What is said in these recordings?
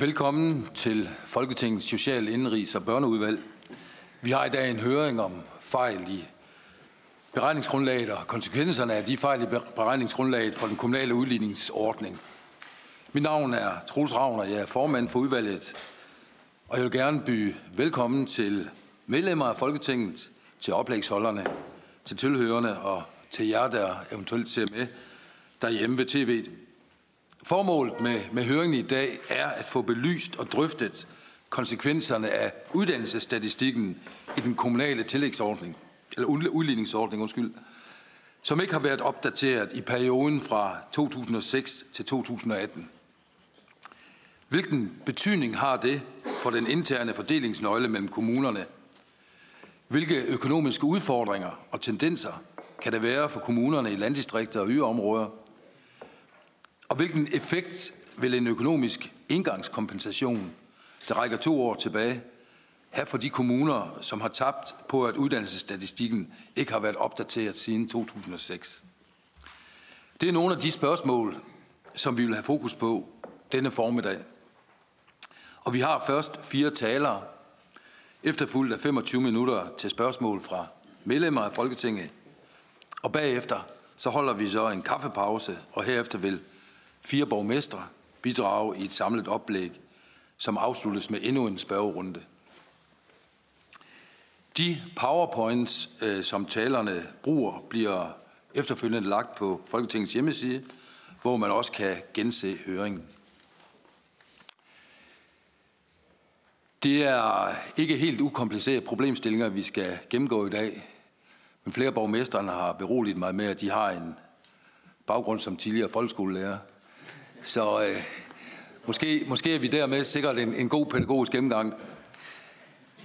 Velkommen til Folketingets Social Indrigs- og Børneudvalg. Vi har i dag en høring om fejl i beregningsgrundlaget og konsekvenserne af de fejl i beregningsgrundlaget for den kommunale udligningsordning. Mit navn er Troels Ravn, og jeg er formand for udvalget. Og jeg vil gerne byde velkommen til medlemmer af Folketinget, til oplægsholderne, til tilhørende og til jer, der eventuelt ser med derhjemme ved tv. Formålet med, med høringen i dag er at få belyst og drøftet konsekvenserne af uddannelsesstatistikken i den kommunale tillægsordning, eller udligningsordning, undskyld, som ikke har været opdateret i perioden fra 2006 til 2018. Hvilken betydning har det for den interne fordelingsnøgle mellem kommunerne? Hvilke økonomiske udfordringer og tendenser kan der være for kommunerne i landdistrikter og yderområder? Og hvilken effekt vil en økonomisk indgangskompensation, der rækker to år tilbage, have for de kommuner, som har tabt på, at uddannelsesstatistikken ikke har været opdateret siden 2006? Det er nogle af de spørgsmål, som vi vil have fokus på denne formiddag. Og vi har først fire talere, efterfulgt af 25 minutter til spørgsmål fra medlemmer af Folketinget. Og bagefter så holder vi så en kaffepause, og herefter vil fire borgmestre bidrage i et samlet oplæg, som afsluttes med endnu en spørgerunde. De powerpoints, øh, som talerne bruger, bliver efterfølgende lagt på Folketingets hjemmeside, hvor man også kan gense høringen. Det er ikke helt ukomplicerede problemstillinger, vi skal gennemgå i dag. Men flere borgmesterne har beroliget mig med, at de har en baggrund som tidligere folkeskolelærer. Så øh, måske, måske er vi dermed sikkert en, en god pædagogisk gennemgang.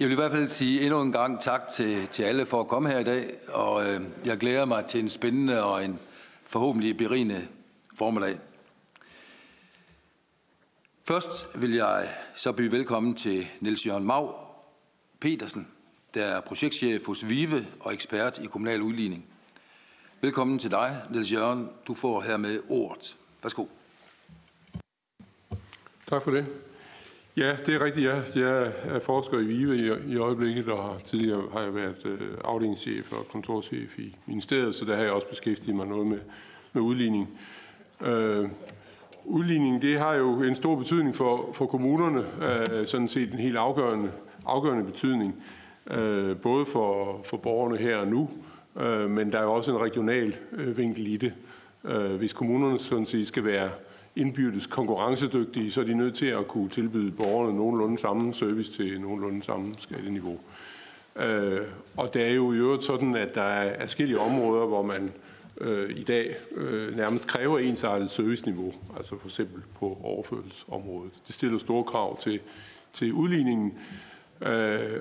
Jeg vil i hvert fald sige endnu en gang tak til, til alle for at komme her i dag, og øh, jeg glæder mig til en spændende og en forhåbentlig berigende formiddag. Først vil jeg så byde velkommen til Niels Jørgen Mau Petersen, der er projektchef hos VIVE og ekspert i kommunal udligning. Velkommen til dig, Niels Jørgen. Du får hermed ordet. Værsgo. Tak for det. Ja, det er rigtigt. Ja. Jeg er forsker i VIVE i, i øjeblikket, og tidligere har jeg været øh, afdelingschef og kontorchef i ministeriet, så der har jeg også beskæftiget mig noget med, med udligning. Øh, udligning, det har jo en stor betydning for, for kommunerne, øh, sådan set en helt afgørende, afgørende betydning, øh, både for, for borgerne her og nu, øh, men der er jo også en regional øh, vinkel i det. Øh, hvis kommunerne sådan set skal være indbyrdes konkurrencedygtige, så er de nødt til at kunne tilbyde borgerne nogenlunde samme service til nogenlunde samme skatteniveau. Øh, og det er jo i øvrigt sådan, at der er forskellige områder, hvor man øh, i dag øh, nærmest kræver ensartet serviceniveau, altså for eksempel på overførselsområdet. Det stiller store krav til, til udligningen. Øh,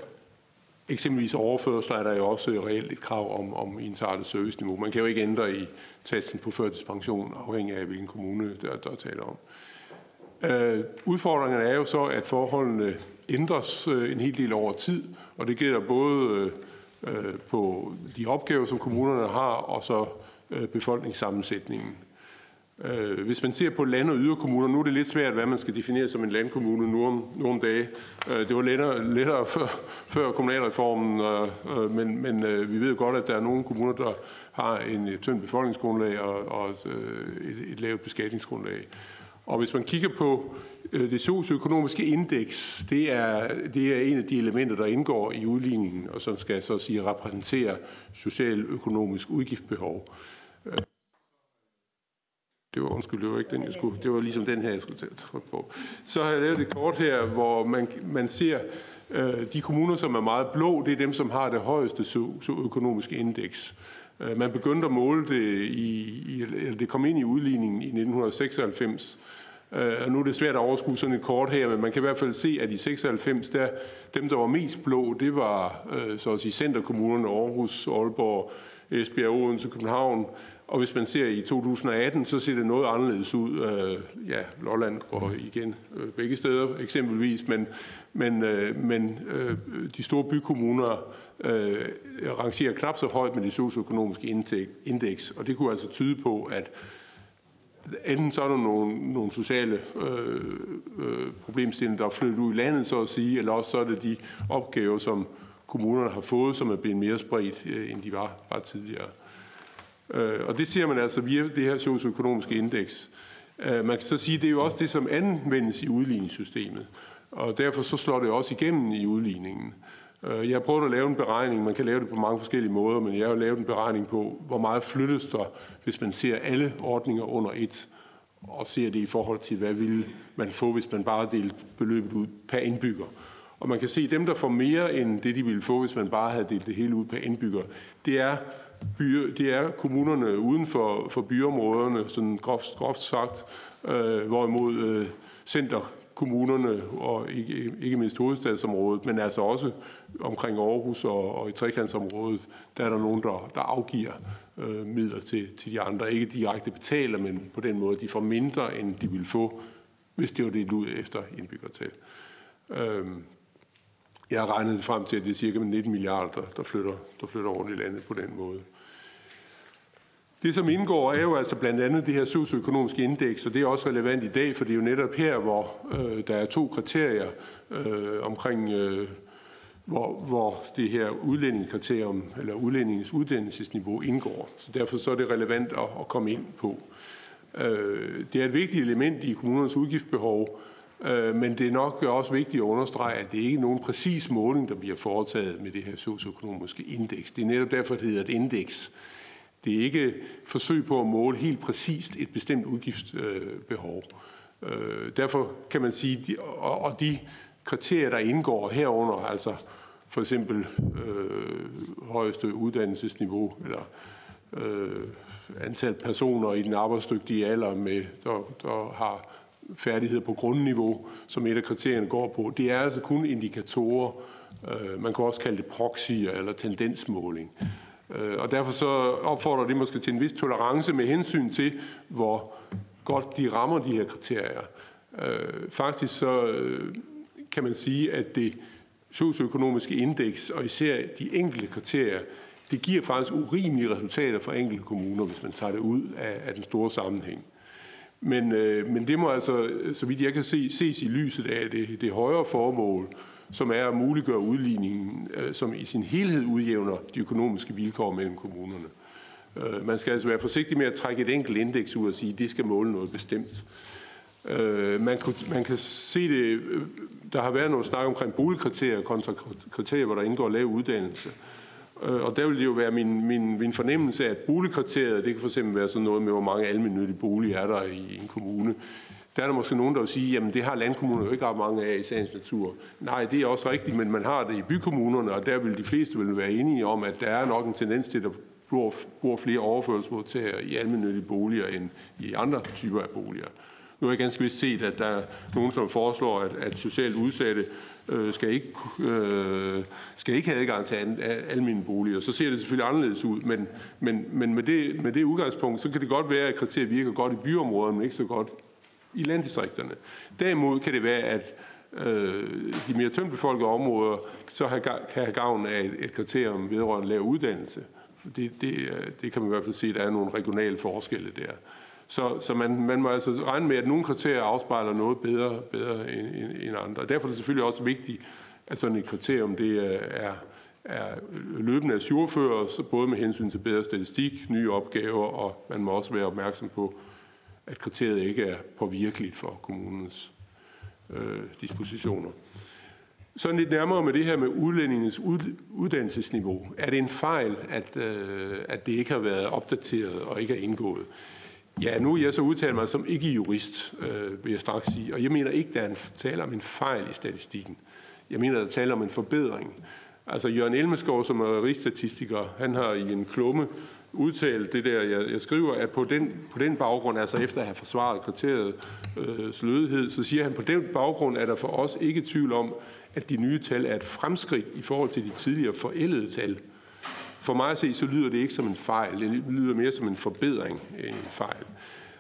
eksempelvis overførsler er der jo også reelt et krav om, om ensartet serviceniveau. Man kan jo ikke ændre i satsen på førtidspension, afhængig af hvilken kommune der, der taler om. Øh, udfordringerne er jo så, at forholdene ændres øh, en hel del over tid, og det gælder både øh, øh på de opgaver, som kommunerne har, og så øh, befolkningssammensætningen. Øh, hvis man ser på land- og yderkommuner, nu er det lidt svært, hvad man skal definere som en landkommune nu om, nu om dage. Øh, det var lettere, lettere før, før kommunalreformen, øh, men, men øh, vi ved godt, at der er nogle kommuner, der har en tynd befolkningsgrundlag og, og et, et, et lavt beskatningsgrundlag. Og hvis man kigger på øh, det socioøkonomiske indeks, det er, det er en af de elementer, der indgår i udligningen, og som skal så at sige repræsentere socialøkonomisk udgiftsbehov. Øh, det var, undskyld, det var ikke den, jeg skulle, det var ligesom den her, jeg skulle trykke på. Så har jeg lavet et kort her, hvor man, man ser øh, de kommuner, som er meget blå, det er dem, som har det højeste økonomiske indeks. Øh, man begyndte at måle det, i, i, eller det kom ind i udligningen i 1996, øh, og nu er det svært at overskue sådan et kort her, men man kan i hvert fald se, at i 96, der, dem, der var mest blå, det var øh, så at sige centerkommunerne, Aarhus, Aalborg, Esbjerg, Odense, København, og hvis man ser i 2018, så ser det noget anderledes ud. Øh, ja, Lolland går igen øh, begge steder eksempelvis, men, men, øh, men øh, de store bykommuner øh, rangerer knap så højt med det socioøkonomiske indeks, og det kunne altså tyde på, at enten så er der nogle, nogle sociale øh, øh, problemstillinger, der er flyttet ud i landet, så at sige, eller også så er det de opgaver, som kommunerne har fået, som er blevet mere spredt, øh, end de var, var tidligere. Øh, og det ser man altså via det her socioøkonomiske indeks. Øh, man kan så sige, at det er jo også det, som anvendes i udligningssystemet. Og derfor så slår det også igennem i udligningen. Øh, jeg har prøvet at lave en beregning, man kan lave det på mange forskellige måder, men jeg har lavet en beregning på, hvor meget flyttes der, hvis man ser alle ordninger under et, og ser det i forhold til, hvad ville man få, hvis man bare delte beløbet ud per indbygger. Og man kan se, at dem, der får mere end det, de ville få, hvis man bare havde delt det hele ud per indbygger, det er, byer, det er kommunerne uden for, for byområderne, sådan groft, groft sagt, øh, hvorimod øh, centerkommunerne og ikke, ikke mindst hovedstadsområdet, men altså også omkring Aarhus og, og i trekantsområdet, der er der nogen, der, der afgiver øh, midler til, til de andre. Ikke direkte betaler, men på den måde, de får mindre, end de ville få, hvis det var det ud efter indbyggertal. Øh, jeg har regnet frem til, at det er cirka 19 milliarder, der flytter, der flytter rundt i landet på den måde. Det, som indgår, er jo altså blandt andet det her socioøkonomiske indeks, og det er også relevant i dag, for det er jo netop her, hvor øh, der er to kriterier øh, omkring, øh, hvor, hvor det her udlændingskriterium, eller udlændingens uddannelsesniveau indgår. Så derfor så er det relevant at, at komme ind på. Øh, det er et vigtigt element i kommunernes udgiftsbehov, øh, men det er nok også vigtigt at understrege, at det ikke er nogen præcis måling, der bliver foretaget med det her socioøkonomiske indeks. Det er netop derfor, det hedder et indeks. Det er ikke forsøg på at måle helt præcist et bestemt udgiftsbehov. Øh, derfor kan man sige, og de kriterier, der indgår herunder, altså for eksempel øh, højeste uddannelsesniveau, eller øh, antal personer i den arbejdsdygtige alder, med, der, der har færdigheder på grundniveau, som et af kriterierne går på, det er altså kun indikatorer. Øh, man kan også kalde det proxyer eller tendensmåling. Øh, og derfor så opfordrer det måske til en vis tolerance med hensyn til, hvor godt de rammer de her kriterier. Øh, faktisk så øh, kan man sige, at det socioøkonomiske indeks, og især de enkelte kriterier, det giver faktisk urimelige resultater for enkelte kommuner, hvis man tager det ud af, af den store sammenhæng. Men, øh, men det må altså, så vidt jeg kan se, ses i lyset af det, det højere formål, som er at muliggøre udligningen, øh, som i sin helhed udjævner de økonomiske vilkår mellem kommunerne. Øh, man skal altså være forsigtig med at trække et enkelt indeks ud og sige, at det skal måle noget bestemt. Øh, man, kan, man kan se det, der har været noget snak omkring boligkriterier kontra kriterier, hvor der indgår lav uddannelse. Og der vil det jo være min, min, min fornemmelse af, at boligkriteriet, det kan fx være sådan noget med, hvor mange almindelige boliger er der i en kommune der er der måske nogen, der vil sige, jamen det har landkommuner jo ikke ret mange af i sagens natur. Nej, det er også rigtigt, men man har det i bykommunerne, og der vil de fleste vil være enige om, at der er nok en tendens til, at der bor, bor flere overførselsmodtagere i almindelige boliger end i andre typer af boliger. Nu har jeg ganske vist set, at der er nogen, som foreslår, at, at socialt udsatte øh, skal, ikke, øh, skal ikke have adgang til almindelige boliger. Så ser det selvfølgelig anderledes ud, men, men, men med, det, med det udgangspunkt, så kan det godt være, at kriteriet virker godt i byområder, men ikke så godt i landdistrikterne. Derimod kan det være, at øh, de mere tyndbefolkede områder så have, kan have gavn af et, et kriterium vedrørende lav uddannelse. Det, det, øh, det kan man i hvert fald se, at der er nogle regionale forskelle der. Så, så man, man må altså regne med, at nogle kriterier afspejler noget bedre, bedre end, end, end andre. Og derfor er det selvfølgelig også vigtigt, at sådan et kriterium det øh, er, er løbende ajourføres, både med hensyn til bedre statistik, nye opgaver, og man må også være opmærksom på, at kriteriet ikke er påvirkeligt for kommunens øh, dispositioner. Sådan lidt nærmere med det her med udlændingens uddannelsesniveau. Er det en fejl, at, øh, at det ikke har været opdateret og ikke er indgået? Ja, nu er jeg så udtalt mig som ikke jurist, øh, vil jeg straks sige. Og jeg mener ikke, der er en tale om en fejl i statistikken. Jeg mener, der taler om en forbedring. Altså Jørgen Elmeskov, som er rigsstatistiker, han har i en klumme udtale det der, jeg, jeg skriver, at på den, på den baggrund, altså efter at have forsvaret kriteriet øh, lødighed, så siger han, på den baggrund er der for os ikke tvivl om, at de nye tal er et fremskridt i forhold til de tidligere forældede tal. For mig at se, så lyder det ikke som en fejl, det lyder mere som en forbedring end en fejl.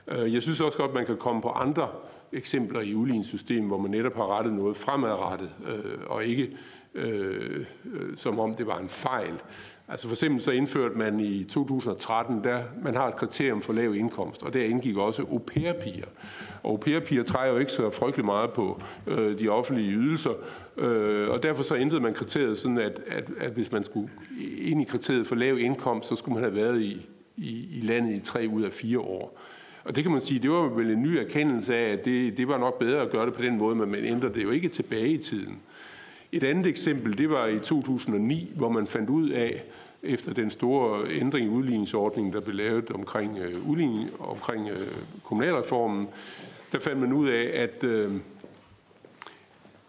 Øh, jeg synes også godt, at man kan komme på andre eksempler i udligningssystemet, hvor man netop har rettet noget fremadrettet, øh, og ikke øh, øh som om det var en fejl. Altså for eksempel så indførte man i 2013, der man har et kriterium for lav indkomst, og der indgik også au pair-piger. Og au pair-piger træder jo ikke så frygtelig meget på øh, de offentlige ydelser, øh, og derfor så ændrede man kriteriet sådan, at, at, at hvis man skulle ind i kriteriet for lav indkomst, så skulle man have været i, i, i landet i tre ud af fire år. Og det kan man sige, det var vel en ny erkendelse af, at det, det var nok bedre at gøre det på den måde, men man ændrer det jo ikke tilbage i tiden. Et andet eksempel, det var i 2009, hvor man fandt ud af, efter den store ændring i udligningsordningen, der blev lavet omkring, øh, udligning, omkring øh, kommunalreformen, der fandt man ud af, at, øh,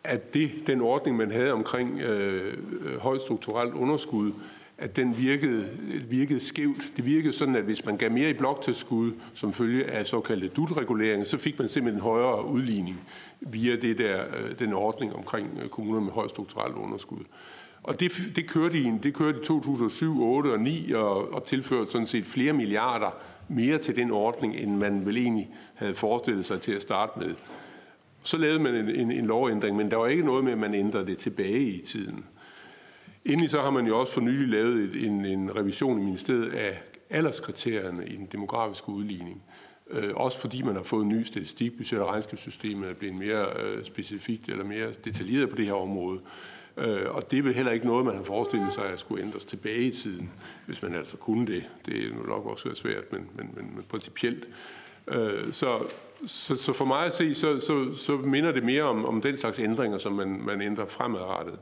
at det, den ordning, man havde omkring øh, højt strukturelt underskud, at den virkede, virkede skævt. Det virkede sådan, at hvis man gav mere i bloktilskud som følge af såkaldte dut så fik man simpelthen en højere udligning via det der, øh, den ordning omkring øh, kommuner med højt strukturelt underskud. Og det, det, kørte i, det kørte i 2007, 8 og 9 og, og tilførte sådan set flere milliarder mere til den ordning, end man vel egentlig havde forestillet sig til at starte med. Så lavede man en, en, en lovændring, men der var ikke noget med, at man ændrede det tilbage i tiden. Endelig så har man jo også for nylig lavet en, en revision i ministeriet af alderskriterierne i den demografiske udligning. Øh, også fordi man har fået en ny statistik, budget- og regnskabssystemet er blevet mere øh, specifikt eller mere detaljeret på det her område. Øh, og det er vel heller ikke noget, man har forestillet sig at skulle ændres tilbage i tiden, hvis man altså kunne det. Det er nok også være svært, men, men, men, men principielt. Øh, så, så, så for mig at se, så, så, så minder det mere om, om den slags ændringer, som man, man ændrer fremadrettet.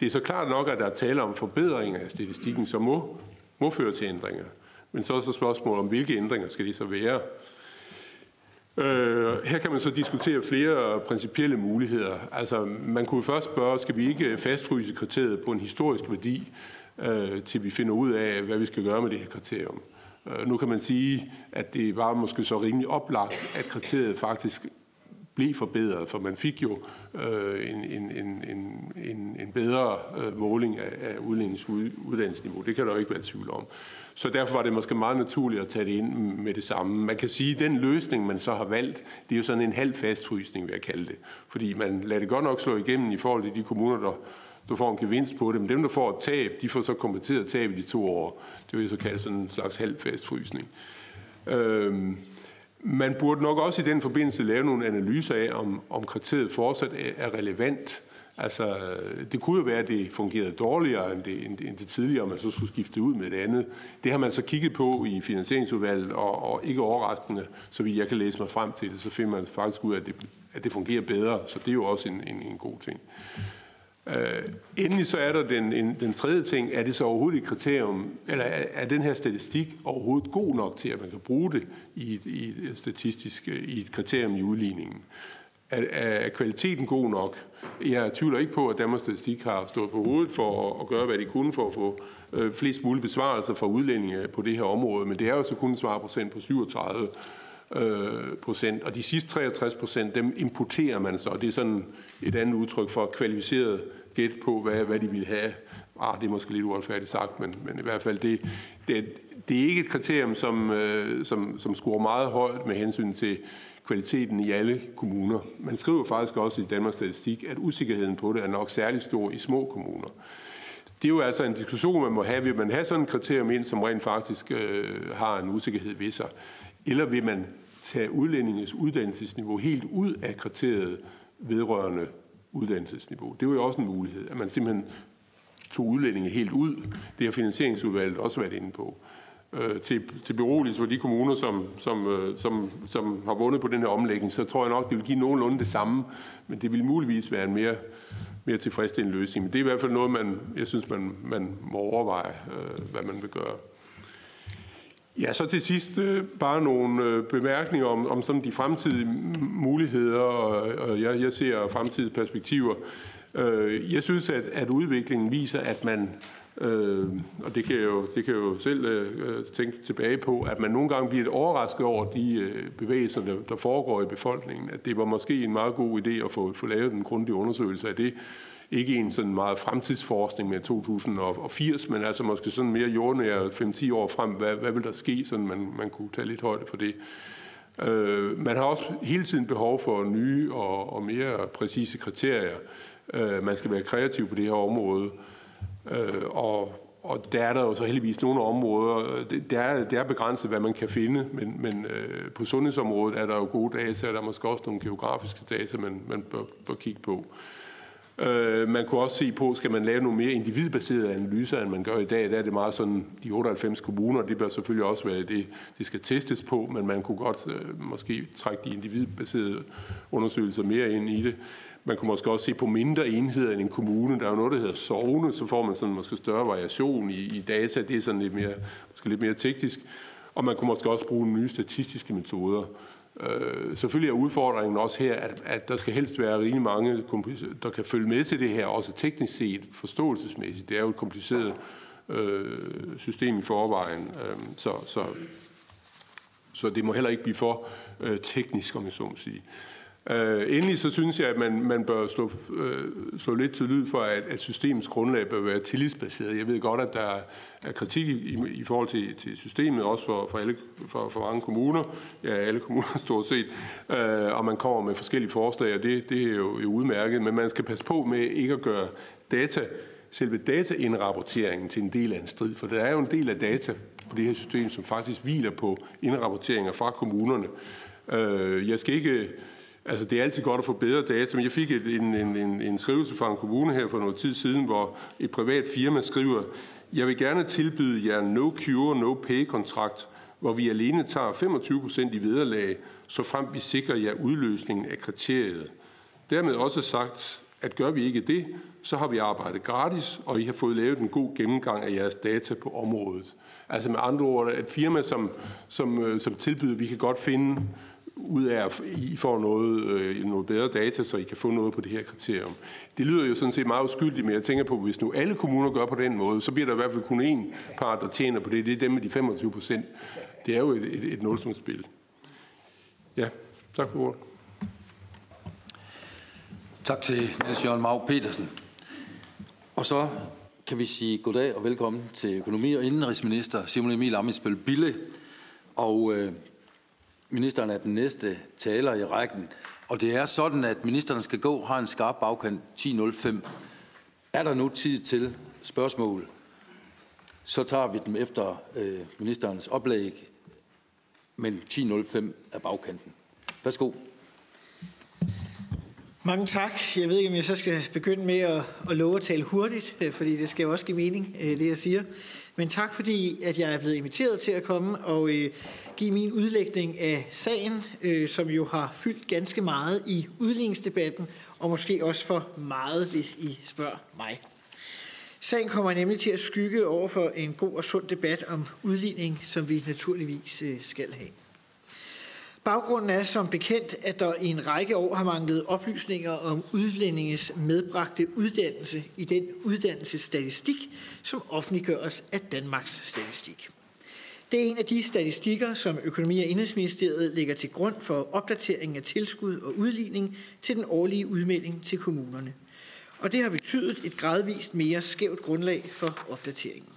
Det er så klart nok, at der er tale om forbedringer af statistikken, som må, må føre til ændringer. Men så er så spørgsmålet om, hvilke ændringer skal det så være? Øh, her kan man så diskutere flere principielle muligheder. Altså, man kunne først spørge, skal vi ikke fastfryse kriteriet på en historisk værdi, øh, til vi finder ud af, hvad vi skal gøre med det her kriterium. Øh, nu kan man sige, at det var måske så rimelig oplagt, at kriteriet faktisk blev forbedret, for man fik jo øh, en, en, en, en, en bedre øh, måling af, af udlændingsuddannelsesniveau. Det kan der jo ikke være tvivl om. Så derfor var det måske meget naturligt at tage det ind med det samme. Man kan sige, at den løsning, man så har valgt, det er jo sådan en halv fastfrysning, vil jeg kalde det. Fordi man lader det godt nok slå igennem i forhold til de kommuner, der, der får en gevinst på det. Men dem, der får et tab, de får så kompenseret tab i de to år. Det vil jeg så kalde sådan en slags halv fastfrysning. Øhm, man burde nok også i den forbindelse lave nogle analyser af, om, om kriteriet fortsat er relevant. Altså, det kunne jo være, at det fungerede dårligere end det, end, end det tidligere, og man så skulle skifte ud med det andet. Det har man så kigget på i finansieringsudvalget, og, og ikke overraskende, så vidt jeg kan læse mig frem til det, så finder man faktisk ud af, at det, at det fungerer bedre. Så det er jo også en, en, en god ting. Øh, endelig så er der den, en, den tredje ting, er det så overhovedet et kriterium, eller er, er den her statistik overhovedet god nok til, at man kan bruge det i et, i et statistisk, i et kriterium i udligningen? Er, er kvaliteten god nok? Jeg tvivler ikke på, at Danmarks Statistik har stået på hovedet for at gøre, hvad de kunne for at få øh, flest mulige besvarelser fra udlændinge på det her område, men det er jo så kun en svarprocent på 37 øh, procent, og de sidste 63 procent, dem importerer man så, og det er sådan et andet udtryk for kvalificeret gæt på, hvad, hvad de vil have. Ah, det er måske lidt uretfærdigt sagt, men, men i hvert fald, det, det, det er ikke et kriterium, som, øh, som, som scorer meget højt med hensyn til kvaliteten i alle kommuner. Man skriver faktisk også i Danmarks Statistik, at usikkerheden på det er nok særlig stor i små kommuner. Det er jo altså en diskussion, man må have. Vil man have sådan et kriterium ind, som rent faktisk øh, har en usikkerhed ved sig? Eller vil man tage udlændinges uddannelsesniveau helt ud af kriteriet vedrørende uddannelsesniveau? Det er jo også en mulighed, at man simpelthen tog udlændinge helt ud. Det har finansieringsudvalget også været inde på øh, Øh, til, til beroligelse for de kommuner, som, som, øh, som, som har vundet på den her omlægning, så tror jeg nok, det vil give nogenlunde det samme, men det vil muligvis være en mere, mere tilfredsstillende løsning. Men det er i hvert fald noget, man, jeg synes, man, man må overveje, øh, hvad man vil gøre. Ja, så til sidst øh, bare nogle øh, bemærkninger om, om sådan de fremtidige muligheder, og, og jeg, jeg ser fremtidige perspektiver. Øh, jeg synes, at, at udviklingen viser, at man Øh, og det kan, jeg jo, det kan jeg jo selv øh, øh tænke tilbage på, at man nogle gange bliver overrasket over de øh, bevægelser, der, der foregår i befolkningen. At det var måske en meget god idé at få, få lavet en grundig undersøgelse af det. Ikke en sådan meget fremtidsforskning med 2080, men altså måske sådan mere jordnær 5-10 år frem. Hvad, hvad vil der ske, så man, man kunne tage lidt højde for det? Øh, man har også hele tiden behov for nye og, og mere præcise kriterier. Øh, man skal være kreativ på det her område. Øh, Øh, og, og der er der jo så heldigvis nogle områder, det, det, er, det er begrænset, hvad man kan finde, men, men øh, på sundhedsområdet er der jo gode data, og der er måske også nogle geografiske data, man, man bør, bør kigge på. Øh, man kunne også se på, skal man lave nogle mere individbaserede analyser, end man gør i dag. Der er det meget sådan, de 98 kommuner, det bør selvfølgelig også være det, det skal testes på, men man kunne godt øh, måske trække de individbaserede undersøgelser mere ind i det. Man kunne måske også se på mindre enheder end en kommune. Der er jo noget, der hedder sovne, så får man sådan måske større variation i, i data. Det er sådan lidt mere, måske lidt mere teknisk. Og man kunne måske også bruge nye statistiske metoder. Øh, selvfølgelig er udfordringen også her, at, at der skal helst være rigtig mange, der kan følge med til det her, også teknisk set, forståelsesmæssigt. Det er jo et kompliceret øh, system i forvejen, øh, så, så, så det må heller ikke blive for øh, teknisk, om jeg så må sige. Øh, Øh, endelig så synes jeg, at man, man bør slå, øh, slå lidt til lyd for, at, at systemets grundlag bør være tillidsbaseret. Jeg ved godt, at der er kritik i, i forhold til, til systemet, også for, for, alle, for, for mange kommuner, ja, alle kommuner stort set, øh, og man kommer med forskellige forslag, og det, det er jo, jo udmærket, men man skal passe på med ikke at gøre data, selve dataindrapporteringen til en del af en strid, for der er jo en del af data på det her system, som faktisk hviler på indrapporteringer fra kommunerne. Øh, jeg skal ikke Altså, det er altid godt at få bedre data, men jeg fik et, en, en, en, en skrivelse fra en kommune her for noget tid siden, hvor et privat firma skriver, jeg vil gerne tilbyde jer no cure, no pay kontrakt, hvor vi alene tager 25 procent i vederlag, så frem vi sikrer jer udløsningen af kriteriet. Dermed også sagt, at gør vi ikke det, så har vi arbejdet gratis, og I har fået lavet en god gennemgang af jeres data på området. Altså med andre ord, et firma, som, som, øh, som tilbyder, vi kan godt finde ud af, at I får noget, øh, noget bedre data, så I kan få noget på det her kriterium. Det lyder jo sådan set meget uskyldigt, men jeg tænker på, at hvis nu alle kommuner gør på den måde, så bliver der i hvert fald kun én part, der tjener på det. Det er dem med de 25 procent. Det er jo et, et, et nulsumsspil. Ja, tak for ordet. Tak til Niels Jørgen Mau Petersen. Og så kan vi sige goddag og velkommen til økonomi- og indenrigsminister Simon Emil Amitsbøl Bille. Og øh, Ministeren er den næste taler i rækken. Og det er sådan, at ministeren skal gå, har en skarp bagkant 10.05. Er der nu tid til spørgsmål, så tager vi dem efter øh, ministerens oplæg. Men 10.05 er bagkanten. Værsgo. Mange tak. Jeg ved ikke, om jeg så skal begynde med at, at love at tale hurtigt, øh, fordi det skal jo også give mening, øh, det jeg siger. Men tak fordi, at jeg er blevet inviteret til at komme og øh, give min udlægning af sagen, øh, som jo har fyldt ganske meget i udligningsdebatten, og måske også for meget, hvis I spørger mig. Sagen kommer nemlig til at skygge over for en god og sund debat om udligning, som vi naturligvis øh, skal have. Baggrunden er som bekendt, at der i en række år har manglet oplysninger om udlændinges medbragte uddannelse i den uddannelsesstatistik, som offentliggøres af Danmarks Statistik. Det er en af de statistikker, som Økonomi- og Indrigsministeriet lægger til grund for opdateringen af tilskud og udligning til den årlige udmelding til kommunerne. Og det har betydet et gradvist mere skævt grundlag for opdateringen.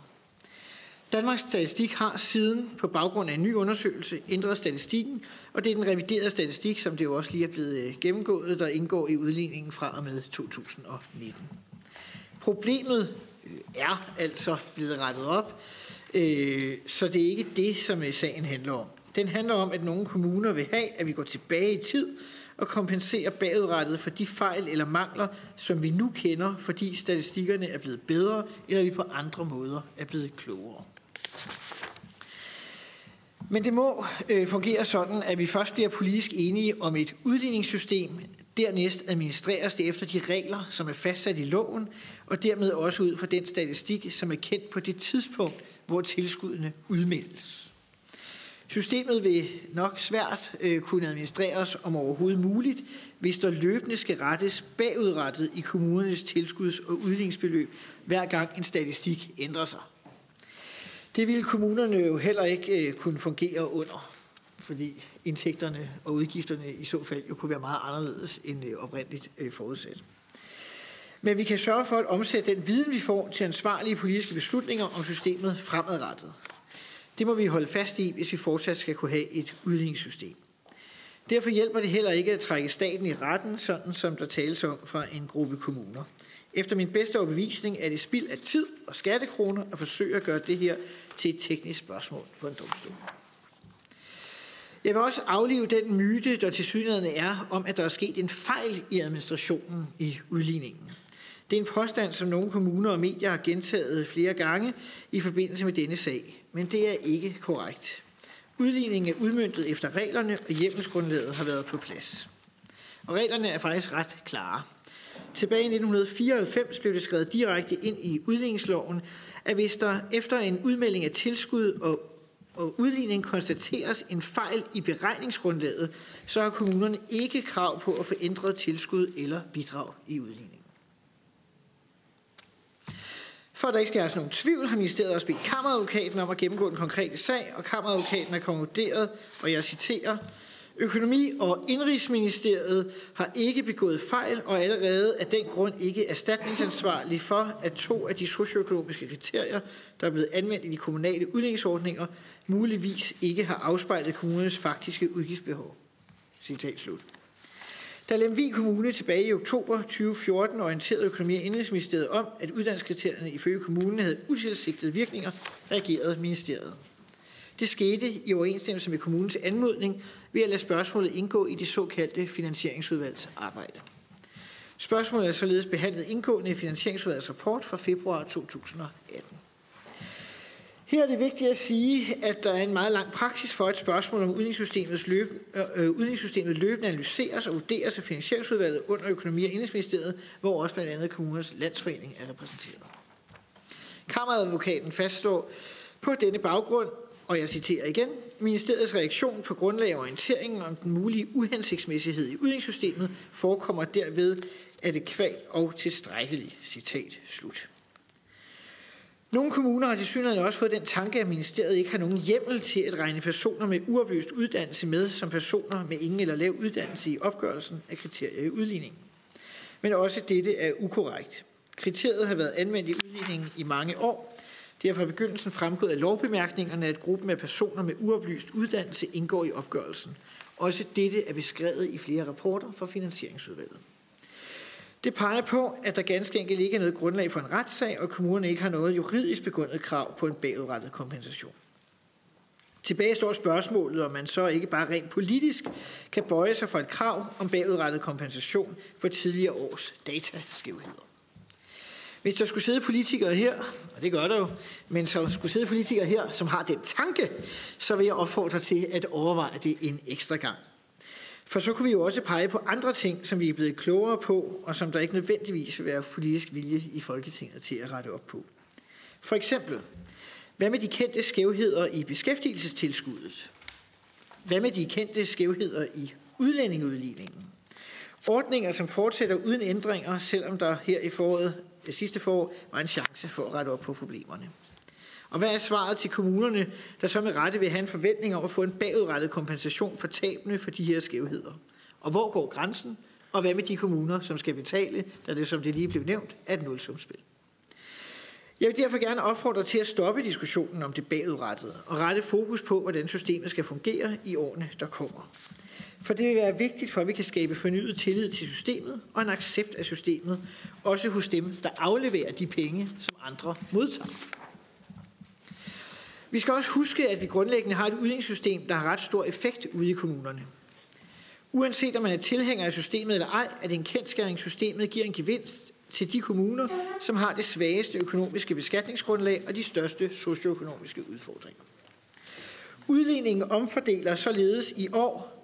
Danmarks Statistik har siden på baggrund af en ny undersøgelse ændret statistikken, og det er den reviderede statistik, som det jo også lige er blevet øh, gennemgået, der indgår i udligningen fra og med 2019. Problemet øh, er altså blevet rettet op, øh, så det er ikke det, som sagen handler om. Den handler om, at nogle kommuner vil have, at vi går tilbage i tid og kompenserer bagudrettet for de fejl eller mangler, som vi nu kender, fordi statistikkerne er blevet bedre, eller vi på andre måder er blevet klogere. Men det må øh, fungere sådan, at vi først bliver politisk enige om et udligningssystem, dernæst administreres det efter de regler, som er fastsat i loven, og dermed også ud fra den statistik, som er kendt på det tidspunkt, hvor tilskuddene udmeldes. Systemet vil nok svært øh, kunne administreres om overhovedet muligt, hvis der løbende skal rettes bagudrettet i kommunernes tilskuds- og udligningsbeløb, hver gang en statistik ændrer sig. Det ville kommunerne jo heller ikke øh, kunne fungere under, fordi indtægterne og udgifterne i så fald jo kunne være meget anderledes end øh, oprindeligt øh, forudsat. Men vi kan sørge for at omsætte den viden, vi får, til ansvarlige politiske beslutninger om systemet fremadrettet. Det må vi holde fast i, hvis vi fortsat skal kunne have et udligningssystem. Derfor hjælper det heller ikke at trække staten i retten, sådan som der tales om fra en gruppe kommuner. Efter min bedste overbevisning er det spild af tid og skattekroner at forsøge at gøre det her til et teknisk spørgsmål for en domstol. Jeg vil også aflive den myte, der til synligheden er, om at der er sket en fejl i administrationen i udligningen. Det er en påstand, som nogle kommuner og medier har gentaget flere gange i forbindelse med denne sag, men det er ikke korrekt. Udligningen er udmyndtet efter reglerne, og hjemmelsgrundlaget har været på plads. Og reglerne er faktisk ret klare. Tilbage i 1994 blev det skrevet direkte ind i udligningsloven, at hvis der efter en udmelding af tilskud og og udligning konstateres en fejl i beregningsgrundlaget, så har kommunerne ikke krav på at få ændret tilskud eller bidrag i udligningen. For at der ikke skal have nogen tvivl, har ministeriet også bedt kammeradvokaten om at gennemgå den konkrete sag, og kammeradvokaten har konkluderet, og jeg citerer, Økonomi- og Indrigsministeriet har ikke begået fejl og allerede af den grund ikke erstatningsansvarlig for, at to af de socioøkonomiske kriterier, der er blevet anvendt i de kommunale udligningsordninger, muligvis ikke har afspejlet kommunernes faktiske udgiftsbehov. Citat slut. Da Lemvig Kommune tilbage i oktober 2014 orienterede Økonomi- og Indrigsministeriet om, at uddannelseskriterierne ifølge kommunen havde utilsigtede virkninger, reagerede ministeriet. Det skete i overensstemmelse med kommunens anmodning ved at lade spørgsmålet indgå i det såkaldte finansieringsudvalgs arbejde. Spørgsmålet er således behandlet indgående i finansieringsudvalgets rapport fra februar 2018. Her er det vigtigt at sige, at der er en meget lang praksis for, at spørgsmål om udligningssystemets løb, øh, øh, udligningssystemet løbende analyseres og vurderes af finansieringsudvalget under økonomi- og indrigsministeriet, hvor også blandt andet kommunernes landsforening er repræsenteret. Kammeradvokaten fastslår på denne baggrund, og jeg citerer igen, Ministeriets reaktion på grundlag af orienteringen om den mulige uhensigtsmæssighed i udligningssystemet forekommer derved adekvat og tilstrækkelig. Citat slut. Nogle kommuner har til synligheden også fået den tanke, at ministeriet ikke har nogen hjemmel til at regne personer med uoplyst uddannelse med som personer med ingen eller lav uddannelse i opgørelsen af kriterier i udligningen. Men også dette er ukorrekt. Kriteriet har været anvendt i udligningen i mange år. Det er fra begyndelsen fremgået af lovbemærkningerne, at gruppen af personer med uoplyst uddannelse indgår i opgørelsen. Også dette er beskrevet i flere rapporter fra Finansieringsudvalget. Det peger på, at der ganske enkelt ikke er noget grundlag for en retssag, og kommunerne ikke har noget juridisk begrundet krav på en bagudrettet kompensation. Tilbage står spørgsmålet, om man så ikke bare rent politisk kan bøje sig for et krav om bagudrettet kompensation for tidligere års dataskævheder. Hvis der skulle sidde politikere her, og det gør der jo, men så skulle sidde politikere her, som har den tanke, så vil jeg opfordre til at overveje det en ekstra gang. For så kunne vi jo også pege på andre ting, som vi er blevet klogere på, og som der ikke nødvendigvis vil være politisk vilje i Folketinget til at rette op på. For eksempel, hvad med de kendte skævheder i beskæftigelsestilskuddet? Hvad med de kendte skævheder i udlændingeudligningen? Ordninger, som fortsætter uden ændringer, selvom der her i foråret, det sidste forår var en chance for at rette op på problemerne. Og hvad er svaret til kommunerne, der så med rette vil have en forventning om at få en bagudrettet kompensation for tabene for de her skævheder? Og hvor går grænsen? Og hvad med de kommuner, som skal betale, da det, som det lige blev nævnt, er et nulsumspil? Jeg vil derfor gerne opfordre til at stoppe diskussionen om det bagudrettede og rette fokus på, hvordan systemet skal fungere i årene, der kommer. For det vil være vigtigt for, at vi kan skabe fornyet tillid til systemet og en accept af systemet, også hos dem, der afleverer de penge, som andre modtager. Vi skal også huske, at vi grundlæggende har et udligningssystem, der har ret stor effekt ude i kommunerne. Uanset om man er tilhænger af systemet eller ej, er det en kendskæring, systemet giver en gevinst til de kommuner, som har det svageste økonomiske beskatningsgrundlag og de største socioøkonomiske udfordringer. Udligningen omfordeler således i år,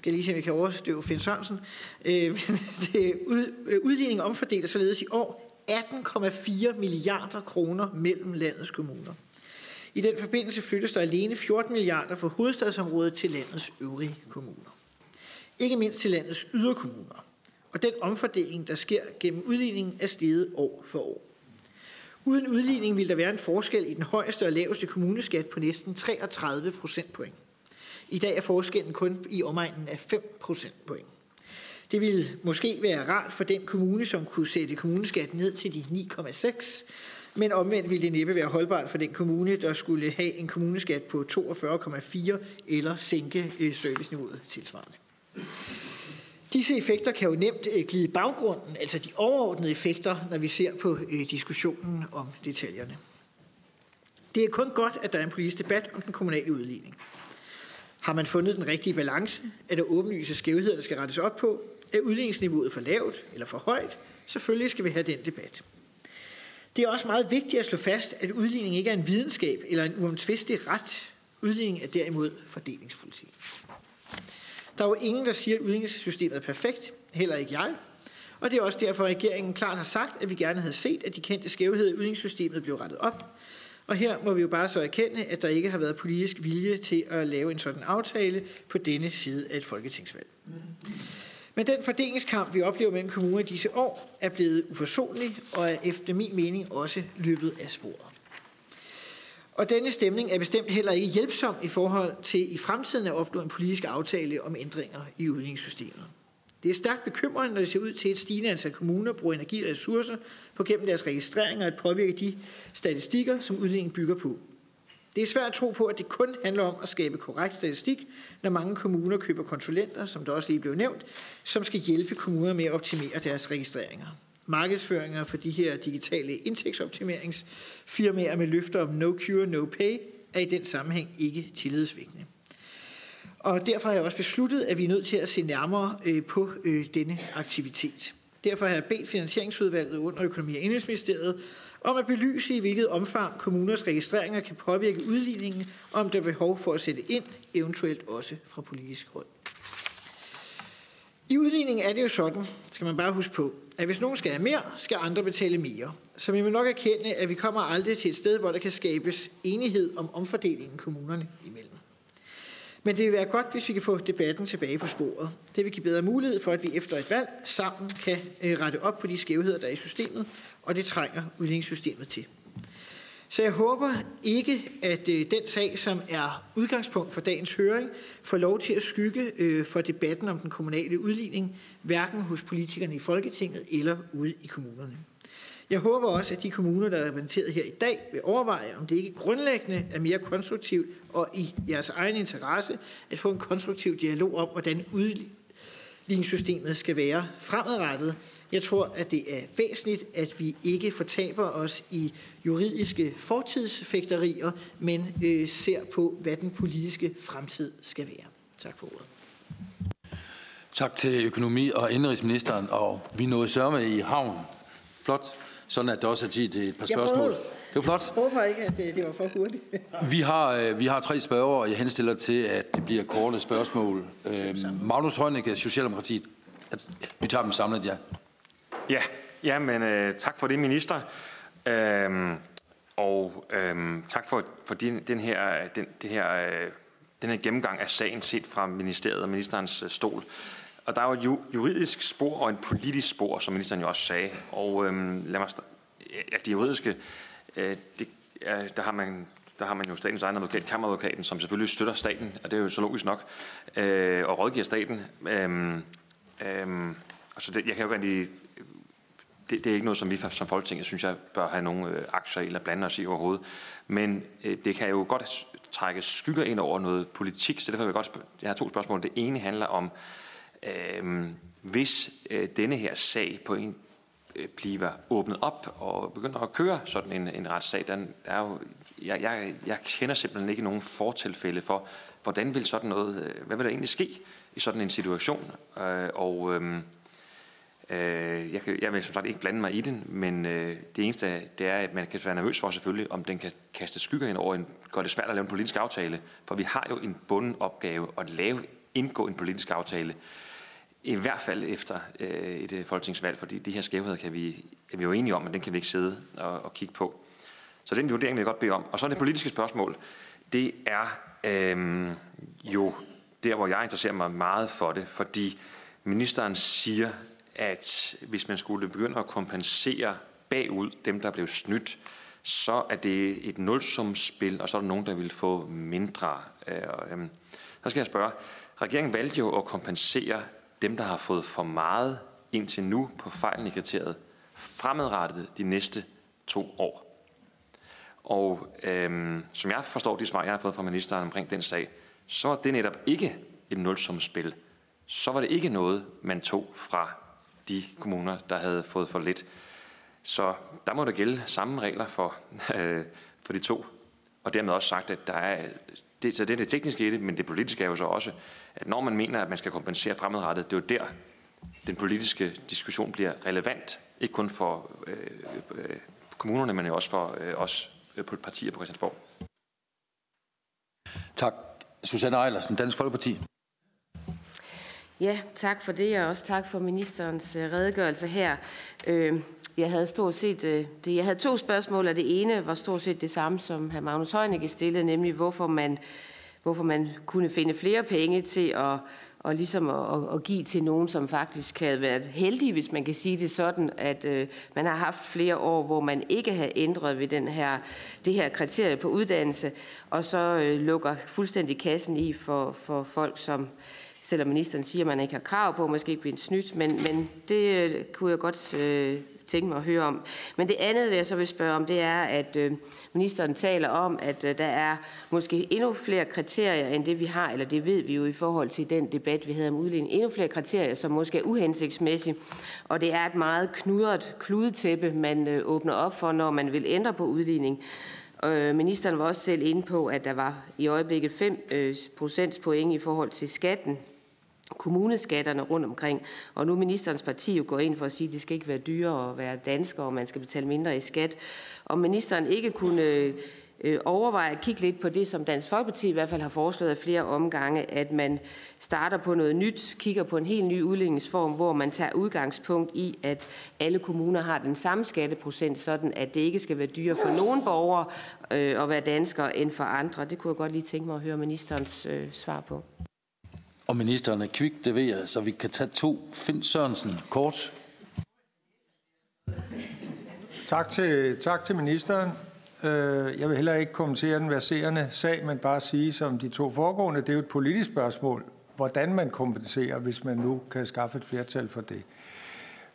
skal lige se, om jeg kan overstøve Finn Sørensen, øh, øh udligningen omfordeler således i år 18,4 milliarder kroner mellem landets kommuner. I den forbindelse flyttes der alene 14 milliarder fra hovedstadsområdet til landets øvrige kommuner. Ikke mindst til landets yderkommuner. Og den omfordeling, der sker gennem udligningen, er steget år for år. Uden udligning vil der være en forskel i den højeste og laveste kommuneskat på næsten 33 procentpoint. I dag er forskellen kun i omegnen af 5 procentpoint. Det ville måske være rart for den kommune, som kunne sætte kommuneskatten ned til de 9,6, men omvendt ville det næppe være holdbart for den kommune, der skulle have en kommuneskat på 42,4 eller sænke øh, serviceniveauet tilsvarende. Disse effekter kan jo nemt øh, glide i baggrunden, altså de overordnede effekter, når vi ser på øh, diskussionen om detaljerne. Det er kun godt, at der er en politisk debat om den kommunale udligning. Har man fundet den rigtige balance? Er der åbenlyse skævheder, der skal rettes op på? Er udligningsniveauet for lavt eller for højt? Selvfølgelig skal vi have den debat. Det er også meget vigtigt at slå fast, at udligning ikke er en videnskab eller en uomtvistelig ret. Udligning er derimod fordelingspolitik. Der er jo ingen, der siger, at udligningssystemet er perfekt. Heller ikke jeg. Og det er også derfor, at regeringen klart har sagt, at vi gerne havde set, at de kendte skævheder i udligningssystemet blev rettet op. Og her må vi jo bare så erkende, at der ikke har været politisk vilje til at lave en sådan aftale på denne side af et folketingsvalg. Men den fordelingskamp, vi oplever mellem kommuner i disse år, er blevet uforsonlig og er efter min mening også løbet af sporet. Og denne stemning er bestemt heller ikke hjælpsom i forhold til i fremtiden at opnå en politisk aftale om ændringer i udligningssystemet. Det er stærkt bekymrende, når det ser ud til, at et stigende antal kommuner bruger energi og ressourcer på gennem deres registreringer at påvirke de statistikker, som udligningen bygger på. Det er svært at tro på, at det kun handler om at skabe korrekt statistik, når mange kommuner køber konsulenter, som der også lige blev nævnt, som skal hjælpe kommuner med at optimere deres registreringer. Markedsføringer for de her digitale indtægtsoptimeringsfirmaer med løfter om no cure, no pay, er i den sammenhæng ikke tillidsvækkende. Og derfor har jeg også besluttet, at vi er nødt til at se nærmere øh, på øh, denne aktivitet. Derfor har jeg bedt Finansieringsudvalget under Økonomi- og Indrigsministeriet om at belyse, i hvilket omfang kommuners registreringer kan påvirke udligningen, og om der er behov for at sætte ind, eventuelt også fra politisk hold. I udligningen er det jo sådan, skal man bare huske på, at hvis nogen skal have mere, skal andre betale mere. Så vi må nok erkende, at vi kommer aldrig til et sted, hvor der kan skabes enighed om omfordelingen kommunerne imellem. Men det vil være godt, hvis vi kan få debatten tilbage på sporet. Det vil give bedre mulighed for, at vi efter et valg sammen kan øh, rette op på de skævheder, der er i systemet, og det trænger udligningssystemet til. Så jeg håber ikke, at øh, den sag, som er udgangspunkt for dagens høring, får lov til at skygge øh, for debatten om den kommunale udligning, hverken hos politikerne i Folketinget eller ude i kommunerne. Jeg håber også, at de kommuner, der er repræsenteret her i dag, vil overveje, om det ikke grundlæggende er mere konstruktivt og i jeres egen interesse at få en konstruktiv dialog om, hvordan udligningssystemet skal være fremadrettet. Jeg tror, at det er væsentligt, at vi ikke fortaber os i juridiske fortidsfægterier, men øh, ser på, hvad den politiske fremtid skal være. Tak for ordet. Tak til økonomi- og indrigsministeren, og vi nåede sørme i havn. Flot sådan at der også er tid til et par spørgsmål. Det var flot. Jeg håber ikke, at det, det var for hurtigt. vi, har, øh, vi har tre spørgere, og jeg henstiller til, at det bliver korte spørgsmål. Øh, Magnus Heunicke, Socialdemokratiet. Vi tager dem samlet, ja. Ja, ja men øh, tak for det, minister. Øhm, og øhm, tak for, for din, den her, den, det her, øh, den her gennemgang af sagen set fra ministeriet og ministerens øh, stol. Og der er jo et juridisk spor og en politisk spor, som ministeren jo også sagde. Og øhm, lad mig ja, de juridiske, øh, det, ja, der, har man, der har man jo statens egen advokat, kammeradvokaten, som selvfølgelig støtter staten, og det er jo så logisk nok, øh, og rådgiver staten. Øhm, øhm, altså det, jeg kan jo rigtig, det, det er ikke noget, som vi som Folketinget synes, jeg bør have nogle øh, aktier eller blande os i overhovedet. Men øh, det kan jo godt trække skygger ind over noget politik, så derfor vil jeg godt jeg har to spørgsmål. Det ene handler om, øh, hvis øh, denne her sag på en øh, bliver åbnet op og begynder at køre sådan en, en retssag, Der er jo, jeg, jeg, jeg kender simpelthen ikke nogen fortilfælde for, hvordan vil sådan noget, øh, hvad vil der egentlig ske i sådan en situation, øh, og øh, øh, jeg, kan, jeg vil som sagt ikke blande mig i den, men øh, det eneste det er, at man kan være nervøs for selvfølgelig, om den kan kaste skygger ind over en, gør det svært at lave en politisk aftale, for vi har jo en bunden opgave at lave, indgå en politisk aftale, i hvert fald efter øh, et øh, folketingsvalg, fordi de her skævheder kan vi, er vi jo enige om, men den kan vi ikke sidde og, og kigge på. Så den vurdering vil jeg godt bede om. Og så det politiske spørgsmål. Det er øh, jo der, hvor jeg interesserer mig meget for det, fordi ministeren siger, at hvis man skulle begynde at kompensere bagud dem, der blev snydt, så er det et nulsumsspil, og så er der nogen, der vil få mindre. Øh, øh, så skal jeg spørge, regeringen valgte jo at kompensere dem, der har fået for meget indtil nu på fejlen i kriteriet, fremadrettet de næste to år. Og øhm, som jeg forstår de svar, jeg har fået fra ministeren omkring den sag, så er det netop ikke et nulsumsspil. Så var det ikke noget, man tog fra de kommuner, der havde fået for lidt. Så der må der gælde samme regler for, øh, for de to. Og dermed også sagt, at der er, det, så det er det tekniske i det, men det politiske er jo så også, at når man mener, at man skal kompensere fremadrettet, det er jo der, den politiske diskussion bliver relevant. Ikke kun for øh, øh, kommunerne, men jo også for øh, os øh, partier på Christiansborg. Tak. Susanne Eilersen, Dansk Folkeparti. Ja, tak for det, og også tak for ministerens øh, redegørelse her. Øh, jeg havde stort set det. Jeg havde to spørgsmål, og det ene var stort set det samme, som hr. Magnus Heunicke stillede, nemlig hvorfor man, hvorfor man kunne finde flere penge til at og ligesom at, at, at give til nogen, som faktisk havde været heldige, hvis man kan sige det sådan, at øh, man har haft flere år, hvor man ikke har ændret ved den her, det her kriterie på uddannelse, og så øh, lukker fuldstændig kassen i for, for folk, som selvom ministeren siger, at man ikke har krav på, måske ikke bliver snydt, men, men det øh, kunne jeg godt øh, tænke mig at høre om. Men det andet, jeg så vil spørge om, det er, at øh, ministeren taler om, at øh, der er måske endnu flere kriterier, end det vi har, eller det ved vi jo i forhold til den debat, vi havde om udligning. Endnu flere kriterier, som måske er uhensigtsmæssige. Og det er et meget knudret kludetæppe, man øh, åbner op for, når man vil ændre på udligning. Ministeren var også selv inde på, at der var i øjeblikket 5 øh, procentpoint i forhold til skatten kommuneskatterne rundt omkring. Og nu ministerens parti jo går ind for at sige, at det skal ikke være dyrere at være dansker, og man skal betale mindre i skat. Og ministeren ikke kunne øh, overveje at kigge lidt på det, som Dansk Folkeparti i hvert fald har foreslået af flere omgange, at man starter på noget nyt, kigger på en helt ny udligningsform, hvor man tager udgangspunkt i, at alle kommuner har den samme skatteprocent, sådan at det ikke skal være dyrere for nogen borgere øh, at være dansker end for andre. Det kunne jeg godt lige tænke mig at høre ministerens øh, svar på. Og ministeren er kvik, det ved jeg, så vi kan tage to. Finn Sørensen, kort. Tak til, tak til ministeren. Øh, jeg vil heller ikke kommentere den verserende sag, men bare sige, som de to foregående, det er jo et politisk spørgsmål, hvordan man kompenserer, hvis man nu kan skaffe et flertal for det.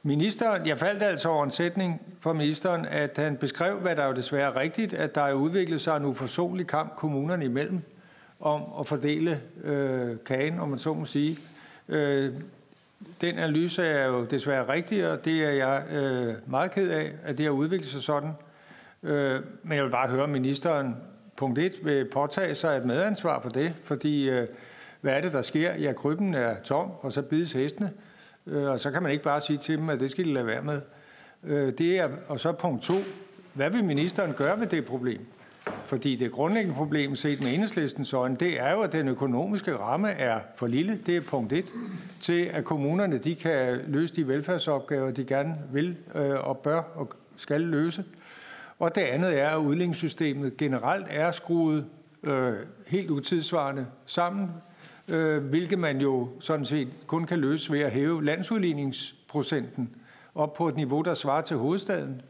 Ministeren, jeg faldt altså over en sætning for ministeren, at han beskrev, hvad der jo desværre er rigtigt, at der er udviklet sig en uforsonlig kamp kommunerne imellem om at fordele øh, kagen, om man så må sige. Øh, den analyse er jo desværre rigtig, og det er jeg øh, meget ked af, at det har udviklet sig sådan. Øh, men jeg vil bare høre ministeren, punkt 1, vil påtage sig et medansvar for det, fordi øh, hvad er det, der sker? Ja, krybben er tom, og så bides hestene, øh, og så kan man ikke bare sige til dem, at det skal de lade være med. Øh, det er, og så punkt 2, hvad vil ministeren gøre ved det problem? Fordi det grundlæggende problem set med enhedslistens øjne, det er jo, at den økonomiske ramme er for lille. Det er punkt et. Til at kommunerne de kan løse de velfærdsopgaver, de gerne vil øh, og bør og skal løse. Og det andet er, at udligningssystemet generelt er skruet øh, helt utidsvarende sammen, øh, hvilket man jo sådan set kun kan løse ved at hæve landsudligningsprocenten op på et niveau, der svarer til hovedstaden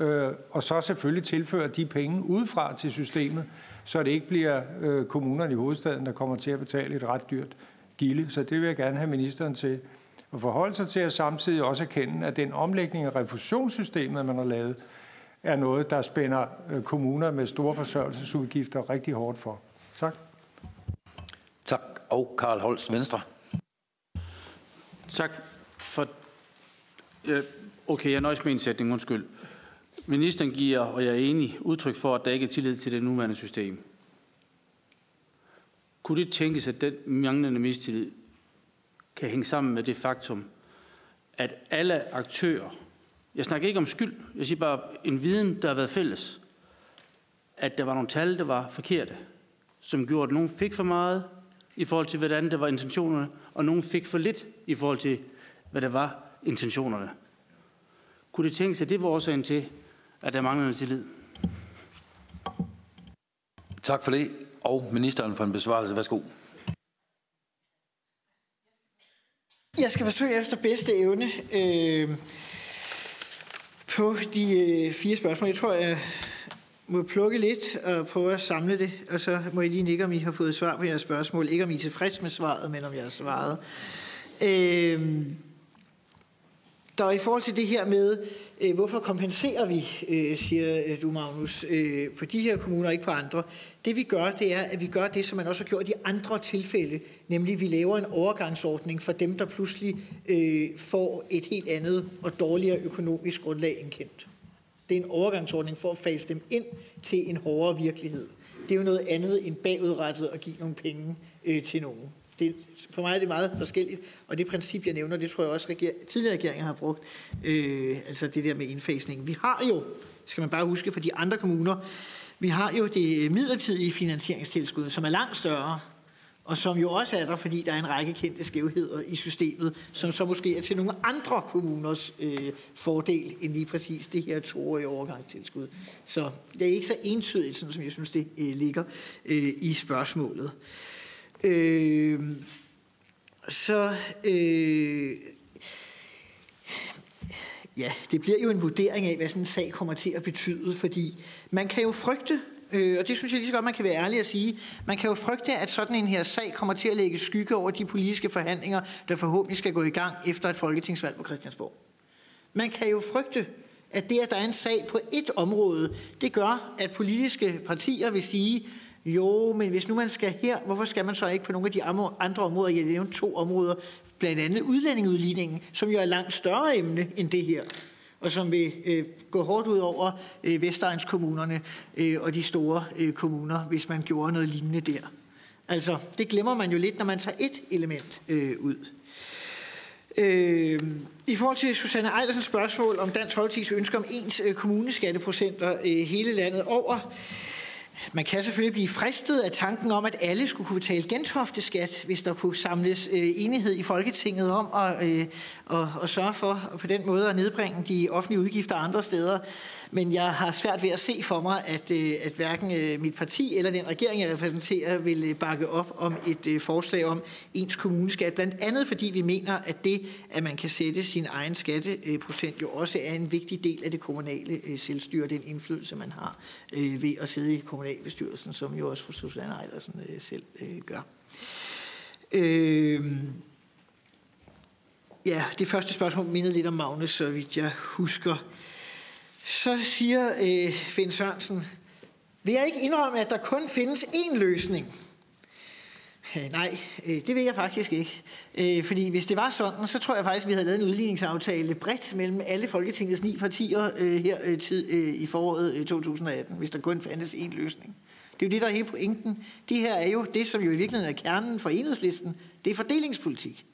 øh, og så selvfølgelig tilføre de penge udefra til systemet, så det ikke bliver øh, kommunerne i hovedstaden, der kommer til at betale et ret dyrt gilde. Så det vil jeg gerne have ministeren til at forholde sig til, og samtidig også erkende, at den omlægning af refusionssystemet, man har lavet, er noget, der spænder øh, kommuner med store forsørgelsesudgifter rigtig hårdt for. Tak. Tak. Og Karl Holst, Venstre. Tak for... Okay, jeg nøjes med en sætning, undskyld. Ministeren giver, og jeg er enig, udtryk for, at der ikke er tillid til det nuværende system. Kunne det tænkes, at den manglende mistillid kan hænge sammen med det faktum, at alle aktører, jeg snakker ikke om skyld, jeg siger bare en viden, der har været fælles, at der var nogle tal, der var forkerte, som gjorde, at nogen fik for meget i forhold til, hvordan det var intentionerne, og nogen fik for lidt i forhold til, hvad der var intentionerne. Kunne det tænkes, at det var årsagen til, at der mangler tillid. Tak for det. Og ministeren for en besvarelse. Værsgo. Jeg skal forsøge efter bedste evne øh, på de øh, fire spørgsmål. Jeg tror, jeg må plukke lidt og prøve at samle det, og så må I lige nikke, om I har fået svar på jeres spørgsmål. Ikke om I er tilfreds med svaret, men om jeg har svaret. Øh, der er i forhold til det her med, øh, hvorfor kompenserer vi, øh, siger øh, du Magnus, øh, på de her kommuner, ikke på andre. Det vi gør, det er, at vi gør det, som man også har gjort i andre tilfælde, nemlig vi laver en overgangsordning for dem, der pludselig øh, får et helt andet og dårligere økonomisk grundlag end kendt. Det er en overgangsordning for at fase dem ind til en hårdere virkelighed. Det er jo noget andet end bagudrettet at give nogle penge øh, til nogen. Det, for mig er det meget forskelligt, og det princip, jeg nævner, det tror jeg også reger, tidligere regeringer har brugt, øh, altså det der med indfasning. Vi har jo, skal man bare huske for de andre kommuner, vi har jo det midlertidige finansieringstilskud, som er langt større, og som jo også er der, fordi der er en række kendte skævheder i systemet, som så måske er til nogle andre kommuners øh, fordel end lige præcis det her toårige overgangstilskud. Så det er ikke så entydigt, sådan som jeg synes, det øh, ligger øh, i spørgsmålet. Øh, øh, så øh, ja, det bliver jo en vurdering af, hvad sådan en sag kommer til at betyde, fordi man kan jo frygte, øh, og det synes jeg lige så godt, man kan være ærlig at sige, man kan jo frygte, at sådan en her sag kommer til at lægge skygge over de politiske forhandlinger, der forhåbentlig skal gå i gang efter et folketingsvalg på Christiansborg. Man kan jo frygte, at det, at der er en sag på et område, det gør, at politiske partier vil sige, jo, men hvis nu man skal her, hvorfor skal man så ikke på nogle af de andre områder? Jeg nævnte to områder, blandt andet udlændingeudligningen, som jo er langt større emne end det her, og som vil øh, gå hårdt ud over øh, Vestegnskommunerne øh, og de store øh, kommuner, hvis man gjorde noget lignende der. Altså, det glemmer man jo lidt, når man tager et element øh, ud. Øh, I forhold til Susanne Ejlersens spørgsmål om Dansk Folkeparti's ønske om ens øh, kommuneskatteprocenter øh, hele landet over, man kan selvfølgelig blive fristet af tanken om, at alle skulle kunne betale gentofteskat, hvis der kunne samles øh, enighed i Folketinget om at, øh, at, at sørge for på den måde at nedbringe de offentlige udgifter andre steder. Men jeg har svært ved at se for mig, at, øh, at hverken øh, mit parti eller den regering, jeg repræsenterer, vil øh, bakke op om et forslag om ens kommuneskat. Blandt andet fordi vi mener, at det, at man kan sætte sin egen skatteprocent, jo også er en vigtig del af det kommunale selvstyre, den indflydelse, man har ved at sidde i kommunalbestyrelsen, som jo også fru Susanne Ejlersen selv gør. Øh, ja, det første spørgsmål mindede lidt om Magnus, så vidt jeg husker. Så siger øh, Finn Sørensen, vil jeg ikke indrømme, at der kun findes én løsning? Øh, nej, øh, det vil jeg faktisk ikke. Øh, fordi hvis det var sådan, så tror jeg faktisk, at vi havde lavet en udligningsaftale bredt mellem alle Folketingets ni partier øh, her øh, tid, øh, i foråret øh, 2018, hvis der kun fandtes én løsning. Det er jo det, der er hele pointen. Det her er jo det, som jo i virkeligheden er kernen for enhedslisten. Det er fordelingspolitik.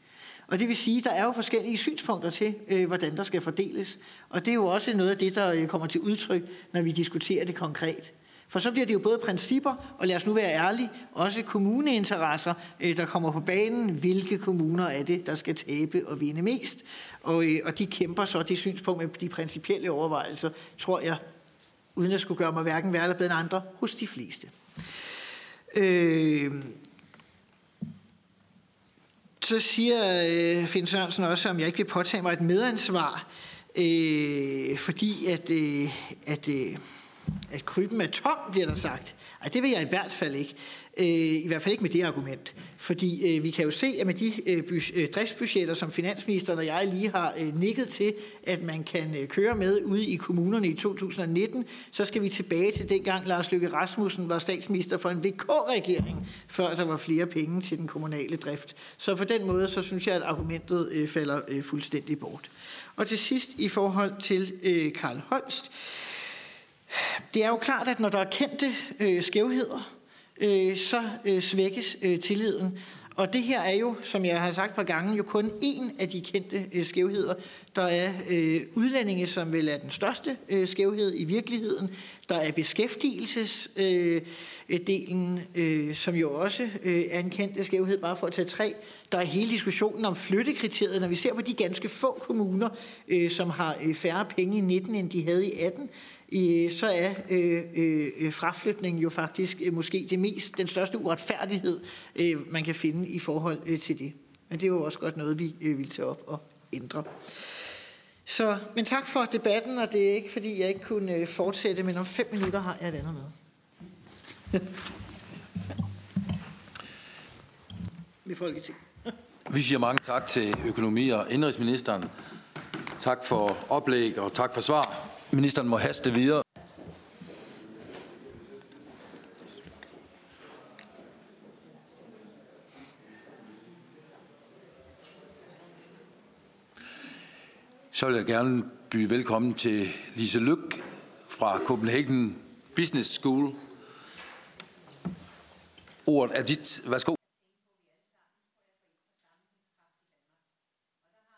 Og det vil sige, at der er jo forskellige synspunkter til, øh, hvordan der skal fordeles. Og det er jo også noget af det, der øh, kommer til udtryk, når vi diskuterer det konkret. For så bliver det jo både principper, og lad os nu være ærlige, også kommuneinteresser, øh, der kommer på banen. Hvilke kommuner er det, der skal tabe og vinde mest? Og, øh, og de kæmper så det synspunkt med de principielle overvejelser, tror jeg, uden at skulle gøre mig hverken værre eller bedre end andre, hos de fleste. Øh, så siger øh, Finn Sørensen også, om jeg ikke vil påtage mig et medansvar, øh, fordi at, øh, at, øh, at krybben er tom, bliver der sagt. Ej, det vil jeg i hvert fald ikke. Øh, I hvert fald ikke med det argument. Fordi øh, vi kan jo se, at med de øh, øh, driftsbudgetter, som finansministeren og jeg lige har øh, nikket til, at man kan øh, køre med ude i kommunerne i 2019, så skal vi tilbage til dengang Lars Løkke Rasmussen var statsminister for en VK-regering, før der var flere penge til den kommunale drift. Så på den måde, så synes jeg, at argumentet øh, falder øh, fuldstændig bort. Og til sidst i forhold til øh, Karl Holst. Det er jo klart, at når der er kendte øh, skævheder, øh, så øh, svækkes øh, tilliden. Og det her er jo, som jeg har sagt på par gange, jo kun en af de kendte øh, skævheder. Der er øh, udlændinge, som vel er den største øh, skævhed i virkeligheden. Der er beskæftigelsesdelen, øh, øh, som jo også øh, er en kendt skævhed, bare for at tage tre. Der er hele diskussionen om flyttekriteriet. Når vi ser på de ganske få kommuner, øh, som har øh, færre penge i 19, end de havde i 18, så er øh, øh, fraflytning jo faktisk øh, måske det mest, den største uretfærdighed, øh, man kan finde i forhold øh, til det. Men det er jo også godt noget, vi øh, vil tage op og ændre. Så, men tak for debatten, og det er ikke, fordi jeg ikke kunne øh, fortsætte, men om fem minutter har jeg et andet med. Med Folketinget. Vi siger mange tak til økonomi- og indrigsministeren. Tak for oplæg og tak for svar. Ministeren må haste videre. Så vil jeg gerne byde velkommen til Lise Lyk fra Copenhagen Business School. Ordet er dit. Værsgo.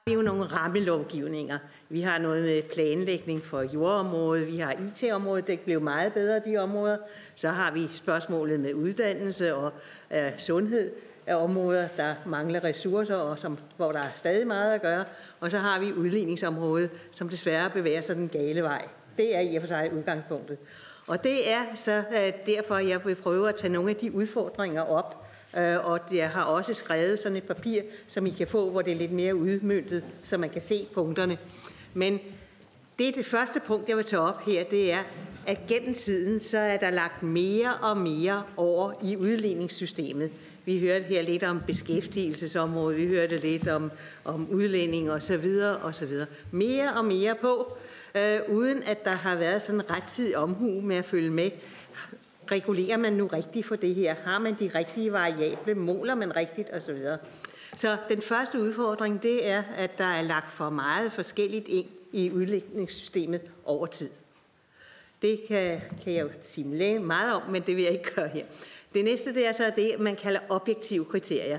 Vi jo nogle rammelovgivninger. Vi har noget med planlægning for jordområdet, vi har IT-området, det blev meget bedre de områder. Så har vi spørgsmålet med uddannelse og øh, sundhed af områder, der mangler ressourcer, og som, hvor der er stadig meget at gøre. Og så har vi udligningsområdet, som desværre bevæger sig den gale vej. Det er i og for sig udgangspunktet. Og det er så øh, derfor, jeg vil prøve at tage nogle af de udfordringer op, Øh, og jeg har også skrevet sådan et papir, som I kan få, hvor det er lidt mere udmyndtet, så man kan se punkterne. Men det er det første punkt, jeg vil tage op her, det er, at gennem tiden, så er der lagt mere og mere over i udligningssystemet. Vi hørte her lidt om beskæftigelsesområdet, vi hørte lidt om, om udlænding og så videre og så videre. Mere og mere på, øh, uden at der har været sådan rettidig omhu med at følge med. Regulerer man nu rigtigt for det her? Har man de rigtige variable? Måler man rigtigt og så videre? Så den første udfordring, det er, at der er lagt for meget forskelligt ind i udlægningssystemet over tid. Det kan, kan jeg jo sige meget om, men det vil jeg ikke gøre her. Det næste det er så det, man kalder objektive kriterier,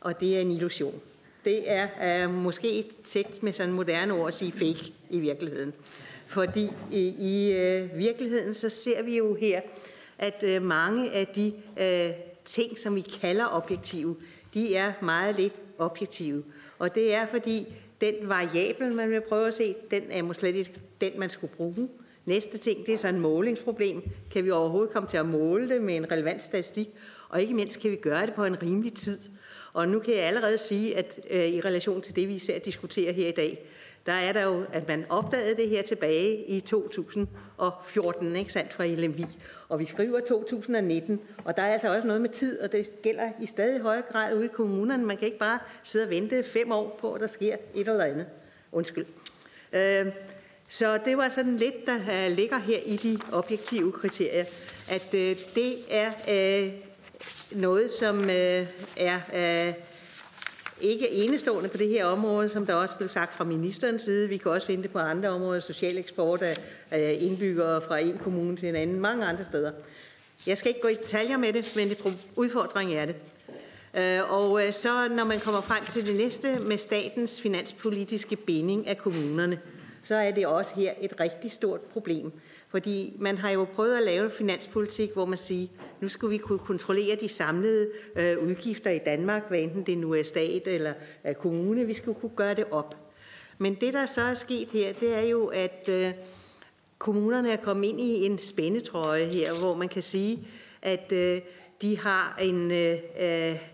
og det er en illusion. Det er uh, måske et tekst med sådan moderne ord at sige fake i virkeligheden. Fordi i, i uh, virkeligheden så ser vi jo her, at øh, mange af de øh, ting, som vi kalder objektive, de er meget lidt objektive. Og det er fordi, den variabel, man vil prøve at se, den er måske slet ikke den, man skulle bruge. Næste ting, det er så en målingsproblem. Kan vi overhovedet komme til at måle det med en relevant statistik? Og ikke mindst kan vi gøre det på en rimelig tid. Og nu kan jeg allerede sige, at øh, i relation til det, vi især diskuterer her i dag, der er der jo, at man opdagede det her tilbage i 2014, ikke sandt, fra LMV. Og vi skriver 2019, og der er altså også noget med tid, og det gælder i stadig højere grad ude i kommunerne. Man kan ikke bare sidde og vente fem år på, at der sker et eller andet. Undskyld. Øh, så det var sådan lidt, der øh, ligger her i de objektive kriterier, at øh, det er øh, noget, som øh, er øh, ikke enestående på det her område, som der også blev sagt fra ministerens side. Vi kan også finde det på andre områder, social eksport af, indbyggere fra en kommune til en anden, mange andre steder. Jeg skal ikke gå i detaljer med det, men det udfordring er det. Øh, og øh, så når man kommer frem til det næste med statens finanspolitiske binding af kommunerne, så er det også her et rigtig stort problem. Fordi man har jo prøvet at lave en finanspolitik, hvor man siger, nu skulle vi kunne kontrollere de samlede øh, udgifter i Danmark, hvad enten det nu er stat eller øh, kommune, vi skulle kunne gøre det op. Men det, der så er sket her, det er jo, at øh, kommunerne er kommet ind i en spændetrøje her, hvor man kan sige, at øh, de har en... Øh, øh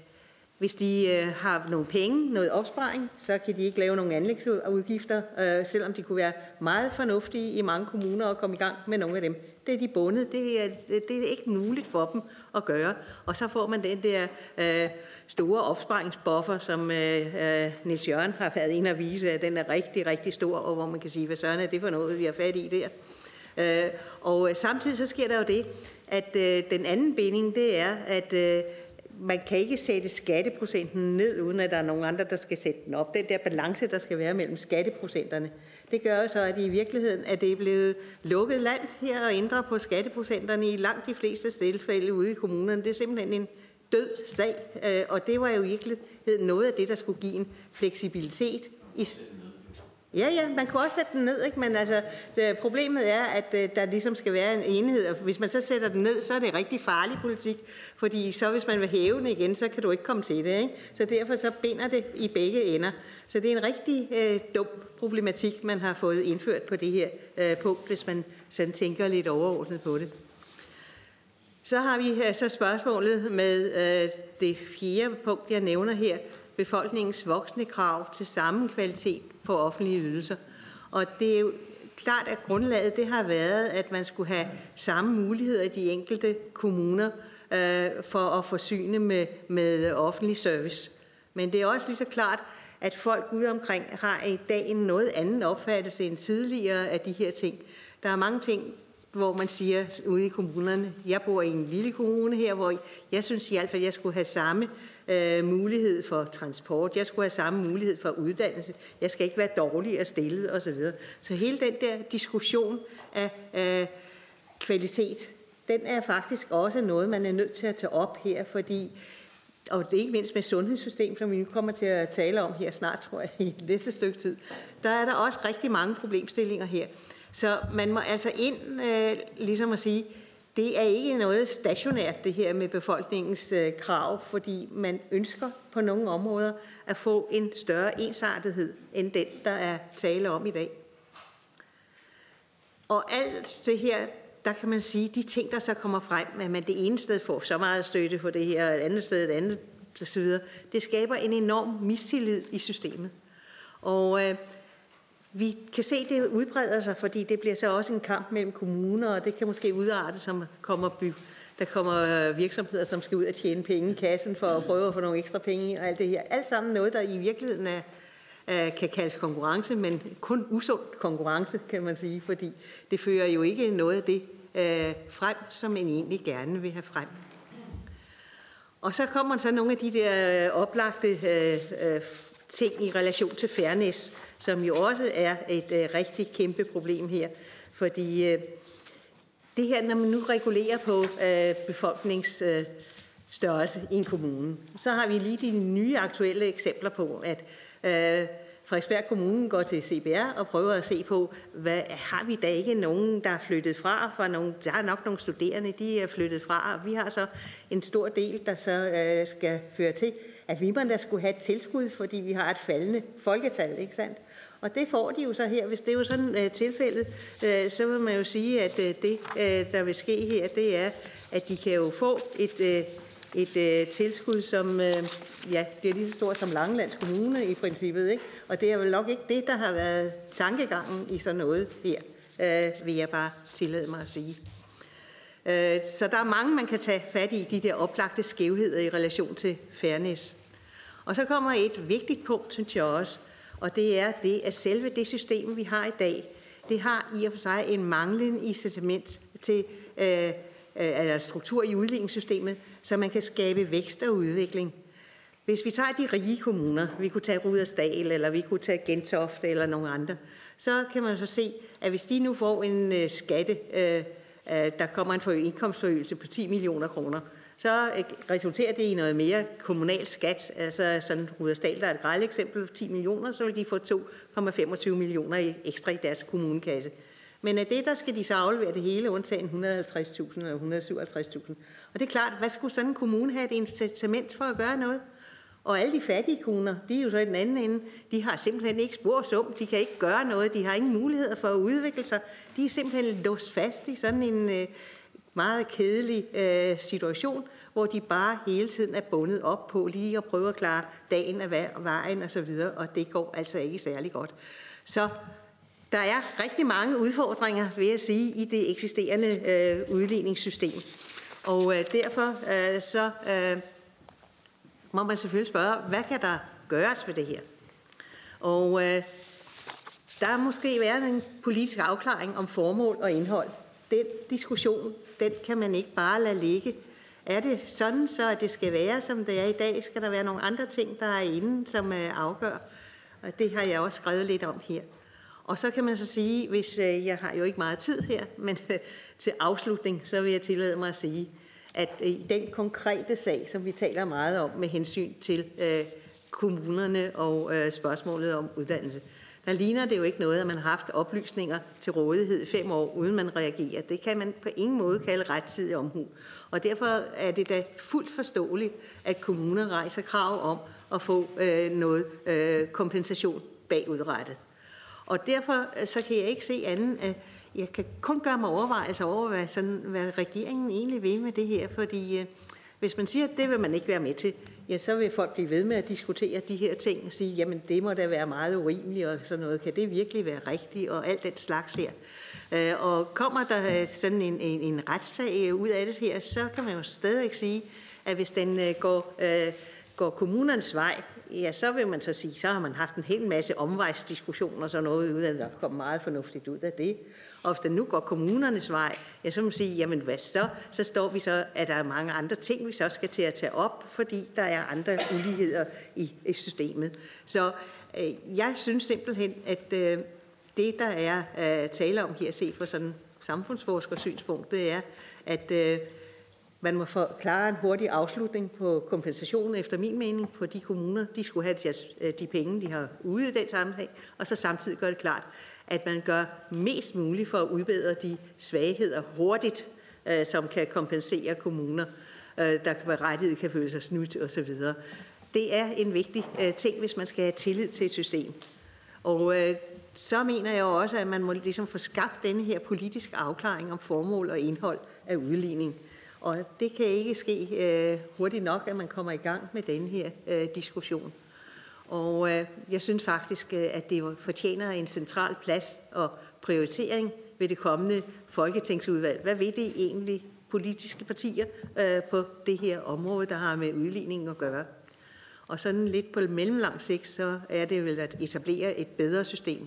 hvis de øh, har nogle penge, noget opsparing, så kan de ikke lave nogle anlægsudgifter, øh, selvom de kunne være meget fornuftige i mange kommuner at komme i gang med nogle af dem. Det er de bundet. Det er, det er ikke muligt for dem at gøre. Og så får man den der øh, store opsparingsbuffer, som øh, øh Niels Jørgen har været inde at vise, at den er rigtig, rigtig stor, og hvor man kan sige, hvad søren er det for noget, vi har fat i der. Øh, og samtidig så sker der jo det, at øh, den anden binding, det er, at øh, man kan ikke sætte skatteprocenten ned, uden at der er nogen andre, der skal sætte den op. Den der balance, der skal være mellem skatteprocenterne, det gør jo så, at i virkeligheden er det blevet lukket land her og ændre på skatteprocenterne i langt de fleste tilfælde ude i kommunerne. Det er simpelthen en død sag, øh, og det var jo i virkeligheden noget af det, der skulle give en fleksibilitet i Ja, ja, man kunne også sætte den ned, ikke? men altså, det, problemet er, at uh, der ligesom skal være en enhed, og hvis man så sætter den ned, så er det rigtig farlig politik, fordi så hvis man vil hæve den igen, så kan du ikke komme til det. Ikke? Så derfor så binder det i begge ender. Så det er en rigtig øh, dum problematik, man har fået indført på det her øh, punkt, hvis man sådan tænker lidt overordnet på det. Så har vi øh, så spørgsmålet med øh, det fjerde punkt, jeg nævner her, befolkningens voksne krav til samme kvalitet på offentlige ydelser. Og det er jo klart, at grundlaget det har været, at man skulle have samme muligheder i de enkelte kommuner øh, for at forsyne med, med offentlig service. Men det er også lige så klart, at folk ude omkring har i dag en noget anden opfattelse end tidligere af de her ting. Der er mange ting, hvor man siger ude i kommunerne, jeg bor i en lille kommune her, hvor jeg synes i hvert fald, at jeg skulle have samme øh, mulighed for transport, jeg skulle have samme mulighed for uddannelse, jeg skal ikke være dårligere stillet osv. Så hele den der diskussion af øh, kvalitet, den er faktisk også noget, man er nødt til at tage op her, fordi og det er ikke mindst med sundhedssystem, som vi nu kommer til at tale om her snart, tror jeg, i næste stykke tid, der er der også rigtig mange problemstillinger her. Så man må altså ind, øh, ligesom at sige, det er ikke noget stationært, det her med befolkningens øh, krav, fordi man ønsker på nogle områder at få en større ensartethed end den, der er tale om i dag. Og alt det her, der kan man sige, de ting, der så kommer frem, at man det ene sted får så meget støtte på det her, og et andet sted et andet osv., det skaber en enorm mistillid i systemet. Og øh, vi kan se, at det udbreder sig, fordi det bliver så også en kamp mellem kommuner, og det kan måske udarte, som kommer by, der kommer øh, virksomheder, som skal ud og tjene penge i kassen for at prøve at få nogle ekstra penge og alt det her. Alt sammen noget, der i virkeligheden er, kan kaldes konkurrence, men kun usund konkurrence, kan man sige, fordi det fører jo ikke noget af det øh, frem, som man egentlig gerne vil have frem. Og så kommer så nogle af de der øh, oplagte øh, øh ting i relation til fairness, som jo også er et øh, rigtig kæmpe problem her. Fordi øh, det her, når man nu regulerer på øh, befolkningsstørrelse øh, i en kommune, så har vi lige de nye aktuelle eksempler på, at øh, Frederiksberg Kommune går til CBR og prøver at se på, hvad har vi da ikke nogen, der er flyttet fra? For nogle, der er nok nogle studerende, de er flyttet fra, og vi har så en stor del, der så øh, skal føre til, at vi der skulle have et tilskud, fordi vi har et faldende folketal, ikke sandt? Og det får de jo så her. Hvis det er jo sådan uh, tilfældet, uh, så vil man jo sige, at uh, det, uh, der vil ske her, det er, at de kan jo få et, uh, et uh, tilskud, som uh, ja, bliver lige så stort som Langelands Kommune i princippet. Ikke? Og det er vel nok ikke det, der har været tankegangen i sådan noget her, uh, vil jeg bare tillade mig at sige. Uh, så der er mange, man kan tage fat i, de der oplagte skævheder i relation til fairness. Og så kommer et vigtigt punkt, synes jeg også, og det er det, at selve det system, vi har i dag, det har i og for sig en manglende incitament til øh, øh, struktur i udligningssystemet, så man kan skabe vækst og udvikling. Hvis vi tager de rige kommuner, vi kunne tage Rudersdal, eller vi kunne tage Gentofte eller nogle andre, så kan man så se, at hvis de nu får en øh, skatte, øh, øh, der kommer en indkomstforøgelse på 10 millioner kroner, så øh, resulterer det i noget mere kommunal skat. Altså sådan Rudersdal, der er et grælde eksempel, 10 millioner, så vil de få 2,25 millioner ekstra i deres kommunekasse. Men af det, der skal de så aflevere det hele, undtagen 150.000 eller 157.000. Og det er klart, hvad skulle sådan en kommune have et incitament for at gøre noget? Og alle de fattige kommuner, de er jo så i den anden ende, de har simpelthen ikke spor sum, de kan ikke gøre noget, de har ingen muligheder for at udvikle sig. De er simpelthen låst fast i sådan en, øh, meget kedelig øh, situation, hvor de bare hele tiden er bundet op på lige at prøve at klare dagen af vejen og så videre, og det går altså ikke særlig godt. Så der er rigtig mange udfordringer, vil jeg sige, i det eksisterende øh, udligningssystem. Og øh, derfor øh, så øh, må man selvfølgelig spørge, hvad kan der gøres ved det her? Og øh, der er måske været en politisk afklaring om formål og indhold den diskussion, den kan man ikke bare lade ligge. Er det sådan, så at det skal være, som det er i dag? Skal der være nogle andre ting, der er inde, som øh, afgør? Og det har jeg også skrevet lidt om her. Og så kan man så sige, hvis øh, jeg har jo ikke meget tid her, men øh, til afslutning, så vil jeg tillade mig at sige, at i den konkrete sag, som vi taler meget om med hensyn til øh, kommunerne og øh, spørgsmålet om uddannelse, der ligner det jo ikke noget, at man har haft oplysninger til rådighed i fem år, uden man reagerer. Det kan man på ingen måde kalde rettidig omhu. Og derfor er det da fuldt forståeligt, at kommuner rejser krav om at få øh, noget øh, kompensation bagudrettet. Og derfor øh, så kan jeg ikke se anden, at jeg kan kun gøre mig overvejelser over, hvad, sådan, hvad regeringen egentlig vil med det her, fordi øh, hvis man siger, at det vil man ikke være med til, ja, så vil folk blive ved med at diskutere de her ting og sige, jamen det må da være meget urimeligt og sådan noget. Kan det virkelig være rigtigt og alt den slags her? Øh, og kommer der øh, sådan en, en, en retssag øh, ud af det her, så kan man jo stadigvæk sige, at hvis den øh, går, går kommunernes vej, ja, så vil man så sige, så har man haft en hel masse omvejsdiskussioner og sådan noget, uden at der kommer meget fornuftigt ud af det. Og hvis den nu går kommunernes vej, ja, så må man sige, jamen hvad så? Så står vi så, at der er mange andre ting, vi så skal til at tage op, fordi der er andre uligheder i, i systemet. Så øh, jeg synes simpelthen, at øh, det, der er øh, tale om her, set fra sådan samfundsforskersynspunkt, det er, at øh, man må forklare en hurtig afslutning på kompensationen, efter min mening, på de kommuner. De skulle have de, øh, de penge, de har ude i den sammenhæng, og så samtidig gøre det klart, at man gør mest muligt for at udbedre de svagheder hurtigt, øh, som kan kompensere kommuner, øh, der berettiget kan føle sig snydt osv. Det er en vigtig øh, ting, hvis man skal have tillid til et system. Og øh, så mener jeg også, at man må ligesom få skabt denne her politiske afklaring om formål og indhold af udligning. Og det kan ikke ske øh, hurtigt nok, at man kommer i gang med den her øh, diskussion. Og øh, jeg synes faktisk, øh, at det fortjener en central plads og prioritering ved det kommende folketingsudvalg. Hvad vil det egentlig politiske partier øh, på det her område, der har med udligningen at gøre? Og sådan lidt på mellemlang sigt, så er det vel at etablere et bedre system,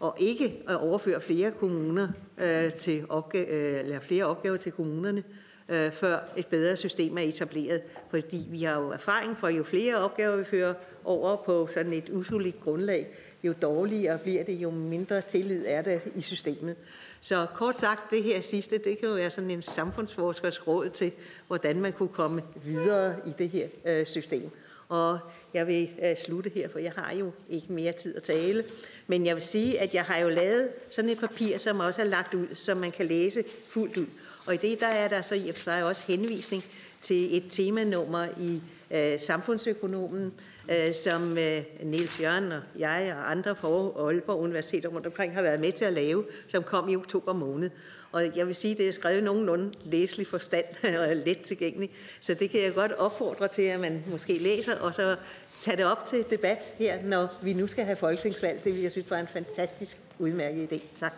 og ikke at overføre flere kommuner øh, til opgave, øh, eller flere opgaver til kommunerne, øh, før et bedre system er etableret. Fordi vi har jo erfaring for, jo flere opgaver vi fører over på sådan et usolidt grundlag, jo dårligere bliver det, jo mindre tillid er der i systemet. Så kort sagt, det her sidste, det kan jo være sådan en samfundsforskers råd til, hvordan man kunne komme videre i det her øh, system. Og jeg vil øh, slutte her, for jeg har jo ikke mere tid at tale. Men jeg vil sige, at jeg har jo lavet sådan et papir, som også er lagt ud, som man kan læse fuldt ud. Og i det der er der så i og for sig også henvisning til et temanummer i øh, Samfundsøkonomen, øh, Øh, som Nils Niels Jørgen og jeg og andre fra Aalborg Universitet rundt omkring har været med til at lave, som kom i oktober måned. Og jeg vil sige, at det er skrevet nogenlunde læselig forstand og let tilgængeligt. Så det kan jeg godt opfordre til, at man måske læser, og så tage det op til debat her, når vi nu skal have folketingsvalg. Det vil jeg synes var en fantastisk udmærket idé. Tak.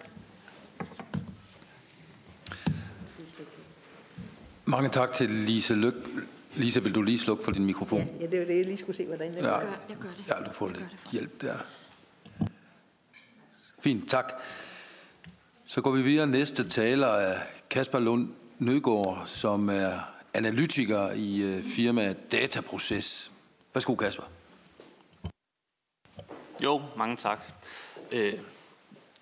Mange tak til Lise Lyk. Lise, vil du lige slukke for din mikrofon? Ja, ja det var det, jeg lige skulle se, hvordan det ja. gør. Jeg gør det. Ja, du får lidt hjælp der. Fint, tak. Så går vi videre. Næste taler er Kasper Lund Nødgaard, som er analytiker i øh, firmaet Dataproces. Værsgo, Kasper. Jo, mange tak. Øh,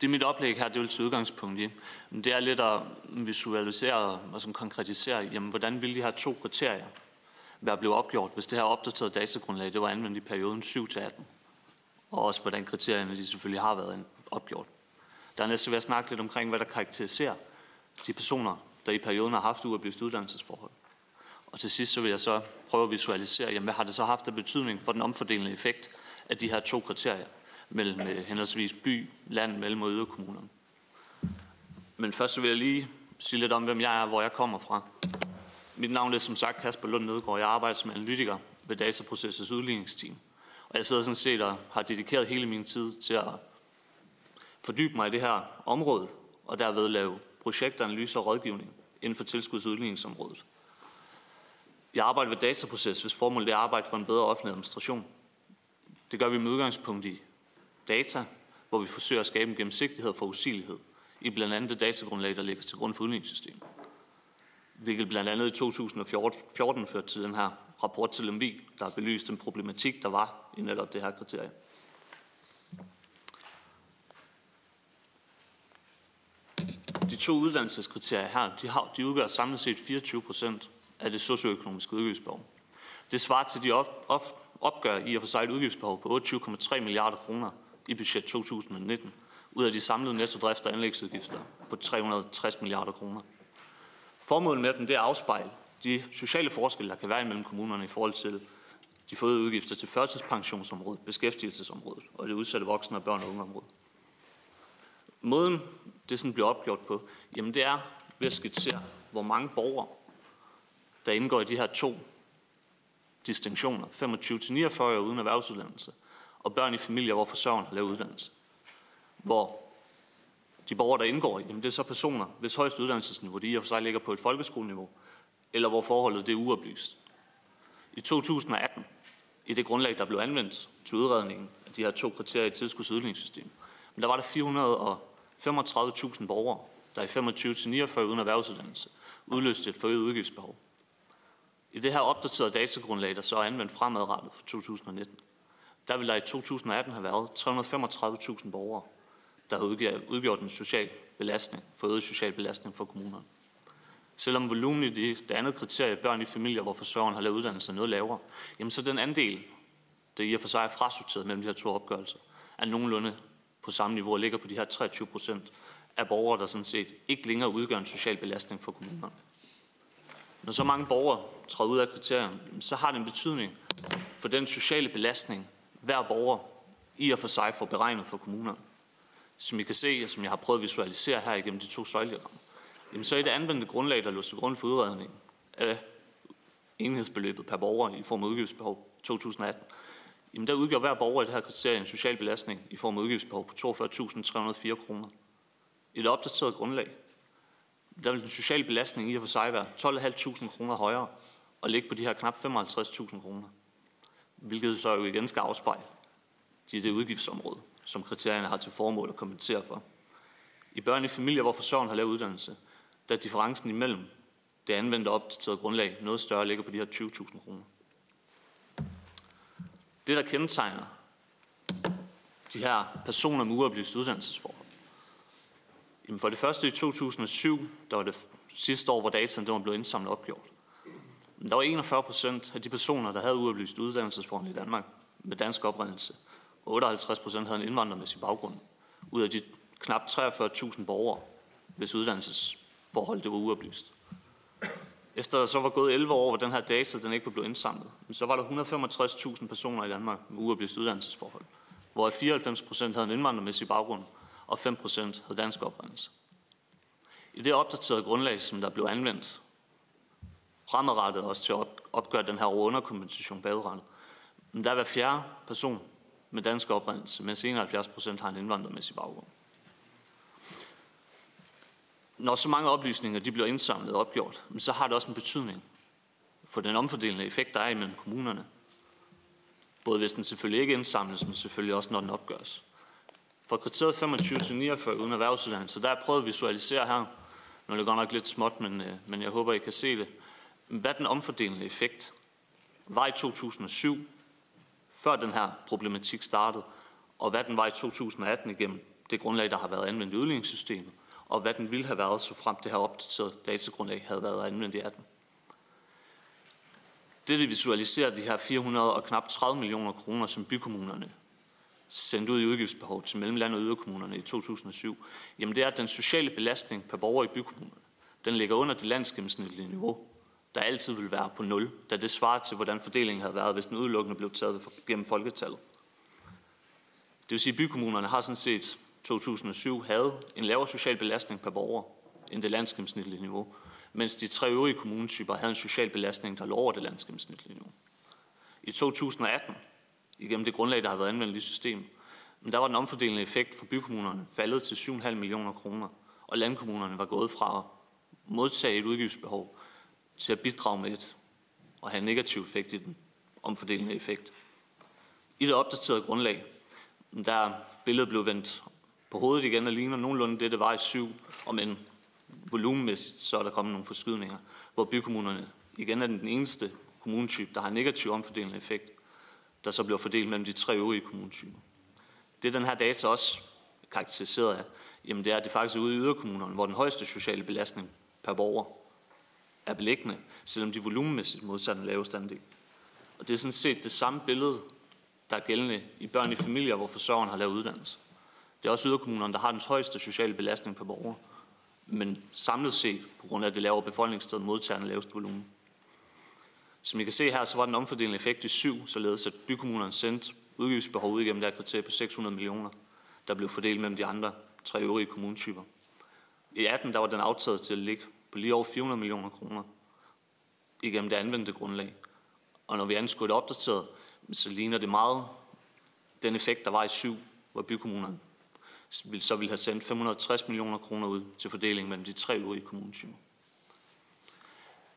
det mit oplæg her, det vil til udgangspunkt i. Det er lidt at visualisere og sådan konkretisere, jamen, hvordan vil de her to kriterier være blevet opgjort, hvis det her opdaterede datagrundlag, det var anvendt i perioden 7-18. Og også hvordan kriterierne de selvfølgelig har været opgjort. Dernæst vil jeg snakke lidt omkring, hvad der karakteriserer de personer, der i perioden har haft uoplyst uddannelsesforhold. Og til sidst så vil jeg så prøve at visualisere, jamen, hvad har det så haft af betydning for den omfordelende effekt af de her to kriterier mellem øh, henholdsvis by, land, mellem og yderkommunerne. Men først så vil jeg lige sige lidt om, hvem jeg er, hvor jeg kommer fra. Mit navn er som sagt Kasper Lund Nødgaard. Jeg arbejder som analytiker ved Dataprocessets udligningsteam. Og jeg sidder sådan set og har dedikeret hele min tid til at fordybe mig i det her område, og derved lave projektanalyse og rådgivning inden for tilskudsudligningsområdet. Jeg arbejder ved Dataproces, hvis formålet er at arbejde for en bedre offentlig administration. Det gør vi med udgangspunkt i data, hvor vi forsøger at skabe en gennemsigtighed for usigelighed i blandt andet det datagrundlag, der ligger til grund for udligningssystemet. Hvilket blandt andet i 2014 førte til den her rapport til Lemvig, der har belyst den problematik, der var i netop det her kriterie. De to uddannelseskriterier her, de, har, de udgør samlet set 24 procent af det socioøkonomiske udgiftsbehov. Det svarer til de op, op, opgør i og for sig et udgiftsbehov på 28,3 milliarder kroner i budget 2019, ud af de samlede netto drift- og anlægsudgifter på 360 milliarder kroner. Formålet med dem det er at afspejle de sociale forskelle, der kan være imellem kommunerne i forhold til de fået udgifter til førtidspensionsområdet, beskæftigelsesområdet og det udsatte voksne og børn- og ungeområde. Måden, det sådan bliver opgjort på, jamen det er ved at skitsere, hvor mange borgere, der indgår i de her to distinktioner, 25-49 år uden erhvervsuddannelse, og børn i familier, hvor forsørgeren har lavet uddannelse. Hvor de borgere, der indgår i, jamen det er så personer, hvis højeste uddannelsesniveau de i og for sig ligger på et folkeskoleniveau, eller hvor forholdet det er uoplyst. I 2018 i det grundlag, der blev anvendt til udredningen af de her to kriterier i tilskudsudligningssystemet. Men der var der 435.000 borgere, der i 25 til 49 uden erhvervsuddannelse udløste et forøget udgiftsbehov. I det her opdaterede datagrundlag, der så er anvendt fremadrettet for 2019, der vil der i 2018 have været 335.000 borgere, der har udgjort en social belastning, forøget social belastning for kommunerne. Selvom volumen i det, det andet kriterie, børn i familier, hvor forsørgeren har lavet uddannelse noget lavere, jamen så den andel, der i og for sig er frasorteret mellem de her to opgørelser, er nogenlunde på samme niveau og ligger på de her 23 procent af borgere, der sådan set ikke længere udgør en social belastning for kommunerne. Når så mange borgere træder ud af kriterierne, så har det en betydning for den sociale belastning, hver borger i og for sig får beregnet for kommunerne. Som I kan se, og som jeg har prøvet at visualisere her igennem de to søjlerammer, jamen så er det anvendte grundlag, der lå til grund for udredningen af enhedsbeløbet per borger i form af udgiftsbehov 2018, jamen der udgør hver borger i det her kriterie en social belastning i form af udgiftsbehov på 42.304 kroner. I det opdaterede grundlag, der vil den sociale belastning i og for sig være 12.500 kroner højere og ligge på de her knap 55.000 kroner. Hvilket så jo igen skal afspejle de det udgiftsområde, som kriterierne har til formål at kompensere for. I børn i familier, hvor forsørgeren har lavet uddannelse, der er differencen imellem det anvendte opdaterede grundlag noget større ligger på de her 20.000 kroner. Det, der kendetegner de her personer med uoplyst uddannelsesforhold. Jamen for det første i 2007, der var det sidste år, hvor dataen var blevet indsamlet og opgjort. Der var 41 procent af de personer, der havde uoplyst uddannelsesforhold i Danmark med dansk oprindelse. 58 procent havde en indvandrermæssig baggrund. Ud af de knap 43.000 borgere, hvis uddannelsesforhold det var uoplyst. Efter der så var gået 11 år, hvor den her data den ikke blev indsamlet, så var der 165.000 personer i Danmark med uoplyst uddannelsesforhold, hvor 94 procent havde en indvandrermæssig baggrund, og 5 procent havde dansk oprindelse. I det opdaterede grundlag, som der blev anvendt fremadrettet også til at opgøre den her underkompensation bagudrettet, der er hver fjerde person med dansk oprindelse, mens 71 procent har en indvandrermæssig baggrund. Når så mange oplysninger de bliver indsamlet og opgjort, så har det også en betydning for den omfordelende effekt, der er imellem kommunerne. Både hvis den selvfølgelig ikke indsamles, men selvfølgelig også, når den opgøres. For kriteriet 25 til 49 uden erhvervsuddannelse, der er prøvet at visualisere her, når det går nok lidt småt, men, øh, men jeg håber, I kan se det, hvad den omfordelende effekt var i 2007, før den her problematik startede, og hvad den var i 2018 igennem det grundlag, der har været anvendt i udligningssystemet, og hvad den ville have været, så frem det her opdaterede datagrundlag havde været anvendt i 18. Det, det visualiserer de her 400 og knap 30 millioner kroner, som bykommunerne sendte ud i udgiftsbehov til mellemland- og yderkommunerne i 2007, jamen det er, at den sociale belastning per borger i bykommunerne, den ligger under det landsgennemsnitlige niveau, der altid vil være på 0, da det svarer til, hvordan fordelingen havde været, hvis den udelukkende blev taget gennem folketallet. Det vil sige, at bykommunerne har sådan set 2007 havde en lavere social belastning per borger end det landsgennemsnitlige niveau, mens de tre øvrige kommunetyper havde en social belastning, der lå over det landsgennemsnitlige niveau. I 2018, igennem det grundlag, der har været anvendt i systemet, men der var den omfordelende effekt for bykommunerne faldet til 7,5 millioner kroner, og landkommunerne var gået fra at modtage et udgiftsbehov til at bidrage med et og have en negativ effekt i den omfordelende effekt. I det opdaterede grundlag, der billedet blev vendt på hovedet igen og ligner nogenlunde det, det var i syv, og men volumenmæssigt, så er der kommet nogle forskydninger, hvor bykommunerne igen er den eneste kommunetype, der har negativ omfordelende effekt, der så bliver fordelt mellem de tre øvrige kommunetyper. Det den her data også karakteriseret af, jamen det er, at det faktisk er ude i yderkommunerne, hvor den højeste sociale belastning per borger er beliggende, selvom de volumenmæssigt modsat den laveste andel. Og det er sådan set det samme billede, der er gældende i børn i familier, hvor forsørgeren har lavet uddannelse. Det er også yderkommunerne, der har den højeste sociale belastning på borgere, men samlet set, på grund af det lavere befolkningssted, modtager den laveste volumen. Som I kan se her, så var den omfordelende effekt i syv, således at bykommunerne sendte udgiftsbehov ud igennem der kriterie på 600 millioner, der blev fordelt mellem de andre tre øvrige kommunetyper. I 18 der var den aftaget til at ligge på lige over 400 millioner kroner igennem det anvendte grundlag. Og når vi anskuer det opdateret, så ligner det meget den effekt, der var i syv, hvor bykommunerne så ville have sendt 560 millioner kroner ud til fordeling mellem de tre øvrige kommunetyper.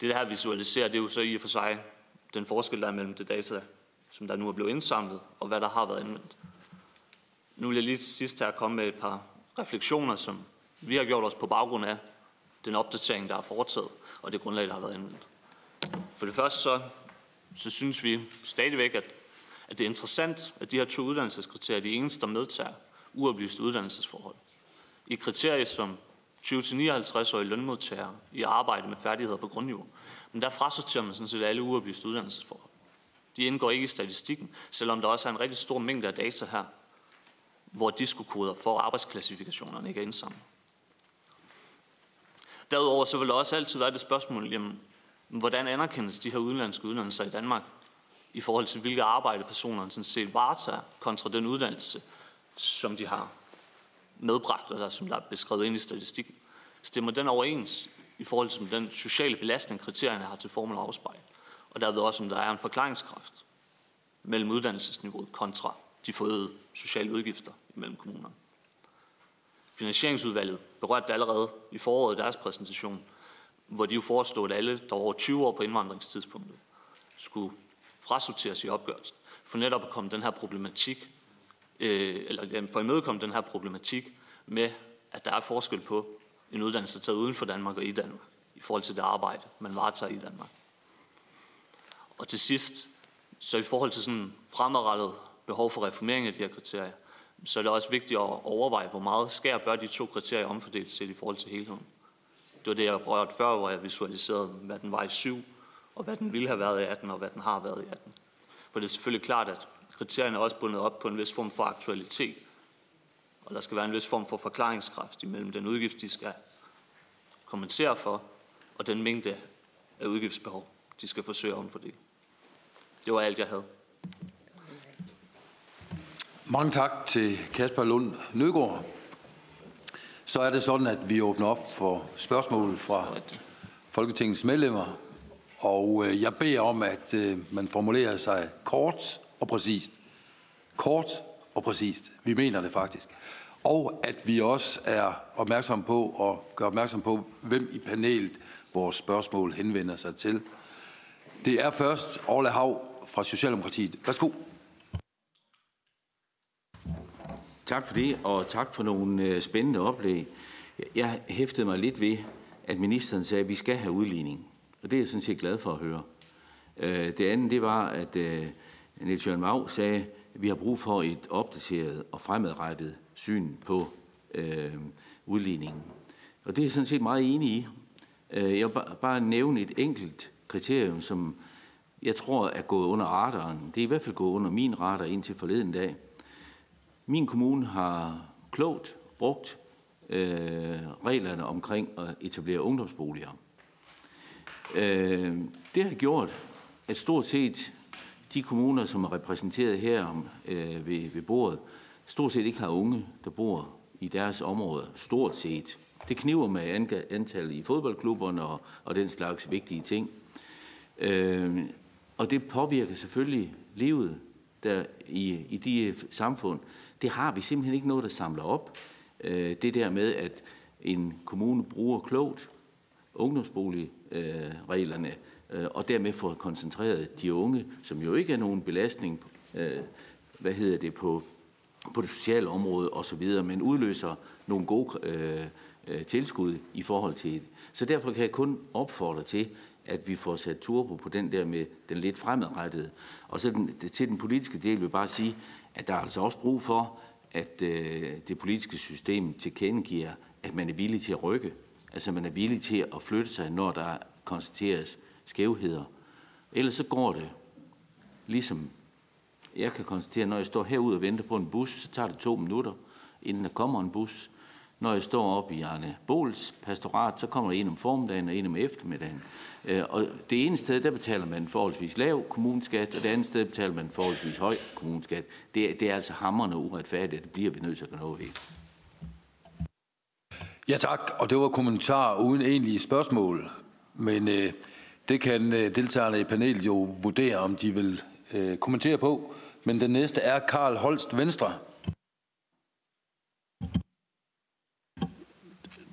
Det, der her visualiserer, det er jo så i og for sig den forskel, der er mellem det data som der nu er blevet indsamlet, og hvad der har været anvendt. Nu vil jeg lige til sidst her komme med et par refleksioner, som vi har gjort os på baggrund af den opdatering, der er foretaget, og det grundlag, der har været anvendt. For det første så, så synes vi stadigvæk, at, at det er interessant, at de her to uddannelseskriterier er de eneste, der medtager uoplyst uddannelsesforhold. I kriterier som 20-59-årige lønmodtagere i arbejde med færdigheder på grundniveau, men der frasorterer man sådan set alle uoplyste uddannelsesforhold. De indgår ikke i statistikken, selvom der også er en rigtig stor mængde af data her, hvor diskokoder for arbejdsklassifikationerne ikke er indsamlet. Derudover så vil der også altid være det spørgsmål, jamen, hvordan anerkendes de her udenlandske uddannelser i Danmark i forhold til, hvilke arbejde personerne sådan set varetager kontra den uddannelse, som de har medbragt, og der, som der er beskrevet ind i statistikken. Stemmer den overens i forhold til den sociale belastning, kriterierne har til formål at afspejle? Og derved også, om der er en forklaringskraft mellem uddannelsesniveauet kontra de forøgede sociale udgifter mellem kommunerne. Finansieringsudvalget berørte det allerede i foråret i deres præsentation, hvor de jo foreslog, at alle, der var over 20 år på indvandringstidspunktet, skulle frasorteres i opgørelsen, for netop at komme den her problematik, øh, eller for at imødekomme den her problematik med, at der er forskel på en uddannelse taget uden for Danmark og i Danmark, i forhold til det arbejde, man varetager i Danmark. Og til sidst, så i forhold til sådan fremadrettet behov for reformering af de her kriterier, så er det også vigtigt at overveje, hvor meget skær bør de to kriterier omfordeles set i forhold til helheden. Det var det, jeg rørte før, hvor jeg visualiserede, hvad den var i 7, og hvad den ville have været i 18, og hvad den har været i 18. For det er selvfølgelig klart, at kriterierne er også bundet op på en vis form for aktualitet, og der skal være en vis form for forklaringskraft imellem den udgift, de skal kompensere for, og den mængde af udgiftsbehov, de skal forsøge at omfordele. Det var alt, jeg havde. Mange tak til Kasper Lund Nødgaard. Så er det sådan, at vi åbner op for spørgsmål fra Folketingets medlemmer. Og øh, jeg beder om, at øh, man formulerer sig kort og præcist. Kort og præcist. Vi mener det faktisk. Og at vi også er opmærksom på og gør opmærksom på, hvem i panelet vores spørgsmål henvender sig til. Det er først Orla Hav fra Socialdemokratiet. Værsgo. Tak for det, og tak for nogle øh, spændende oplæg. Jeg hæftede mig lidt ved, at ministeren sagde, at vi skal have udligning. Og det er jeg sådan set glad for at høre. Øh, det andet, det var, at øh, Niels Jørgen Mag sagde, at vi har brug for et opdateret og fremadrettet syn på øh, udligningen. Og det er jeg sådan set meget enig i. Jeg vil bare nævne et enkelt kriterium, som jeg tror er gået under radaren. Det er i hvert fald gået under min radar indtil forleden dag. Min kommune har klogt brugt øh, reglerne omkring at etablere ungdomsboliger. Øh, det har gjort, at stort set de kommuner, som er repræsenteret her øh, ved, ved bordet, stort set ikke har unge, der bor i deres områder. Stort set. Det kniver med antallet i fodboldklubberne og, og den slags vigtige ting. Øh, og det påvirker selvfølgelig livet der i, i de samfund. Det har vi simpelthen ikke noget, der samler op. Øh, det der med, at en kommune bruger klogt ungdomsboligreglerne, øh, og dermed får koncentreret de unge, som jo ikke er nogen belastning, øh, hvad hedder det, på, på det sociale område osv., men udløser nogle gode øh, tilskud i forhold til det. Så derfor kan jeg kun opfordre til, at vi får sat turbo på den der med den lidt fremadrettede. Og så den, til den politiske del vil jeg bare sige, at der er altså også brug for, at øh, det politiske system tilkendegiver, at man er villig til at rykke. Altså man er villig til at flytte sig, når der konstateres skævheder. Ellers så går det, ligesom jeg kan konstatere, når jeg står herude og venter på en bus, så tager det to minutter, inden der kommer en bus. Når jeg står op i Arne Bols pastorat, så kommer der en om formiddagen og en om eftermiddagen. Øh, og det ene sted, der betaler man forholdsvis lav kommuneskat, og det andet sted betaler man forholdsvis høj kommuneskat. Det, det er altså hammerne uretfærdigt, det bliver vi nødt til at gøre noget ved. Ja tak, og det var kommentar uden egentlige spørgsmål. Men øh, det kan øh, deltagerne i panelet jo vurdere, om de vil øh, kommentere på. Men den næste er Karl Holst Venstre.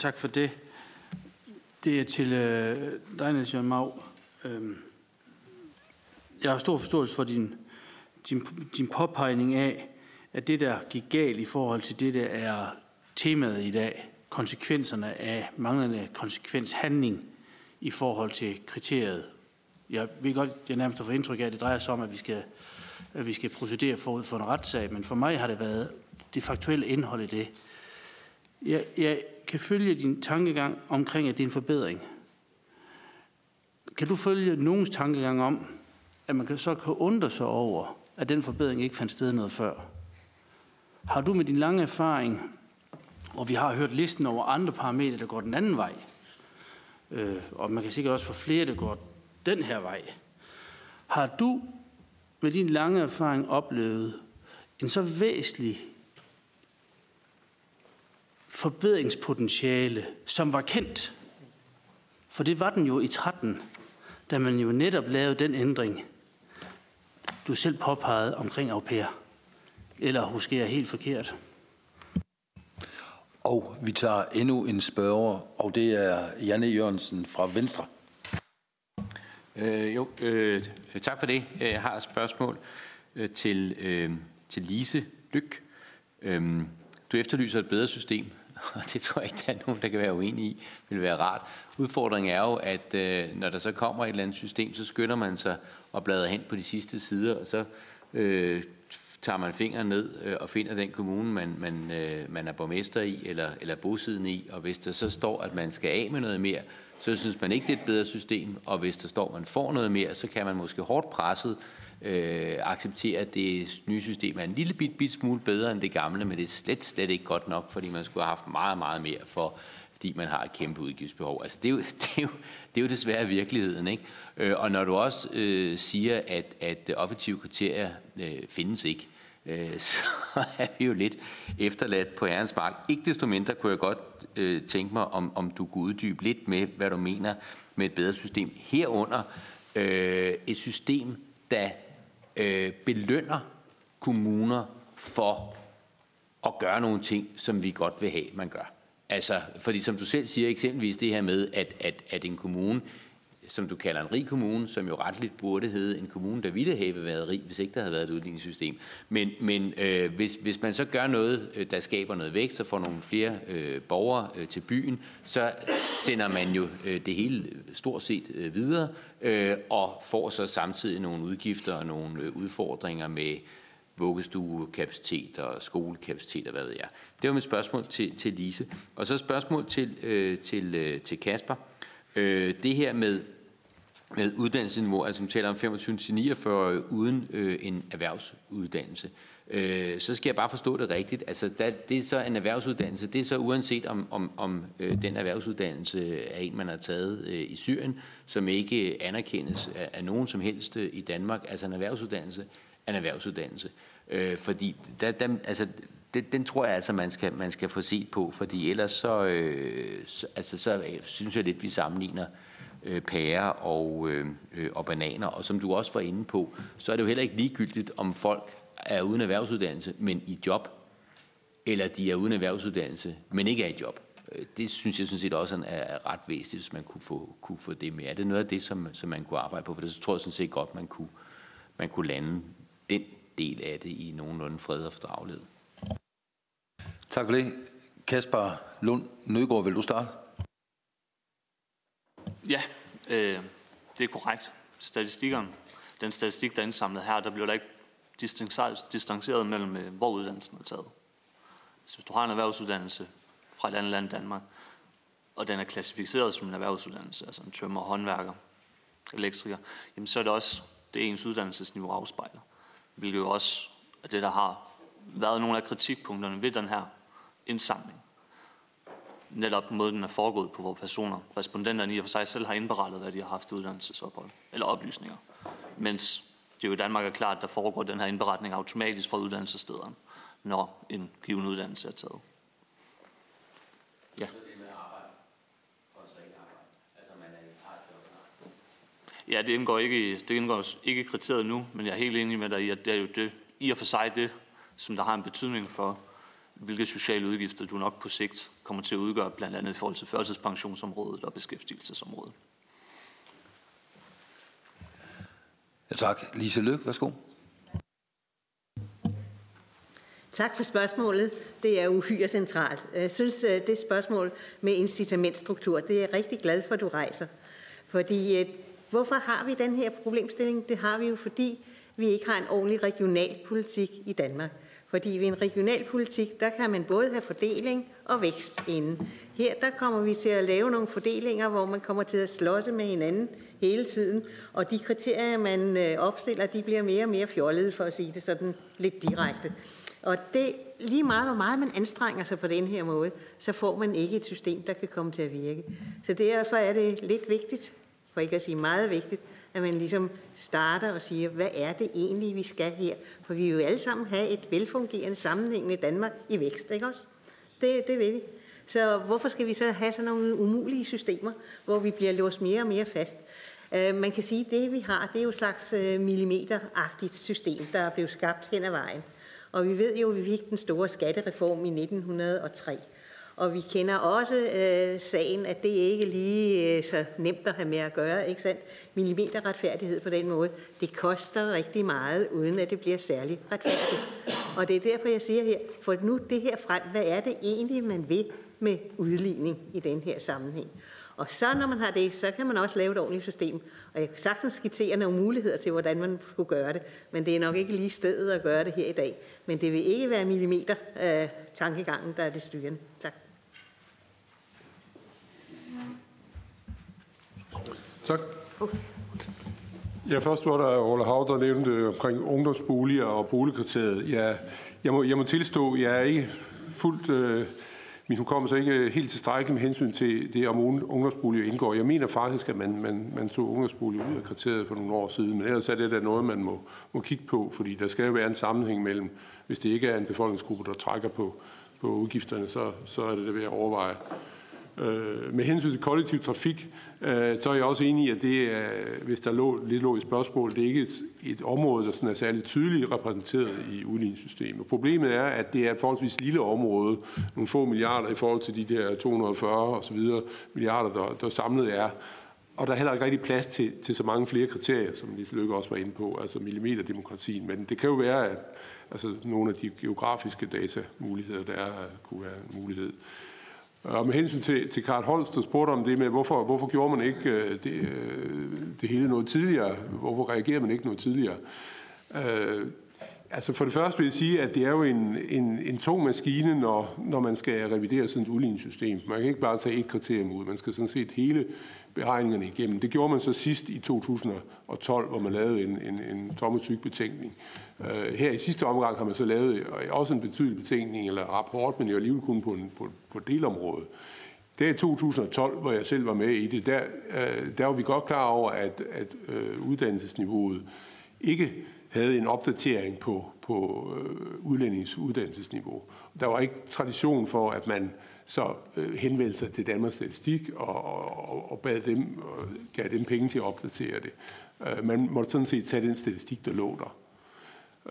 Tak for det. Det er til øh, dig, Niels Jørgen Mag. Øhm, jeg har stor forståelse for din din, din påpegning af, at det, der gik galt i forhold til det, der er temaet i dag, konsekvenserne af manglende konsekvenshandling i forhold til kriteriet. Jeg ved godt, jeg nærmest har fået indtryk af, at det drejer sig om, at vi skal, at vi skal procedere forud for en retssag, men for mig har det været det faktuelle indhold i det. Jeg, jeg kan følge din tankegang omkring, at det er en forbedring. Kan du følge nogens tankegang om, at man kan så kan undre sig over, at den forbedring ikke fandt sted noget før? Har du med din lange erfaring, og vi har hørt listen over andre parametre, der går den anden vej, øh, og man kan sikkert også få flere, der går den her vej. Har du med din lange erfaring oplevet en så væsentlig forbedringspotentiale, som var kendt? For det var den jo i 13, da man jo netop lavede den ændring, du selv påpegede omkring au pair. Eller husker jeg helt forkert? Og vi tager endnu en spørger, og det er Janne Jørgensen fra Venstre. Øh, jo, øh, tak for det. Jeg har et spørgsmål øh, til, øh, til Lise Lyk. Øh, du efterlyser et bedre system, og det tror jeg ikke, der er nogen, der kan være uenige i. Vil være rart. Udfordringen er jo, at øh, når der så kommer et eller andet system, så skynder man sig og bladrer hen på de sidste sider, og så øh, tager man fingeren ned øh, og finder den kommune, man, man, øh, man er borgmester i eller, eller bosiddende i, og hvis der så står, at man skal af med noget mere, så synes man ikke, det er et bedre system, og hvis der står, at man får noget mere, så kan man måske hårdt presset øh, acceptere, at det nye system er en lille bit, bit smule bedre end det gamle, men det er slet, slet ikke godt nok, fordi man skulle have haft meget, meget mere for, fordi man har et kæmpe udgiftsbehov. Altså, det, er jo, det, er jo, det er jo desværre virkeligheden. Ikke? Øh, og når du også øh, siger, at, at objektive kriterier øh, findes ikke, øh, så er vi jo lidt efterladt på herrens mark. Ikke desto mindre kunne jeg godt øh, tænke mig, om, om du kunne uddybe lidt med, hvad du mener med et bedre system. Herunder øh, et system, der øh, belønner kommuner for at gøre nogle ting, som vi godt vil have, man gør. Altså, fordi som du selv siger, eksempelvis det her med, at, at, at en kommune, som du kalder en rig kommune, som jo retligt burde hedde en kommune, der ville have været rig, hvis ikke der havde været et udligningssystem. Men, men øh, hvis, hvis man så gør noget, øh, der skaber noget vækst og får nogle flere øh, borgere øh, til byen, så sender man jo øh, det hele øh, stort set øh, videre øh, og får så samtidig nogle udgifter og nogle øh, udfordringer med vuggestuekapacitet og skolekapacitet og hvad ved jeg. Det var mit spørgsmål til, til Lise. Og så spørgsmål til, øh, til, øh, til Kasper. Øh, det her med, med uddannelsesniveau, altså vi taler om 25-49 uden øh, en erhvervsuddannelse. Øh, så skal jeg bare forstå det rigtigt. Altså, der, det er så en erhvervsuddannelse, det er så uanset om, om, om øh, den erhvervsuddannelse er en, man har taget øh, i Syrien, som ikke anerkendes af, af nogen som helst øh, i Danmark. Altså en erhvervsuddannelse er en erhvervsuddannelse. Øh, fordi der, der, altså, det, den tror jeg altså, man skal, man skal få set på, fordi ellers så, øh, så, altså, så øh, synes jeg lidt, vi sammenligner øh, Øh, pærer og, øh, og bananer. Og som du også var inde på, så er det jo heller ikke ligegyldigt, om folk er uden erhvervsuddannelse, men i job, eller de er uden erhvervsuddannelse, men ikke er i job. Øh, det synes jeg sådan set også er ret væsentligt, hvis man kunne få, kunne få det med. Er det noget af det, som, som man kunne arbejde på? For det så tror jeg sådan set godt, man kunne, man kunne lande den del af det i nogenlunde fred og fordragelighed. Tak for det. Kasper Lund Nøgaard, vil du starte? Ja, øh, det er korrekt. Statistikkeren, den statistik, der er indsamlet her, der bliver der ikke distanceret mellem, øh, hvor uddannelsen er taget. Så hvis du har en erhvervsuddannelse fra et andet land i Danmark, og den er klassificeret som en erhvervsuddannelse, altså en tømmer, håndværker, elektriker, jamen så er det også det ens uddannelsesniveau afspejler. Hvilket jo også er det, der har været nogle af kritikpunkterne ved den her indsamling. Netop måden, den er foregået på, hvor personer, respondenterne i og for sig selv har indberettet, hvad de har haft uddannelsesophold, eller oplysninger. Mens det jo i Danmark er klart, at der foregår den her indberetning automatisk fra uddannelsesstederne, når en given uddannelse er taget. Ja. Ja, det indgår ikke, det indgår ikke i kriteriet nu, men jeg er helt enig med dig i, at det er jo det, i og for sig det, som der har en betydning for, hvilke sociale udgifter du nok på sigt kommer til at udgøre, blandt andet i forhold til førtidspensionsområdet og beskæftigelsesområdet. Ja, tak. Lise Løk, værsgo. Tak for spørgsmålet. Det er uhyre centralt. Jeg synes, øh, det spørgsmål med incitamentstruktur, det er jeg rigtig glad for, at du rejser. Fordi øh, hvorfor har vi den her problemstilling? Det har vi jo, fordi vi ikke har en ordentlig regionalpolitik i Danmark. Fordi ved en regionalpolitik, der kan man både have fordeling og vækst inden. Her der kommer vi til at lave nogle fordelinger, hvor man kommer til at slåse med hinanden hele tiden. Og de kriterier, man øh, opstiller, de bliver mere og mere fjollede, for at sige det sådan lidt direkte. Og det, lige meget hvor meget man anstrenger sig på den her måde, så får man ikke et system, der kan komme til at virke. Så derfor er det lidt vigtigt, for ikke at sige meget vigtigt, at man ligesom starter og siger, hvad er det egentlig, vi skal her? For vi vil jo alle sammen have et velfungerende sammenhængende Danmark i vækst, ikke også? Det, det vil vi. Så hvorfor skal vi så have sådan nogle umulige systemer, hvor vi bliver låst mere og mere fast? Øh, man kan sige, at det vi har, det er jo et slags øh, millimeteragtigt system, der er blevet skabt hen ad vejen. Og vi ved jo, at vi fik den store skattereform i 1903. Og vi kender også øh, sagen, at det ikke lige øh, så nemt at have med at gøre, ikke sandt? Millimeterretfærdighed på den måde, det koster rigtig meget, uden at det bliver særlig retfærdigt. Og det er derfor, jeg siger her, for nu det her frem, hvad er det egentlig, man vil med udligning i den her sammenhæng? Og så når man har det, så kan man også lave et ordentligt system. Og jeg kan sagtens skitsere nogle muligheder til, hvordan man skulle gøre det. Men det er nok ikke lige stedet at gøre det her i dag. Men det vil ikke være millimeter øh, tankegangen, der er det styrende. Tak. Tak. Ja, først var der Ole Hav, der nævnte omkring ungdomsboliger og boligkriteriet. Ja, jeg, må, jeg må tilstå, jeg er ikke fuldt... Øh, min hukommelse er ikke helt tilstrækkelig med hensyn til det, om ungdomsboliger indgår. Jeg mener faktisk, at man, man, man tog ungdomsboliger ud af kriteriet for nogle år siden, men ellers er det da noget, man må, må kigge på, fordi der skal jo være en sammenhæng mellem, hvis det ikke er en befolkningsgruppe, der trækker på, på udgifterne, så, så er det det ved at overveje. Øh, med hensyn til kollektiv trafik, øh, så er jeg også enig i, at det er, hvis der lå, lidt lå i spørgsmål, det er ikke et, et område, der sådan er særligt tydeligt repræsenteret i udligningssystemet. Problemet er, at det er et forholdsvis lille område, nogle få milliarder i forhold til de der 240 og så videre milliarder, der, der samlet er. Og der er heller ikke rigtig plads til, til så mange flere kriterier, som Lise Lykke også var inde på, altså millimeterdemokratien. Men det kan jo være, at altså, nogle af de geografiske datamuligheder, der er, kunne være en mulighed. Øh, og med hensyn til, til Karl Holst, der spurgte om det med, hvorfor, hvorfor gjorde man ikke øh, det, øh, det hele noget tidligere? Hvorfor reagerer man ikke noget tidligere? Øh, altså for det første vil jeg sige, at det er jo en, en, en tung maskine, når, når man skal revidere sådan et udligningssystem. Man kan ikke bare tage et kriterium ud. Man skal sådan set hele beregningerne igennem. Det gjorde man så sidst i 2012, hvor man lavede en, en, en tommetyk betænkning. Øh, her i sidste omgang har man så lavet øh, også en betydelig betænkning eller rapport, men jo alligevel kun på, en, på, på delområdet. Det er i 2012, hvor jeg selv var med i det, der, øh, der var vi godt klar over, at, at øh, uddannelsesniveauet ikke havde en opdatering på, på øh, udlændings uddannelsesniveau. Der var ikke tradition for, at man så øh, henvendte sig til Danmarks Statistik og, og, og bad dem, og gav dem penge til at opdatere det. Øh, man måtte sådan set tage den statistik, der lå der.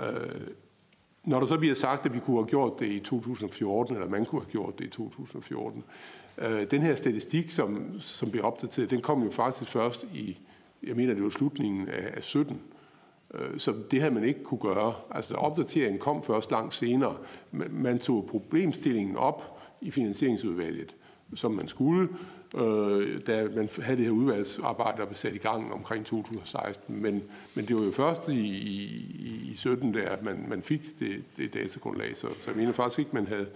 Øh, når der så bliver sagt, at vi kunne have gjort det i 2014, eller man kunne have gjort det i 2014, øh, den her statistik, som, som blev opdateret, den kom jo faktisk først i, jeg mener, det var slutningen af, af 17. Øh, så det havde man ikke kunne gøre. Altså opdateringen kom først langt senere. Man tog problemstillingen op, i finansieringsudvalget, som man skulle, øh, da man havde det her udvalgsarbejde, der blev sat i gang omkring 2016. Men, men det var jo først i, i, i 17, der man, man fik det, det datagrundlag, så, så jeg mener faktisk ikke, man havde,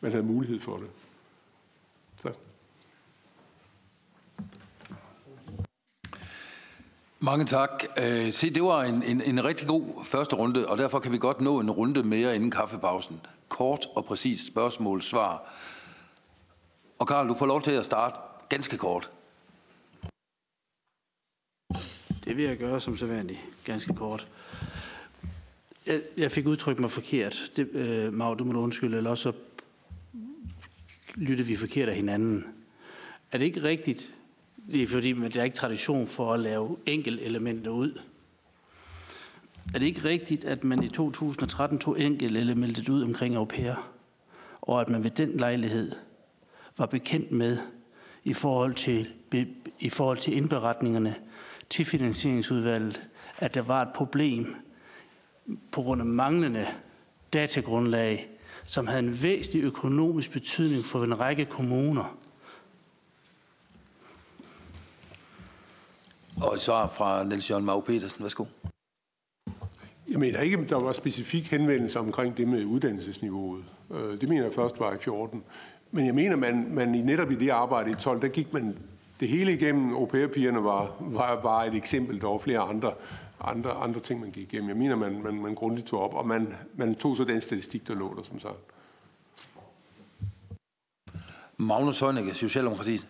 man havde mulighed for det. Så. Mange tak. Øh, se, det var en, en, en rigtig god første runde, og derfor kan vi godt nå en runde mere inden kaffepausen. Kort og præcist spørgsmål, svar. Og Karl, du får lov til at starte ganske kort. Det vil jeg gøre som sædvanligt, ganske kort. Jeg, jeg fik udtrykt mig forkert. Det, øh, Mag, du må undskylde, eller også lyttede vi forkert af hinanden. Er det ikke rigtigt, det er fordi, men der er ikke tradition for at lave enkel elementer ud. Er det ikke rigtigt, at man i 2013 tog enkelte elementet ud omkring au pair, og at man ved den lejlighed var bekendt med i forhold til, i forhold til indberetningerne til finansieringsudvalget, at der var et problem på grund af manglende datagrundlag, som havde en væsentlig økonomisk betydning for en række kommuner. Og så fra Niels Jørgen Mau Petersen. Værsgo. Jeg mener ikke, at der var specifik henvendelse omkring det med uddannelsesniveauet. Øh, det mener jeg først var i 14. Men jeg mener, man, man netop i det arbejde i 12, der gik man det hele igennem. Au var, var bare et eksempel. Der var flere andre, andre, andre ting, man gik igennem. Jeg mener, man, man, man grundigt tog op, og man, man tog så den statistik, der lå der, som sagt. Magnus Heunicke, Socialdemokratiet.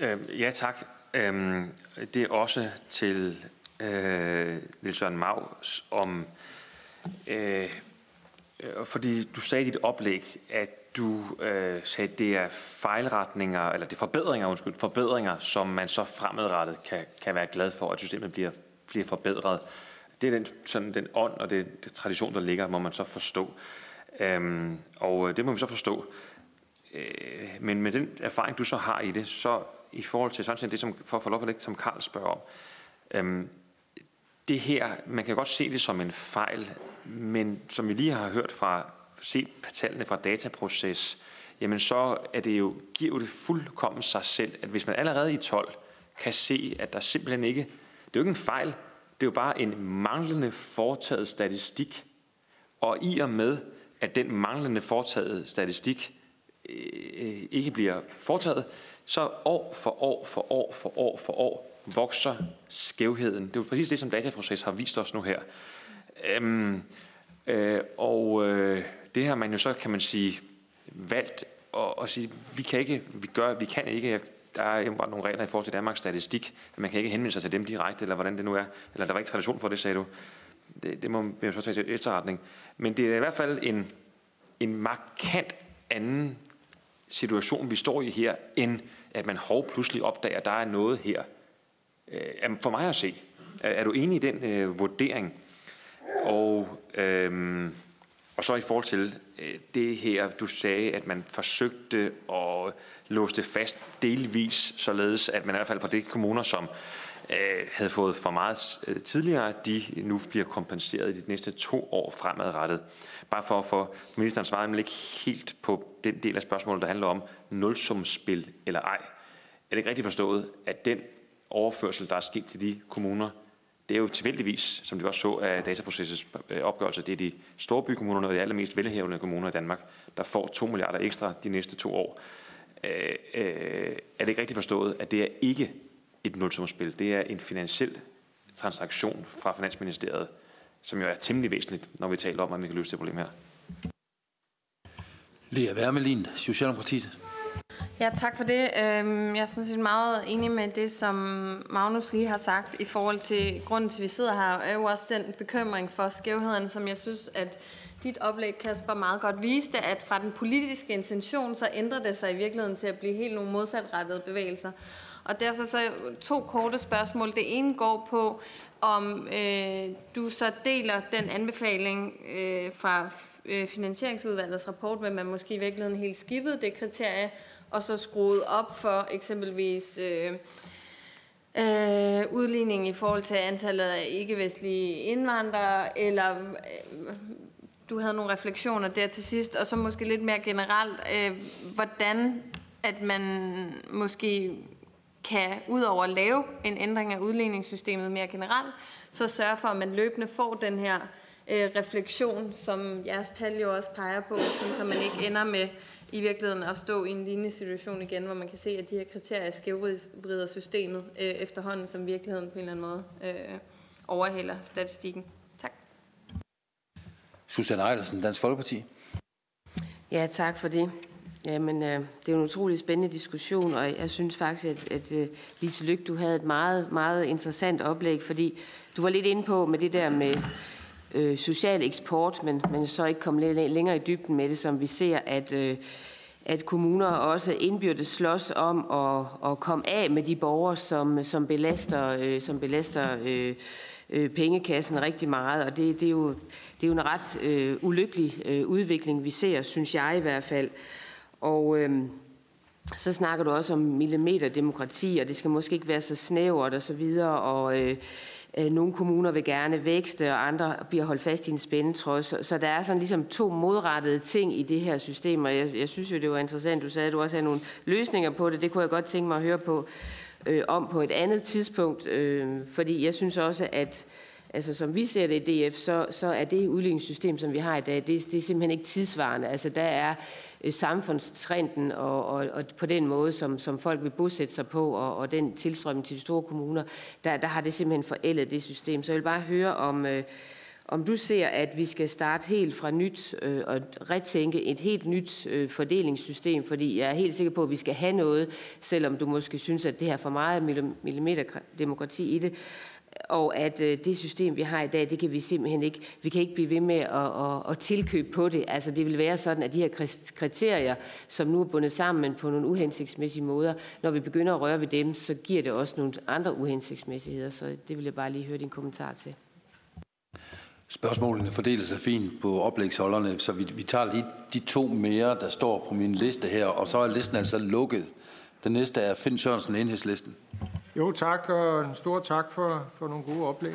Øh, ja, tak. Øh, det er også til øh, Niels Maus om... Øh, øh, fordi du sagde i dit oplæg, at du øh, sagde, at det er fejlretninger, eller det er forbedringer, undskyld, forbedringer, som man så fremadrettet kan, kan være glad for, at systemet bliver, bliver forbedret. Det er den, sådan den ånd og det, det tradition, der ligger, må man så forstå. Øhm, og øh, det må vi så forstå. Øh, men med den erfaring, du så har i det, så i forhold til sådan det, som, for at få lov at det, som Karl spørger om, øhm, det her, man kan godt se det som en fejl, men som vi lige har hørt fra, set tallene fra dataproces, jamen så er det jo, giver det fuldkommen sig selv, at hvis man allerede i 12 kan se, at der simpelthen ikke, det er jo ikke en fejl, det er jo bare en manglende foretaget statistik, og i og med, at den manglende foretaget statistik øh, øh ikke bliver foretaget, så år for år for år for år for år vokser skævheden. Det er jo præcis det, som dataproces har vist os nu her. Øhm, øh, og øh, det har man jo så, kan man sige, valgt at, at sige, vi kan ikke, vi gør, vi kan ikke, der er jo bare nogle regler i forhold til Danmarks statistik, at man kan ikke henvende sig til dem direkte, eller hvordan det nu er, eller der var ikke tradition for det, sagde du. Det, det må vi jo så tage til efterretning. Men det er i hvert fald en, en markant anden situation, vi står i her, end at man hov pludselig opdager, at der er noget her. Øh, for mig at se, er, er du enig i den øh, vurdering? Og, øh, og så i forhold til øh, det her, du sagde, at man forsøgte at låse det fast delvis, således at man i hvert fald for de kommuner, som øh, havde fået for meget øh, tidligere, de nu bliver kompenseret i de næste to år fremadrettet. Bare for at få ministeren svaret ikke helt på den del af spørgsmålet, der handler om nulsumspil eller ej. Er det ikke rigtigt forstået, at den overførsel, der er sket til de kommuner, det er jo tilfældigvis, som vi også så af dataprocessets øh, opgørelse, det er de store bykommunerne og de allermest velhævende kommuner i Danmark, der får 2 milliarder ekstra de næste to år. Øh, øh, er det ikke rigtigt forstået, at det er ikke et nulsumspil. Det er en finansiel transaktion fra Finansministeriet, som jo er temmelig væsentligt, når vi taler om, at vi kan løse det problem her. Lea Wermelin, Socialdemokratiet. Ja, tak for det. Øhm, jeg er sådan set meget enig med det, som Magnus lige har sagt i forhold til grunden til, at vi sidder her, er jo også den bekymring for skævhederne, som jeg synes, at dit oplæg, Kasper, meget godt viste, at fra den politiske intention, så ændrer det sig i virkeligheden til at blive helt nogle modsatrettede bevægelser. Og derfor så to korte spørgsmål. Det ene går på, om øh, du så deler den anbefaling øh, fra øh, Finansieringsudvalgets rapport, men man måske i virkeligheden helt skippede det kriterie, og så skruet op for eksempelvis øh, øh, udligning i forhold til antallet af ikke-vestlige indvandrere, eller øh, du havde nogle refleksioner der til sidst, og så måske lidt mere generelt, øh, hvordan at man måske kan, udover at lave en ændring af udligningssystemet mere generelt, så sørge for, at man løbende får den her øh, refleksion, som jeres tal jo også peger på, sådan, så man ikke ender med i virkeligheden at stå i en lignende situation igen, hvor man kan se, at de her kriterier skævvrider systemet øh, efterhånden, som virkeligheden på en eller anden måde øh, overhælder statistikken. Tak. Susanne Ejlersen, Dansk Folkeparti. Ja, tak for det. Jamen, øh, det er en utrolig spændende diskussion, og jeg synes faktisk, at, at uh, Lise Lyk, du havde et meget, meget interessant oplæg, fordi du var lidt inde på med det der med øh, social eksport, men, men så ikke komme lidt længere i dybden med det, som vi ser, at, øh, at kommuner også indbyrdes slås om at, at komme af med de borgere, som, som belaster, øh, som belaster øh, øh, pengekassen rigtig meget, og det, det, er, jo, det er jo en ret øh, ulykkelig øh, udvikling, vi ser, synes jeg i hvert fald. Og øh, så snakker du også om millimeterdemokrati, og det skal måske ikke være så snævert og så videre, og øh, Øh, nogle kommuner vil gerne vækste, og andre bliver holdt fast i en spændetrøje. Så, så der er sådan ligesom to modrettede ting i det her system, og jeg, jeg synes jo, det var interessant, du sagde, at du også havde nogle løsninger på det. Det kunne jeg godt tænke mig at høre på øh, om på et andet tidspunkt, øh, fordi jeg synes også, at altså som vi ser det i DF, så, så er det udligningssystem, som vi har i dag, det, det er simpelthen ikke tidsvarende. Altså der er Øh, samfundstrenden og, og, og på den måde, som, som folk vil bosætte sig på, og, og den tilstrømning til de store kommuner, der, der har det simpelthen forældet det system. Så jeg vil bare høre om... Øh, om du ser, at vi skal starte helt fra nyt øh, og retænke et helt nyt øh, fordelingssystem, fordi jeg er helt sikker på, at vi skal have noget, selvom du måske synes, at det her for meget millimeterdemokrati i det, og at øh, det system, vi har i dag, det kan vi simpelthen ikke, vi kan ikke blive ved med at, at, at tilkøbe på det. Altså det vil være sådan, at de her kriterier, som nu er bundet sammen på nogle uhensigtsmæssige måder, når vi begynder at røre ved dem, så giver det også nogle andre uhensigtsmæssigheder. Så det vil jeg bare lige høre din kommentar til. Spørgsmålene fordeler sig fint på oplægsholderne, så vi, vi tager lige de to mere, der står på min liste her, og så er listen altså lukket. Den næste er Finn Sørensen, enhedslisten. Jo, tak, og en stor tak for, for nogle gode oplæg.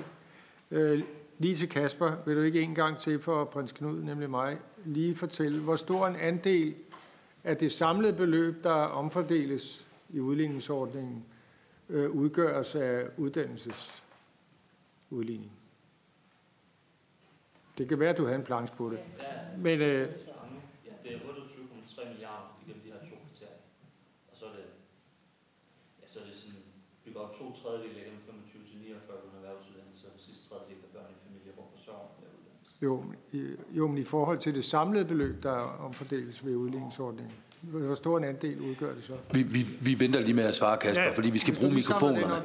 Øh, lige til Kasper, vil du ikke en gang til for prins Knud, nemlig mig, lige fortælle, hvor stor en andel af det samlede beløb, der omfordeles i udligningsordningen, øh, udgøres af uddannelsesudligning? Det kan være, at du har en planche på det. Men, øh, ja, det er 28,3 milliarder igennem de her to kriterier. Og så er det, ja, så er det sådan, vi går op to tredjedel igennem 25 til 49 på en erhvervsuddannelse, og det sidste tredjedel af børn i familier, hvor forsørger der uddannelse. Jo, i, jo, men i forhold til det samlede beløb, der omfordeles ved udligningsordningen, hvor stor en andel udgør det så? Vi, vi, vi venter lige med at svare, Kasper, ja, fordi vi skal bruge mikrofonerne.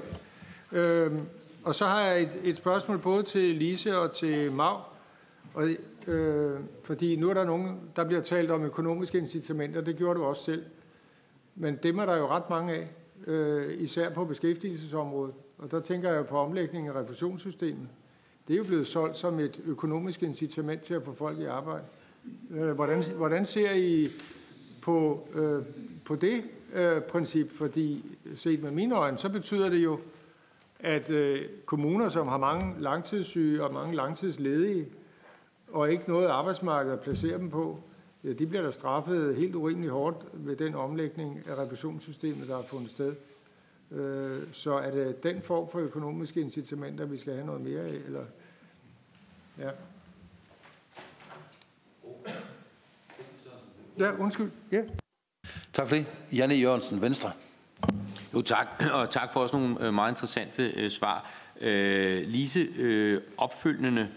Øhm, og så har jeg et, et spørgsmål både til Lise og til Mav. Og, øh, fordi nu er der nogen, der bliver talt om økonomiske incitamenter, det gjorde du også selv. Men dem er der jo ret mange af, øh, især på beskæftigelsesområdet. Og der tænker jeg på omlægningen af refusionssystemet. Det er jo blevet solgt som et økonomisk incitament til at få folk i arbejde. Øh, hvordan, hvordan ser I på, øh, på det øh, princip? Fordi set med mine øjne, så betyder det jo, at øh, kommuner, som har mange langtidssyge og mange langtidsledige, og ikke noget arbejdsmarked at placere dem på, de bliver der straffet helt urimeligt hårdt ved den omlægning af refusionssystemet, der har fundet sted. Øh, så er det den form for økonomiske incitamenter, vi skal have noget mere af? Eller? Ja. Ja, undskyld. Ja. Tak for det. Janne Jørgensen, Venstre. Jo, tak. Og tak for også nogle øh, meget interessante øh, svar. Øh, Lise, øh, opfølgende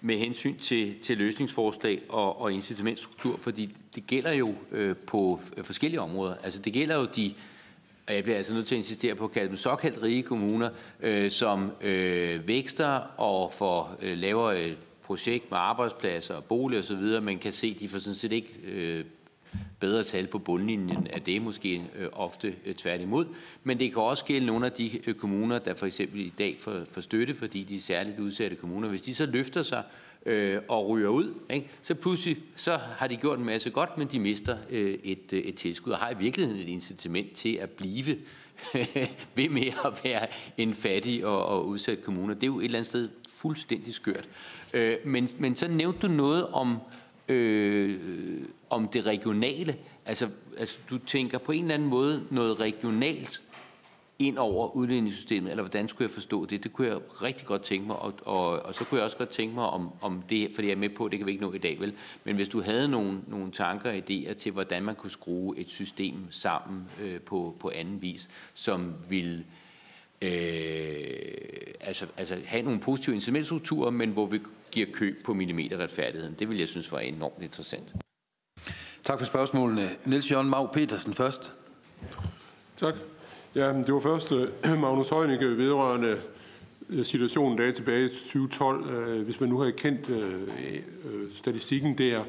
med hensyn til, til løsningsforslag og, og incitamentstruktur, fordi det gælder jo øh, på øh, forskellige områder. Altså det gælder jo de, og jeg bliver altså nødt til at insistere på at kalde dem såkaldt rige kommuner, øh, som øh, vækster og får øh, laver et projekt med arbejdspladser og bolig osv., man kan se, at de får sådan set ikke øh, bedre tal på bundlinjen at det, måske øh, ofte øh, tværtimod. Men det kan også gælde nogle af de øh, kommuner, der for eksempel i dag får, får støtte, fordi de er særligt udsatte kommuner. Hvis de så løfter sig øh, og ryger ud, ikke, så pludselig så har de gjort en masse godt, men de mister øh, et, øh, et tilskud og har i virkeligheden et incitament til at blive ved med at være en fattig og, og udsat kommune. Det er jo et eller andet sted fuldstændig skørt. Øh, men, men så nævnte du noget om øh, om det regionale. Altså, altså, du tænker på en eller anden måde noget regionalt ind over udligningssystemet, eller hvordan skulle jeg forstå det? Det kunne jeg rigtig godt tænke mig, og, og, og så kunne jeg også godt tænke mig om, om det, fordi jeg er med på, det kan vi ikke nå i dag, vel? Men hvis du havde nogle, nogle tanker og idéer til, hvordan man kunne skrue et system sammen øh, på, på anden vis, som ville øh, altså, altså have nogle positive incitamentstrukturer, men hvor vi giver køb på millimeterretfærdigheden. Det vil jeg synes var enormt interessant. Tak for spørgsmålene. Niels Jørgen Mag Petersen først. Tak. Ja, det var først øh, Magnus Heunicke vedrørende øh, situationen der tilbage i 2012. Øh, hvis man nu har kendt statistikken der,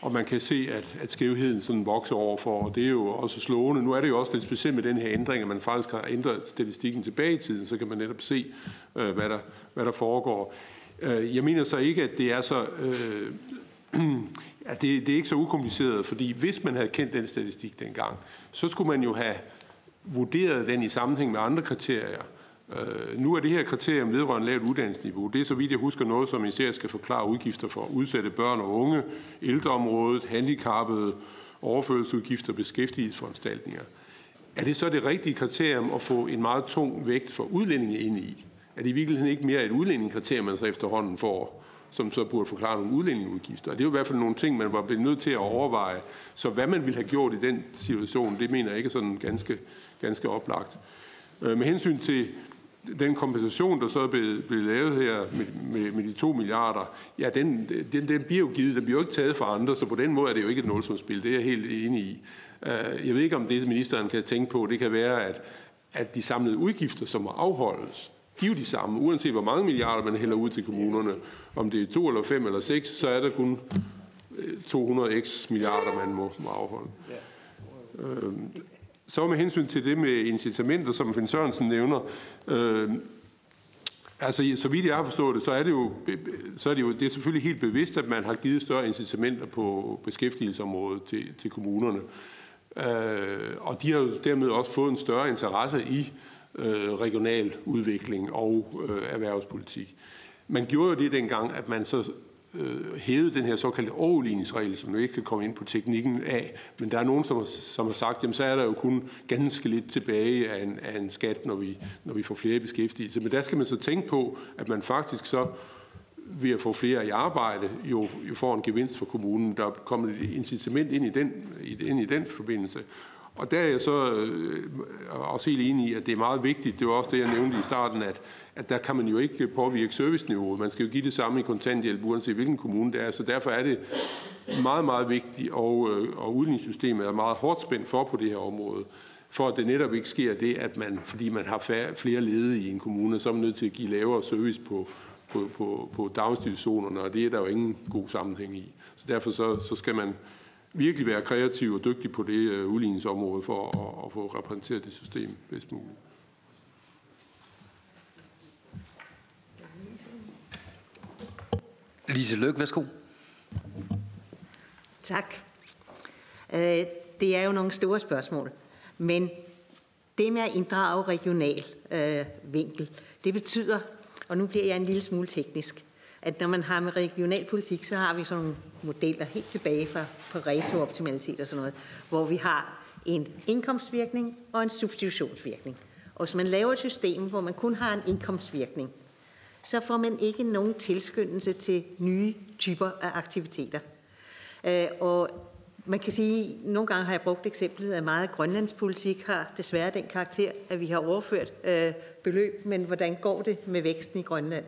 og man kan se, at, at skævheden sådan vokser overfor, og det er jo også slående. Nu er det jo også lidt specielt med den her ændring, at man faktisk har ændret statistikken tilbage i tiden, så kan man netop se, hvad, der, hvad der foregår. Jeg mener så ikke, at det er så... øh, Ja, det, det er ikke så ukompliceret, fordi hvis man havde kendt den statistik dengang, så skulle man jo have vurderet den i sammenhæng med andre kriterier, Øh, nu er det her kriterium vedrørende lavt uddannelsesniveau, det er så vidt jeg husker noget, som især skal forklare udgifter for udsatte børn og unge, ældreområdet, handicappede, overførselsudgifter beskæftigelsesforanstaltninger. Er det så det rigtige kriterium at få en meget tung vægt for udlændinge ind i? Er det i virkeligheden ikke mere et udlændingekriterium, man så efterhånden får, som så burde forklare nogle udlændingeudgifter? Og det er jo i hvert fald nogle ting, man var blevet nødt til at overveje. Så hvad man ville have gjort i den situation, det mener jeg ikke er sådan ganske, ganske oplagt. Øh, med hensyn til den kompensation, der så er blevet, blevet lavet her med, med, med de 2 milliarder, ja, den, den, den bliver jo givet, den bliver jo ikke taget fra andre, så på den måde er det jo ikke et nulsumsspil, det er jeg helt enig i. Øh, jeg ved ikke, om det, ministeren kan tænke på, det kan være, at, at de samlede udgifter, som må afholdes, de er jo de samme, uanset hvor mange milliarder man hælder ud til kommunerne. Om det er 2 eller 5 eller 6, så er der kun øh, 200 x milliarder, man må, må afholde. Øh, så med hensyn til det med incitamenter, som Finn Sørensen nævner, øh, altså så vidt jeg har forstået det, så er det jo, så er det jo det er selvfølgelig helt bevidst, at man har givet større incitamenter på beskæftigelsesområdet til, til kommunerne. Øh, og de har jo dermed også fået en større interesse i øh, Øh, regional udvikling og øh, erhvervspolitik. Man gjorde jo det dengang, at man så øh, hævede den her såkaldte overligningsregel, som du ikke kan komme ind på teknikken af, men der er nogen, som har, som har sagt, jamen så er der jo kun ganske lidt tilbage af en, af en skat, når vi, når vi får flere beskæftigelse. Men der skal man så tænke på, at man faktisk så ved at få flere i arbejde, jo, jo får en gevinst for kommunen. Der er kommet et incitament ind i den, ind i den forbindelse. Og der er jeg så øh, også helt enig i, at det er meget vigtigt, det var også det, jeg nævnte i starten, at, at der kan man jo ikke påvirke serviceniveauet. Man skal jo give det samme i kontanthjælp, uanset hvilken kommune det er. Så derfor er det meget, meget vigtigt, og, øh, og udligningssystemet er meget hårdt spændt for på det her område for at det netop ikke sker det, at man, fordi man har færre, flere ledige i en kommune, så er man nødt til at give lavere service på, på, på, på daginstitutionerne, og det er der jo ingen god sammenhæng i. Så derfor så, så skal man virkelig være kreativ og dygtig på det uh, udligningsområde for at, at få repræsenteret det system bedst muligt. Lise Løk, værsgo. Tak. Uh, det er jo nogle store spørgsmål, men det med at inddrage regional uh, vinkel, det betyder, og nu bliver jeg en lille smule teknisk, at når man har med regionalpolitik, så har vi sådan nogle modeller helt tilbage fra Pareto-optimalitet og sådan noget, hvor vi har en indkomstvirkning og en substitutionsvirkning. Og hvis man laver et system, hvor man kun har en indkomstvirkning, så får man ikke nogen tilskyndelse til nye typer af aktiviteter. Øh, og man kan sige, at nogle gange har jeg brugt eksemplet, at meget grønlandspolitik har desværre den karakter, at vi har overført øh, beløb, men hvordan går det med væksten i Grønland?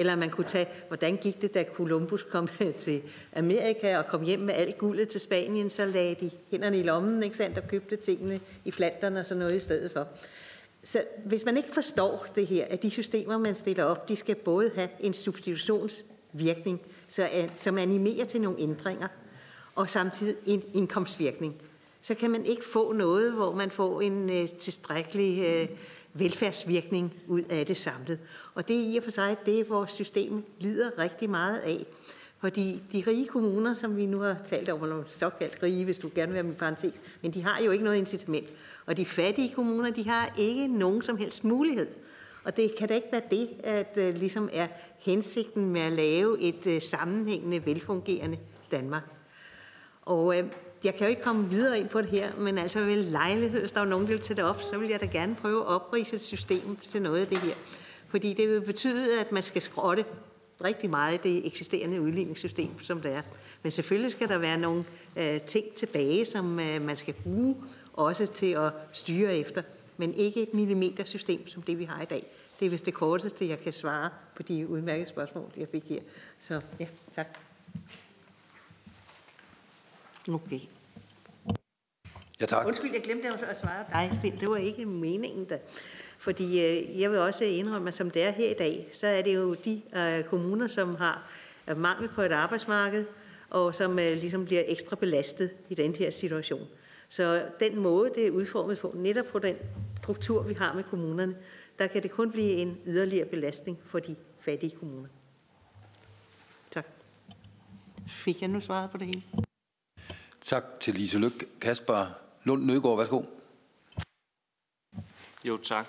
Eller man kunne tage, hvordan gik det, da Columbus kom til Amerika og kom hjem med alt guldet til Spanien, så lagde de hænderne i lommen, ikke sandt, og købte tingene i Flandern og sådan noget i stedet for. Så hvis man ikke forstår det her, at de systemer, man stiller op, de skal både have en substitutionsvirkning, så, som animerer til nogle ændringer, og samtidig en indkomstvirkning, så kan man ikke få noget, hvor man får en øh, tilstrækkelig øh, velfærdsvirkning ud af det samlet. Og det er i og for sig det, vores system lider rigtig meget af. Fordi de rige kommuner, som vi nu har talt om, eller såkaldt rige, hvis du gerne vil have min parentes, men de har jo ikke noget incitament. Og de fattige kommuner, de har ikke nogen som helst mulighed. Og det kan da ikke være det, at uh, ligesom er hensigten med at lave et uh, sammenhængende, velfungerende Danmark. Og uh, jeg kan jo ikke komme videre ind på det her, men altså ved lejlighed, hvis der er nogen, der vil tage det op, så vil jeg da gerne prøve at oprise et system til noget af det her. Fordi det vil betyde, at man skal skrotte rigtig meget af det eksisterende udligningssystem, som det er. Men selvfølgelig skal der være nogle øh, ting tilbage, som øh, man skal bruge også til at styre efter. Men ikke et millimetersystem, som det vi har i dag. Det er vist det korteste, jeg kan svare på de udmærkede spørgsmål, jeg fik her. Så ja, tak. Okay. Ja, tak. Undskyld, jeg glemte at svare dig. Det var ikke meningen, da. Fordi øh, jeg vil også indrømme, at som det er her i dag, så er det jo de øh, kommuner, som har øh, mangel på et arbejdsmarked, og som øh, ligesom bliver ekstra belastet i den her situation. Så den måde, det er udformet på, netop på den struktur, vi har med kommunerne, der kan det kun blive en yderligere belastning for de fattige kommuner. Tak. Fik jeg nu svaret på det hele? Tak til Lise Lyk. Kasper Lund Nøgaard, værsgo. Jo, tak.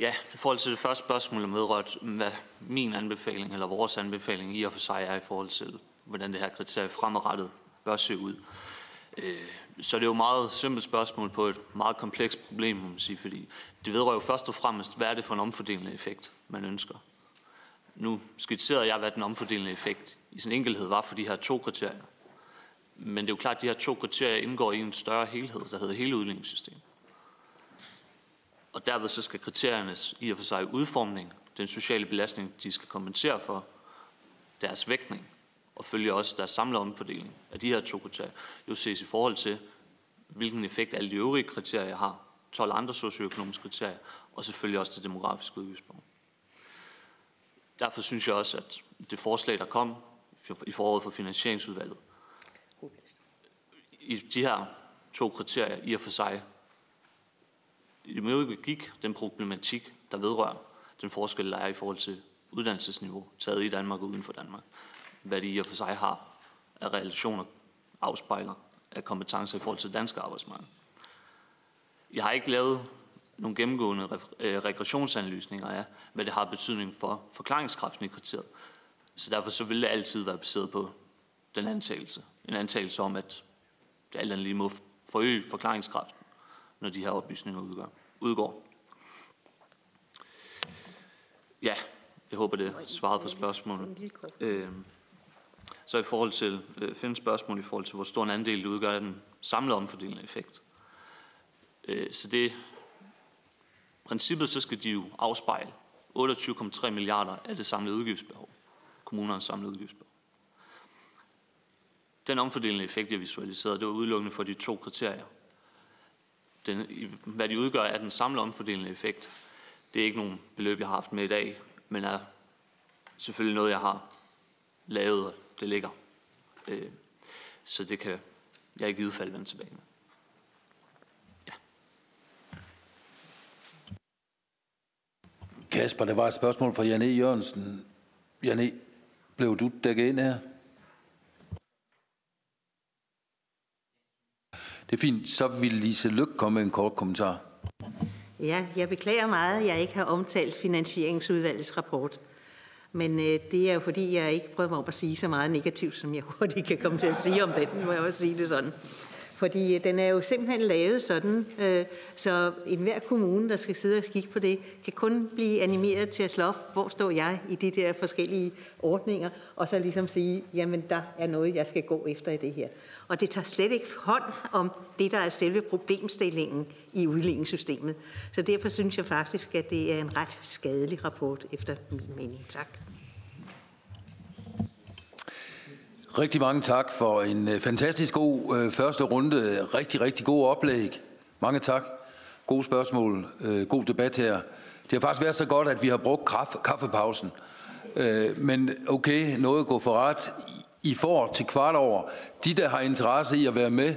Ja, i forhold til det første spørgsmål om vedrørt, hvad min anbefaling eller vores anbefaling i og for sig er i forhold til, hvordan det her kriterie fremadrettet bør se ud. Øh, så det er jo et meget simpelt spørgsmål på et meget komplekst problem, må man sige, fordi det vedrører jo først og fremmest, hvad er det for en omfordelende effekt, man ønsker. Nu skitserede jeg, hvad den omfordelende effekt i sin enkelhed var for de her to kriterier. Men det er jo klart, at de her to kriterier indgår i en større helhed, der hedder hele udligningssystemet. Og derved så skal kriteriernes i og for sig udformning, den sociale belastning, de skal kompensere for, deres vægtning, og følge også deres samlede omfordeling af de her to kriterier, jo ses i forhold til, hvilken effekt alle de øvrige kriterier har, 12 andre socioøkonomiske kriterier, og selvfølgelig også det demografiske udgiftsbehov. Derfor synes jeg også, at det forslag, der kom i foråret for finansieringsudvalget, i de her to kriterier i og for sig gik den problematik, der vedrører den forskel, der er i forhold til uddannelsesniveau, taget i Danmark og uden for Danmark. Hvad de i og for sig har af relationer afspejler af kompetencer i forhold til det danske arbejdsmarked. Jeg har ikke lavet nogle gennemgående øh, regressionsanalysninger af, hvad det har betydning for forklaringskraften i kriteriet. Så derfor så vil det altid være baseret på den antagelse. En antagelse om, at alt andet lige må forøge forklaringskraften, når de her oplysninger udgår. udgår. Ja, jeg håber, det svarede på spørgsmålet. Øh, så i forhold til, øh, fem spørgsmål i forhold til, hvor stor en andel det udgør af den samlede omfordelende effekt. Øh, så det, princippet så skal de jo afspejle 28,3 milliarder af det samlede udgiftsbehov. Kommunernes samlede udgiftsbehov. Den omfordelende effekt, jeg visualiserede, det var udelukkende for de to kriterier. Den, hvad de udgør er den samlede omfordelende effekt, det er ikke nogen beløb, jeg har haft med i dag, men er selvfølgelig noget, jeg har lavet, og det ligger. Øh, så det kan jeg i givet fald vende tilbage med. Ja. Kasper, der var et spørgsmål fra Janne Jørgensen. Janne, blev du dækket ind her? Det er fint. Så vil Lise Lyk komme med en kort kommentar. Ja, jeg beklager meget, at jeg ikke har omtalt finansieringsudvalgets rapport. Men øh, det er jo fordi, jeg ikke prøver om at sige så meget negativt, som jeg hurtigt kan komme til at sige om den, må jeg også sige det sådan. Fordi øh, den er jo simpelthen lavet sådan, øh, så enhver kommune, der skal sidde og kigge på det, kan kun blive animeret til at slå op, hvor står jeg i de der forskellige ordninger, og så ligesom sige, jamen der er noget, jeg skal gå efter i det her. Og det tager slet ikke hånd om det, der er selve problemstillingen i udligningssystemet. Så derfor synes jeg faktisk, at det er en ret skadelig rapport, efter min mening. Tak. Rigtig mange tak for en øh, fantastisk god øh, første runde. Rigtig, rigtig god oplæg. Mange tak. Gode spørgsmål. Øh, god debat her. Det har faktisk været så godt, at vi har brugt kaffe, kaffepausen. Øh, men okay, noget går for ret. I får til kvart over. De, der har interesse i at være med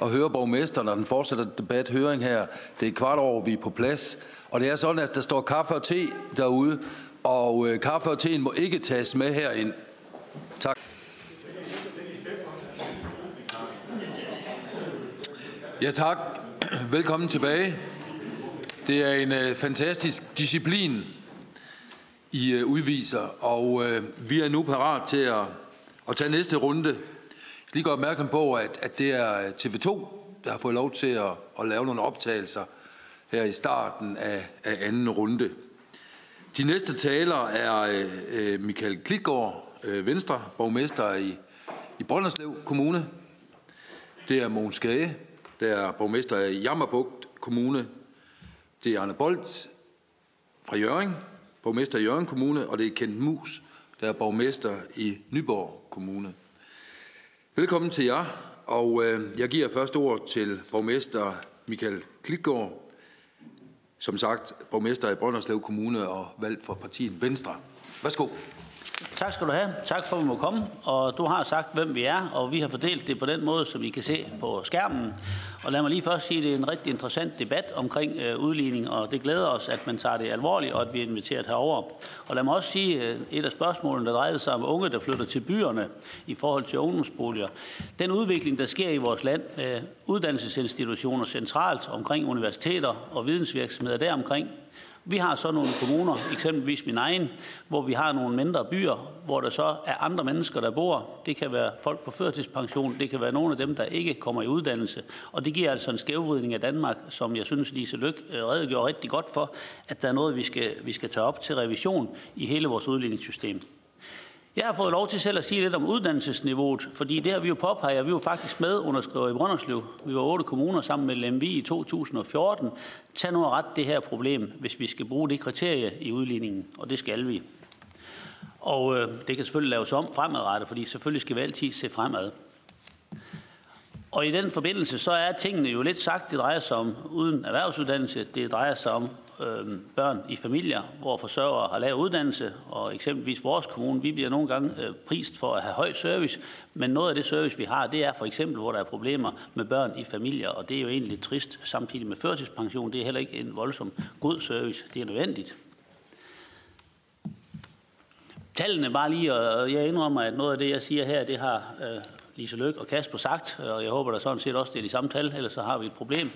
og høre borgmesteren og den fortsætter debat, høring her, det er kvart over, vi er på plads. Og det er sådan, at der står kaffe og te derude, og øh, kaffe og teen må ikke tages med herind. Tak. Ja tak. Velkommen tilbage. Det er en øh, fantastisk disciplin, I øh, udviser, og øh, vi er nu parat til at, at tage næste runde. Jeg skal lige gøre opmærksom på, at, at det er øh, TV2, der har fået lov til at, at lave nogle optagelser her i starten af, af anden runde. De næste talere er øh, øh Michael Klitgaard, øh, Venstre, borgmester i, i Brønderslev Kommune. Det er Mogens Gage, der er borgmester i Jammerbugt Kommune. Det er Arne Bolt fra Jørgen, borgmester i Jørgen Kommune, og det er Kent Mus, der er borgmester i Nyborg Kommune. Velkommen til jer, og øh, jeg giver først ord til borgmester Michael Klitgaard, som sagt borgmester i Brønderslev Kommune og valgt for partiet Venstre. Værsgo tak skal du have. Tak for, at vi må komme. Og du har sagt, hvem vi er, og vi har fordelt det på den måde, som I kan se på skærmen. Og lad mig lige først sige, at det er en rigtig interessant debat omkring øh, udligning, og det glæder os, at man tager det alvorligt, og at vi er inviteret herover. Og lad mig også sige, at øh, et af spørgsmålene, der drejede sig om unge, der flytter til byerne i forhold til ungdomsboliger. Den udvikling, der sker i vores land, øh, uddannelsesinstitutioner centralt omkring universiteter og vidensvirksomheder deromkring, vi har så nogle kommuner, eksempelvis min egen, hvor vi har nogle mindre byer, hvor der så er andre mennesker, der bor. Det kan være folk på førtidspension, det kan være nogle af dem, der ikke kommer i uddannelse. Og det giver altså en skævvridning af Danmark, som jeg synes, Lise Lykke øh, redegjorde rigtig godt for, at der er noget, vi skal, vi skal tage op til revision i hele vores udligningssystem. Jeg har fået lov til selv at sige lidt om uddannelsesniveauet, fordi det har vi jo påpeget. Vi var faktisk med underskriver i Brønderslev. Vi var otte kommuner sammen med LMV i 2014. Tag nu ret det her problem, hvis vi skal bruge det kriterie i udligningen, og det skal vi. Og øh, det kan selvfølgelig laves om fremadrettet, fordi selvfølgelig skal vi altid se fremad. Og i den forbindelse, så er tingene jo lidt sagt. Det drejer sig om uden erhvervsuddannelse. Det drejer sig om øh, børn i familier, hvor forsørgere har lavet uddannelse, og eksempelvis vores kommune, vi bliver nogle gange øh, prist for at have høj service, men noget af det service, vi har, det er for eksempel, hvor der er problemer med børn i familier, og det er jo egentlig lidt trist, samtidig med førtidspension, det er heller ikke en voldsom god service, det er nødvendigt. Tallene bare lige, og jeg indrømmer, at noget af det, jeg siger her, det har øh, Lise Løk og Kasper sagt, og jeg håber da sådan set også, det er de samme tal, ellers så har vi et problem.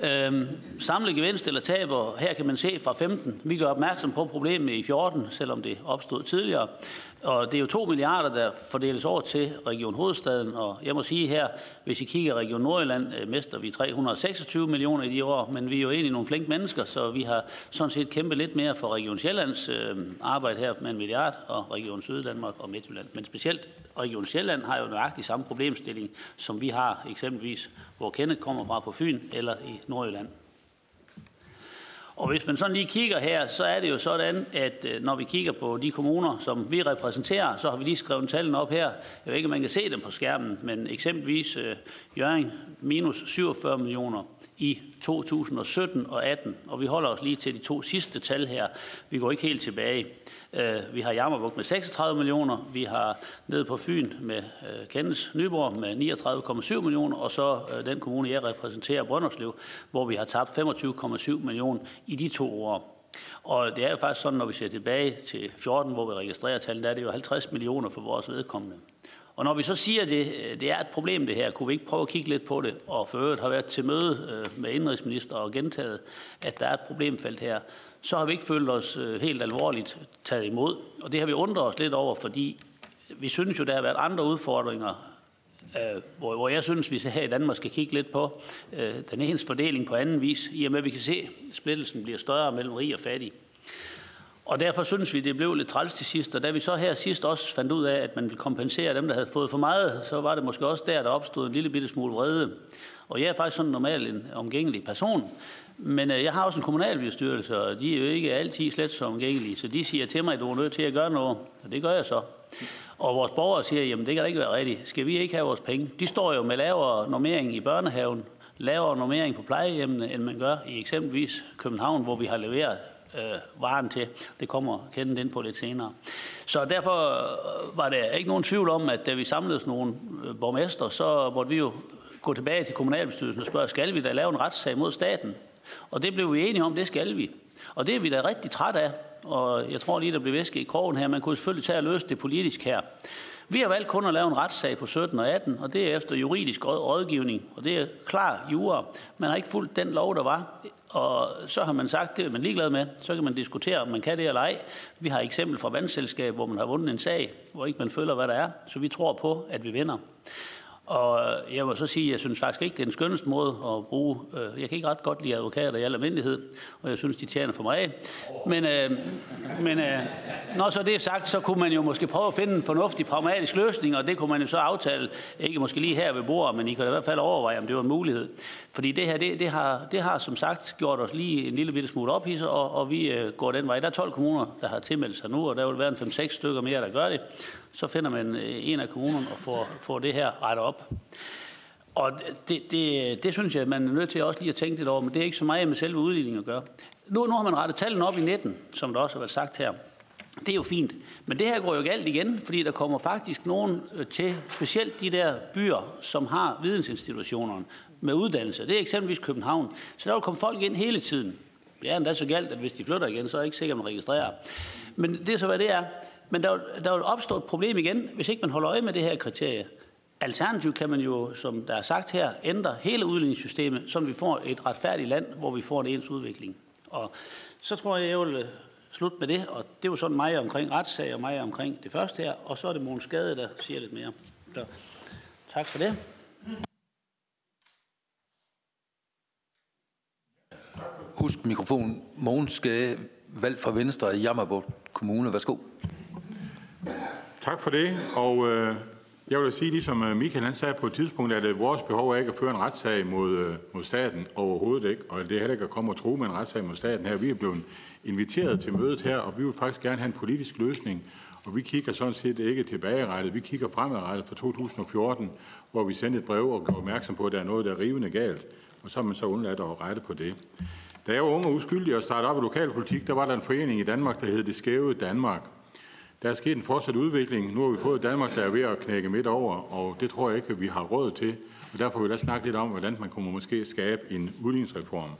Øhm, samlet gevinst eller taber, her kan man se fra 15. Vi gør opmærksom på problemet i 14, selvom det opstod tidligere. Og det er jo 2 milliarder, der fordeles over til Region Hovedstaden, og jeg må sige her, hvis I kigger Region Nordjylland, øh, mester vi 326 millioner i de år, men vi er jo egentlig nogle flinke mennesker, så vi har sådan set kæmpet lidt mere for Region Sjællands øh, arbejde her med en milliard, og Region Syddanmark og Midtjylland. Men specielt Region Sjælland har jo nøjagtigt samme problemstilling, som vi har eksempelvis, hvor Kenneth kommer fra på Fyn eller i Nordjylland. Og hvis man sådan lige kigger her, så er det jo sådan, at øh, når vi kigger på de kommuner, som vi repræsenterer, så har vi lige skrevet tallene op her. Jeg ved ikke, om man kan se dem på skærmen, men eksempelvis øh, Jørgen minus 47 millioner i 2017 og 18, og vi holder os lige til de to sidste tal her. Vi går ikke helt tilbage. Øh, vi har Jammerburg med 36 millioner, vi har ned på Fyn med øh, Kendes Nyborg med 39,7 millioner, og så øh, den kommune, jeg repræsenterer, Brønderslev, hvor vi har tabt 25,7 millioner i de to år. Og det er jo faktisk sådan, når vi ser tilbage til 14, hvor vi registrerer tallene, der er det jo 50 millioner for vores vedkommende. Og når vi så siger, at det, øh, det er et problem det her, kunne vi ikke prøve at kigge lidt på det, og for øvrigt har været til møde med indrigsminister og gentaget, at der er et problemfelt her, så har vi ikke følt os øh, helt alvorligt taget imod. Og det har vi undret os lidt over, fordi vi synes jo, der har været andre udfordringer, øh, hvor, hvor jeg synes, vi her i Danmark skal kigge lidt på øh, den ens fordeling på anden vis, i og med at vi kan se, at splittelsen bliver større mellem rig og fattig. Og derfor synes vi, det blev lidt træls til sidst. Og da vi så her sidst også fandt ud af, at man ville kompensere dem, der havde fået for meget, så var det måske også der, der opstod en lille bitte smule vrede. Og jeg er faktisk sådan normalt en omgængelig person. Men øh, jeg har også en kommunalbestyrelse, og de er jo ikke altid slet så omgængelige, så de siger til mig, at du er nødt til at gøre noget, og det gør jeg så. Og vores borgere siger, jamen det kan da ikke være rigtigt. Skal vi ikke have vores penge? De står jo med lavere normering i børnehaven, lavere normering på plejehjemmene, end man gør i eksempelvis København, hvor vi har leveret øh, varen til. Det kommer kendt ind på lidt senere. Så derfor øh, var der ikke nogen tvivl om, at da vi samledes nogle øh, borgmester, så måtte vi jo gå tilbage til kommunalbestyrelsen og spørge, skal vi da lave en retssag mod staten? Og det blev vi enige om, det skal vi. Og det er vi da rigtig træt af. Og jeg tror lige, der blev væske i krogen her. Man kunne selvfølgelig tage og løse det politisk her. Vi har valgt kun at lave en retssag på 17 og 18, og det er efter juridisk rådgivning, og det er klar jura. Man har ikke fulgt den lov, der var, og så har man sagt, det er man ligeglad med. Så kan man diskutere, om man kan det eller ej. Vi har eksempel fra vandselskab, hvor man har vundet en sag, hvor ikke man føler, hvad der er. Så vi tror på, at vi vinder. Og jeg må så sige, at jeg synes faktisk ikke, det er den skønneste måde at bruge. Øh, jeg kan ikke ret godt lide advokater i al almindelighed, og jeg synes, de tjener for mig af. Men, øh, men øh, når så det er sagt, så kunne man jo måske prøve at finde en fornuftig, pragmatisk løsning, og det kunne man jo så aftale, ikke måske lige her ved bordet, men I kan i hvert fald overveje, om det var en mulighed. Fordi det her, det, det, har, det har som sagt gjort os lige en lille bitte smule ophidset, og, og vi øh, går den vej. Der er 12 kommuner, der har tilmeldt sig nu, og der vil være en 5-6 stykker mere, der gør det så finder man øh, en af kommunerne og får, får det her rettet op. Og det, det, det synes jeg, man er nødt til også lige at tænke lidt over, men det er ikke så meget med selve udligningen at gøre. Nu, nu har man rettet tallene op i 19, som der også har været sagt her. Det er jo fint. Men det her går jo galt igen, fordi der kommer faktisk nogen øh, til, specielt de der byer, som har vidensinstitutionerne med uddannelse. Det er eksempelvis København. Så der vil komme folk ind hele tiden. Det er endda så galt, at hvis de flytter igen, så er jeg ikke sikkert, at man registrerer. Men det er så, hvad det er. Men der, der vil opstå et problem igen, hvis ikke man holder øje med det her kriterie. Alternativt kan man jo, som der er sagt her, ændre hele udligningssystemet, så vi får et retfærdigt land, hvor vi får en ens udvikling. Og så tror jeg, jeg vil øh, slutte med det, og det var sådan mig omkring retssag og mig omkring det første her, og så er det Mogens Skade, der siger lidt mere. Så tak for det. Husk mikrofonen. Mogens Skade, valgt fra Venstre i Jammerborg Kommune. Værsgo. Tak for det, og øh, jeg vil sige, ligesom øh, Michael han sagde på et tidspunkt, at øh, vores behov er ikke at føre en retssag mod, øh, mod staten overhovedet ikke, og det er heller ikke at komme og tro med en retssag mod staten her. Vi er blevet inviteret til mødet her, og vi vil faktisk gerne have en politisk løsning, og vi kigger sådan set ikke tilbagerettet, vi kigger fremadrettet fra 2014, hvor vi sendte et brev og gjorde opmærksom på, at der er noget, der er rivende galt, og så har man så undladt at rette på det. Da jeg var ung og uskyldig og startede op i lokalpolitik, der var der en forening i Danmark, der hed Det Skæve Danmark. Der er sket en fortsat udvikling. Nu har vi fået Danmark, der er ved at knække midt over, og det tror jeg ikke, at vi har råd til. Og derfor vil jeg snakke lidt om, hvordan man kunne måske skabe en udligningsreform.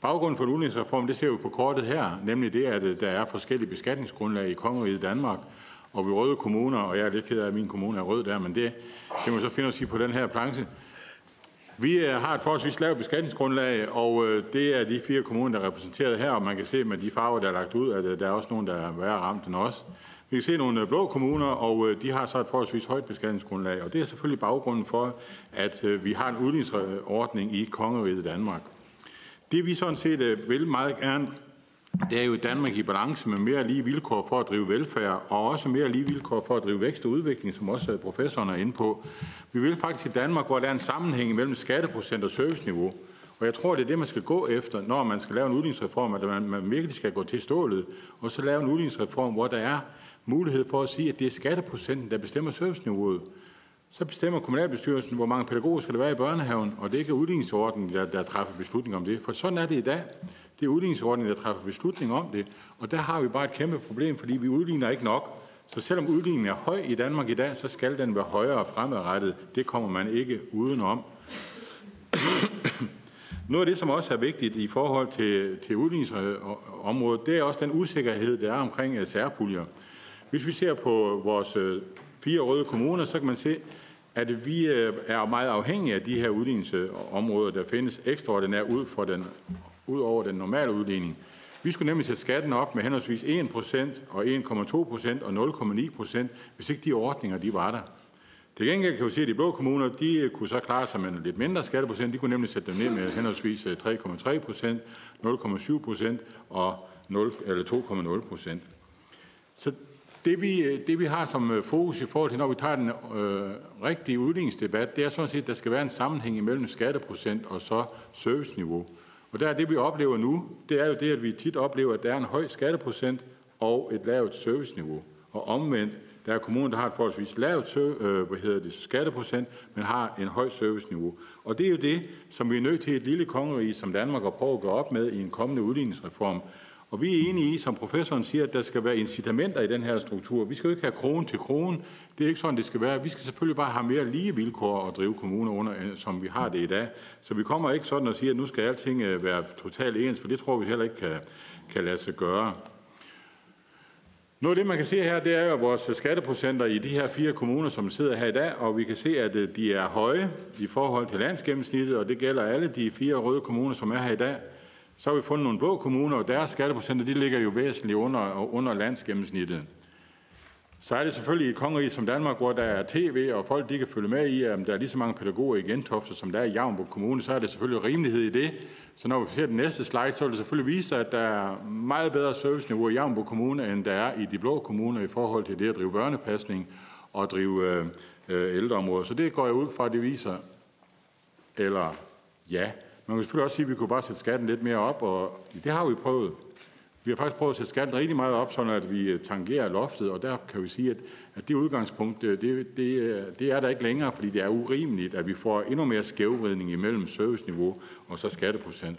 Baggrunden for en udligningsreform, det ser vi på kortet her, nemlig det, at øh, der er forskellige beskatningsgrundlag i Kongeriget Danmark, og vi røde kommuner, og jeg er lidt ked af, at min kommune er rød der, men det, det må så finde os i på den her planche. Vi øh, har et forholdsvis lavt beskatningsgrundlag, og øh, det er de fire kommuner, der er repræsenteret her, og man kan se med de farver, der er lagt ud, at der er også nogen, der er værre ramt end os. Vi kan se nogle øh, blå kommuner, og øh, de har så et forholdsvis højt beskatningsgrundlag, og det er selvfølgelig baggrunden for, at øh, vi har en udligningsordning i Kongeriget Danmark. Det vi sådan set vil meget gerne, det er jo Danmark i balance med mere lige vilkår for at drive velfærd, og også mere lige vilkår for at drive vækst og udvikling, som også professoren er inde på. Vi vil faktisk i Danmark, hvor der er en sammenhæng mellem skatteprocent og serviceniveau. Og jeg tror, det er det, man skal gå efter, når man skal lave en udligningsreform, at man, man virkelig skal gå til stålet, og så lave en udligningsreform, hvor der er mulighed for at sige, at det er skatteprocenten, der bestemmer serviceniveauet. Så bestemmer kommunalbestyrelsen, hvor mange pædagoger skal der være i børnehaven, og det er ikke udligningsordningen, der, der træffer beslutning om det. For sådan er det i dag. Det er udligningsordningen, der træffer beslutning om det. Og der har vi bare et kæmpe problem, fordi vi udligner ikke nok. Så selvom udligningen er høj i Danmark i dag, så skal den være højere fremadrettet. Det kommer man ikke udenom. Noget af det, som også er vigtigt i forhold til, til udligningsområdet, det er også den usikkerhed, der er omkring øh, særpuljer. Hvis vi ser på vores øh, fire røde kommuner, så kan man se, at vi øh, er meget afhængige af de her udligningsområder, der findes ekstraordinært ud, for den, ud over den normale udligning. Vi skulle nemlig sætte skatten op med henholdsvis 1% og 1,2% og 0,9%, hvis ikke de ordninger de var der. Til gengæld kan vi se, at de blå kommuner, de kunne så klare sig med en lidt mindre skatteprocent. De kunne nemlig sætte dem ned med henholdsvis øh, 3,3%, 0,7% og 0, eller 2,0%. Så det vi, øh, det vi har som øh, fokus i forhold til, når vi tager den øh, rigtige udligningsdebat, det er sådan set, at der skal være en sammenhæng imellem skatteprocent og så serviceniveau. Og der er det, vi oplever nu, det er jo det, at vi tit oplever, at der er en høj skatteprocent og et lavt serviceniveau. Og omvendt, der er kommuner, der har et forholdsvis lavt øh, hvad hedder det, skatteprocent, men har en høj serviceniveau. Og det er jo det, som vi er nødt til et lille kongerige som Danmark at prøve at gå op med i en kommende udligningsreform. Og vi er enige i, som professoren siger, at der skal være incitamenter i den her struktur. Vi skal jo ikke have krone til krone. Det er ikke sådan, det skal være. Vi skal selvfølgelig bare have mere lige vilkår at drive kommuner under, som vi har det i dag. Så vi kommer ikke sådan og siger, at nu skal alting øh, være totalt ens, for det tror vi heller ikke kan, kan lade sig gøre. Noget af det, man kan se her, det er jo vores skatteprocenter i de her fire kommuner, som sidder her i dag, og vi kan se, at øh, de er høje i forhold til landsgennemsnittet, og det gælder alle de fire røde kommuner, som er her i dag. Så har vi fundet nogle blå kommuner, og deres skatteprocenter de ligger jo væsentligt under, under landsgennemsnittet. Så er det selvfølgelig i et kongerige som Danmark, hvor der er tv, og folk de kan følge med i, at der er lige så mange pædagoger i Gentofte, som der er i Javnborg Kommune, så er det selvfølgelig rimelighed i det. Så når vi ser den næste slide, så vil det selvfølgelig vise sig, at der er meget bedre serviceniveau i Javnborg Kommune, end der er i de blå kommuner i forhold til det at drive børnepasning og drive øh, øh, ældreområder. Så det går jeg ud fra, at det viser, eller ja, man kan selvfølgelig også sige, at vi kunne bare sætte skatten lidt mere op, og det har vi prøvet. Vi har faktisk prøvet at sætte skatten rigtig meget op, så at vi øh, tangerer loftet, og der kan vi sige, at, at det udgangspunkt, øh, det, det, øh, det er der ikke længere, fordi det er urimeligt, at vi får endnu mere skævvridning imellem serviceniveau og så skatteprocent.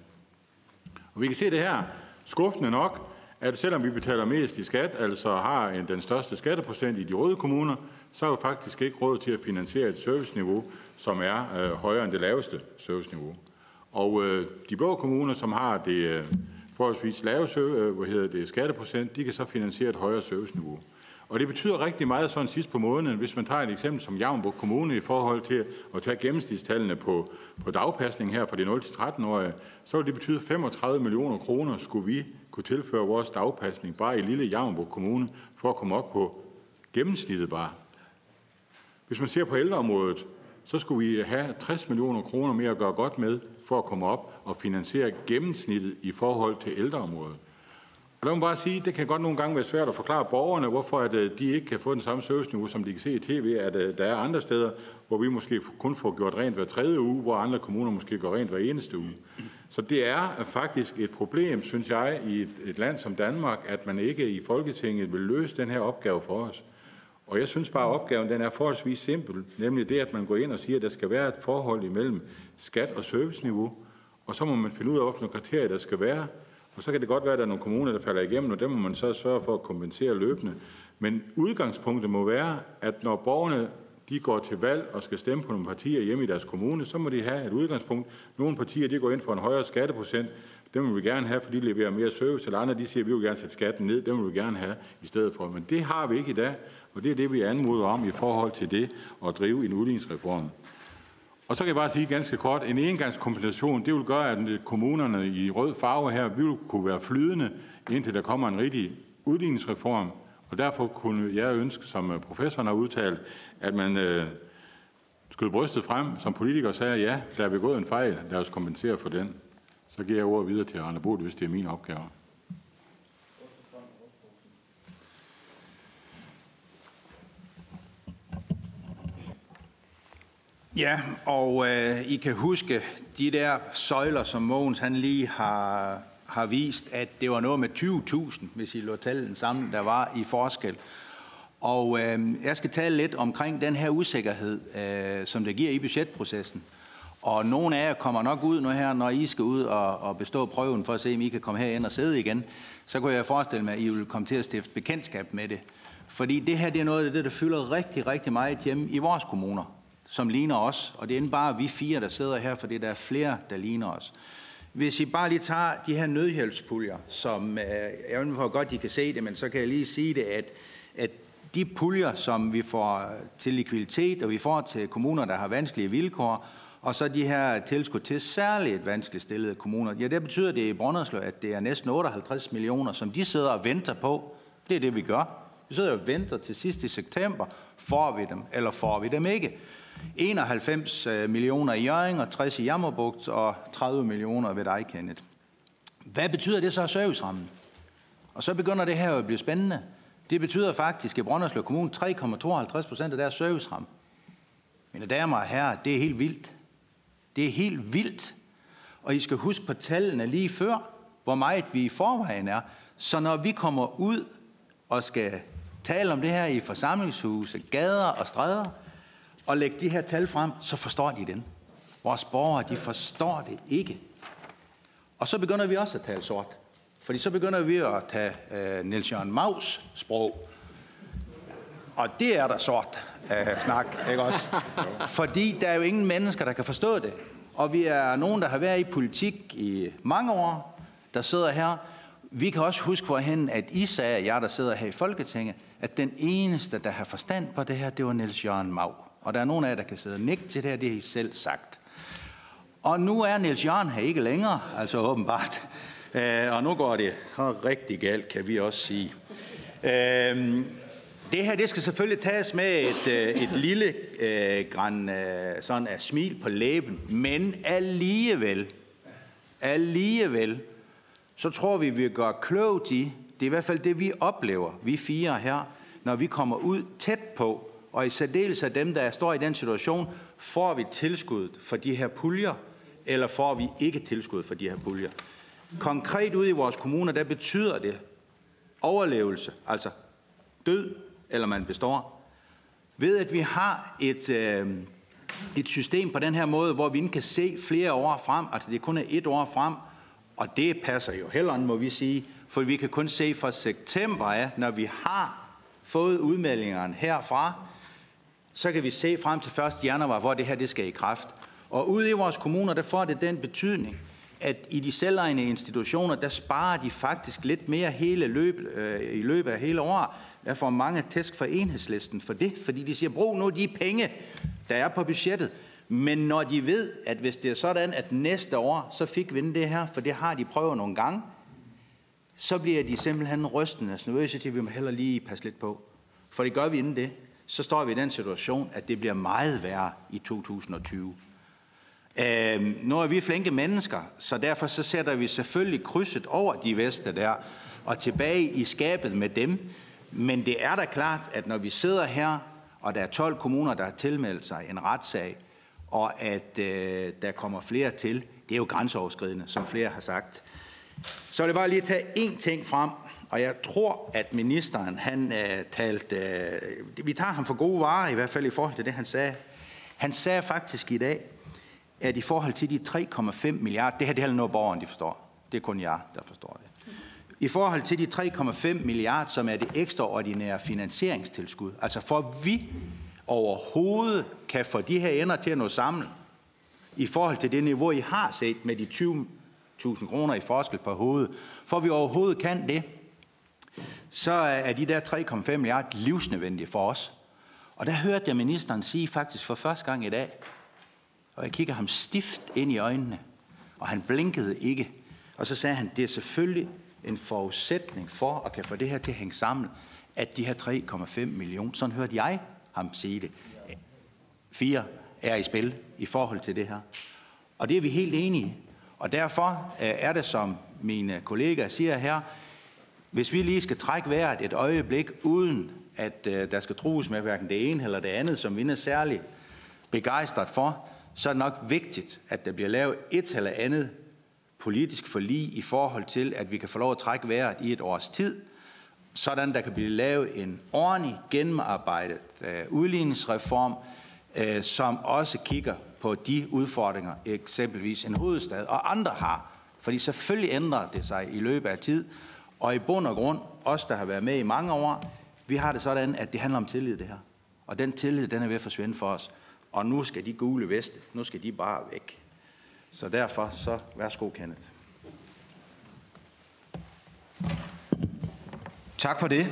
Og vi kan se det her, skuffende nok, at selvom vi betaler mest i skat, altså har den største skatteprocent i de røde kommuner, så har vi faktisk ikke råd til at finansiere et serviceniveau, som er øh, højere end det laveste serviceniveau. Og øh, de blå kommuner, som har det øh, forholdsvis lave øh, hvad hedder det, skatteprocent, de kan så finansiere et højere serviceniveau. Og det betyder rigtig meget sådan sidst på måneden, hvis man tager et eksempel som Javnburg Kommune i forhold til at tage gennemsnitstallene på, på dagpasning her for de 0-13-årige, så vil det betyde 35 millioner kroner skulle vi kunne tilføre vores dagpasning bare i lille Javnburg Kommune for at komme op på gennemsnittet bare. Hvis man ser på ældreområdet, så skulle vi have 60 millioner kroner mere at gøre godt med for at komme op og finansiere gennemsnittet i forhold til ældreområdet. Og lad mig bare sige, det kan godt nogle gange være svært at forklare borgerne, hvorfor at, øh, de ikke kan få den samme serviceniveau, som de kan se i tv, at øh, der er andre steder, hvor vi måske kun får gjort rent hver tredje uge, hvor andre kommuner måske går rent hver eneste uge. Så det er øh, faktisk et problem, synes jeg, i et, et land som Danmark, at man ikke i Folketinget vil løse den her opgave for os. Og jeg synes bare, at opgaven den er forholdsvis simpel, nemlig det, at man går ind og siger, at der skal være et forhold imellem skat og serviceniveau, og så må man finde ud af, hvilke kriterier der skal være, og så kan det godt være, at der er nogle kommuner, der falder igennem, og dem må man så sørge for at kompensere løbende. Men udgangspunktet må være, at når borgerne de går til valg og skal stemme på nogle partier hjemme i deres kommune, så må de have et udgangspunkt. Nogle partier de går ind for en højere skatteprocent. Dem vil vi gerne have, fordi de leverer mere service. Eller andre de siger, at vi vil gerne sætte skatten ned. Dem vil vi gerne have i stedet for. Men det har vi ikke i dag, og det er det, vi anmoder om i forhold til det at drive en udligningsreform. Og så kan jeg bare sige ganske kort, en engangskompensation, det vil gøre, at kommunerne i rød farve her vil kunne være flydende, indtil der kommer en rigtig udligningsreform. Og derfor kunne jeg ønske, som øh, professoren har udtalt, at man øh, skød brystet frem som politiker og sagde, ja, der er begået en fejl, lad os kompensere for den. Så giver jeg ordet videre til Arne Bod, hvis det er min opgave. Ja, og øh, I kan huske de der søjler, som Mogens han lige har, har vist, at det var noget med 20.000, hvis I lå tallene sammen, der var i forskel. Og øh, jeg skal tale lidt omkring den her usikkerhed, øh, som det giver i budgetprocessen. Og nogle af jer kommer nok ud nu her, når I skal ud og, og bestå prøven for at se, om I kan komme herind og sidde igen. Så kunne jeg forestille mig, at I vil komme til at stifte bekendtskab med det. Fordi det her det er noget af det, der fylder rigtig, rigtig meget hjemme i vores kommuner som ligner os, og det er ikke bare vi fire, der sidder her, for der er flere, der ligner os. Hvis I bare lige tager de her nødhjælpspuljer, som øh, jeg ved hvor godt I kan se det, men så kan jeg lige sige det, at, at de puljer, som vi får til likviditet, og vi får til kommuner, der har vanskelige vilkår, og så de her tilskud til særligt vanskeligt stillede kommuner, ja, det betyder det i Brønderslev, at det er næsten 58 millioner, som de sidder og venter på. Det er det, vi gør. Vi sidder og venter til sidst i september. Får vi dem, eller får vi dem ikke? 91 øh, millioner i Jøring og 60 i Jammerbugt og 30 millioner ved dig, Kenneth. Hvad betyder det så af servicerammen? Og så begynder det her at blive spændende. Det betyder faktisk at Brønderslev Kommune 3,52 procent af deres serviceramme. Mine damer og herrer, det er helt vildt. Det er helt vildt. Og I skal huske på tallene lige før, hvor meget vi i forvejen er. Så når vi kommer ud og skal tale om det her i forsamlingshuse, gader og stræder, og lægge de her tal frem, så forstår de den. Vores borgere, de forstår det ikke. Og så begynder vi også at tale sort. Fordi så begynder vi at tage øh, Niels Jørgen Maus sprog. Og det er der sort øh, snak, ikke også? Fordi der er jo ingen mennesker, der kan forstå det. Og vi er nogen, der har været i politik i mange år, der sidder her. Vi kan også huske hvorhen, at I sagde, jer der sidder her i Folketinget, at den eneste, der har forstand på det her, det var Niels Jørgen Mau. Og der er nogen af jer, der kan sidde og nikke til det her, det har I selv sagt. Og nu er Niels Jørgen her ikke længere, altså åbenbart. Øh, og nu går det rigtig galt, kan vi også sige. Øh, det her, det skal selvfølgelig tages med et, øh, et lille øh, græn øh, sådan af smil på læben, men alligevel, alligevel, så tror vi, vi gør klogt i, det er i hvert fald det, vi oplever, vi fire her, når vi kommer ud tæt på og i særdeleshed dem, der står i den situation, får vi tilskud for de her puljer, eller får vi ikke tilskud for de her puljer. Konkret ude i vores kommuner, der betyder det overlevelse, altså død, eller man består, ved at vi har et, øh, et system på den her måde, hvor vi ikke kan se flere år frem, altså det kun er et år frem, Og det passer jo heller må vi sige, for vi kan kun se fra september af, når vi har fået udmeldingerne herfra, så kan vi se frem til 1. januar, hvor det her det skal i kraft. Og ude i vores kommuner, der får det den betydning, at i de selvejende institutioner, der sparer de faktisk lidt mere hele løb, øh, i løbet af hele året. Jeg får mange tæsk for enhedslisten for det, fordi de siger, brug nu de penge, der er på budgettet. Men når de ved, at hvis det er sådan, at næste år, så fik vi det her, for det har de prøvet nogle gange, så bliver de simpelthen rystende nervøse til, at vi må heller lige passe lidt på. For det gør vi inden det, så står vi i den situation, at det bliver meget værre i 2020. Øh, nu er vi flinke mennesker, så derfor så sætter vi selvfølgelig krydset over de veste der, og tilbage i skabet med dem. Men det er da klart, at når vi sidder her, og der er 12 kommuner, der har tilmeldt sig en retssag, og at øh, der kommer flere til, det er jo grænseoverskridende, som flere har sagt. Så vil jeg bare lige tage én ting frem, og jeg tror, at ministeren, han øh, talte, øh, vi tager ham for gode varer, i hvert fald i forhold til det, han sagde. Han sagde faktisk i dag, at i forhold til de 3,5 milliarder, det her det er noget borgeren, de forstår. Det er kun jeg, der forstår det. I forhold til de 3,5 milliarder, som er det ekstraordinære finansieringstilskud, altså for at vi overhovedet kan få de her ender til at nå sammen, i forhold til det niveau, I har set med de 20.000 kroner i forskel på hovedet, for at vi overhovedet kan det, så er de der 3,5 milliarder livsnødvendige for os. Og der hørte jeg ministeren sige faktisk for første gang i dag, og jeg kigger ham stift ind i øjnene, og han blinkede ikke. Og så sagde han, det er selvfølgelig en forudsætning for at kan få det her til at hænge sammen, at de her 3,5 millioner, sådan hørte jeg ham sige det, fire er i spil i forhold til det her. Og det er vi helt enige Og derfor øh, er det, som mine kollegaer siger her, hvis vi lige skal trække vejret et øjeblik, uden at øh, der skal trues med hverken det ene eller det andet, som vi er særlig begejstret for, så er det nok vigtigt, at der bliver lavet et eller andet politisk forlig i forhold til, at vi kan få lov at trække vejret i et års tid, sådan der kan blive lavet en ordentlig, gennemarbejdet øh, udligningsreform, øh, som også kigger på de udfordringer, eksempelvis en hovedstad og andre har. Fordi selvfølgelig ændrer det sig i løbet af tid, og i bund og grund, os der har været med i mange år, vi har det sådan, at det handler om tillid det her. Og den tillid, den er ved at forsvinde for os. Og nu skal de gule veste, nu skal de bare væk. Så derfor, så værsgo Kenneth. Tak for det.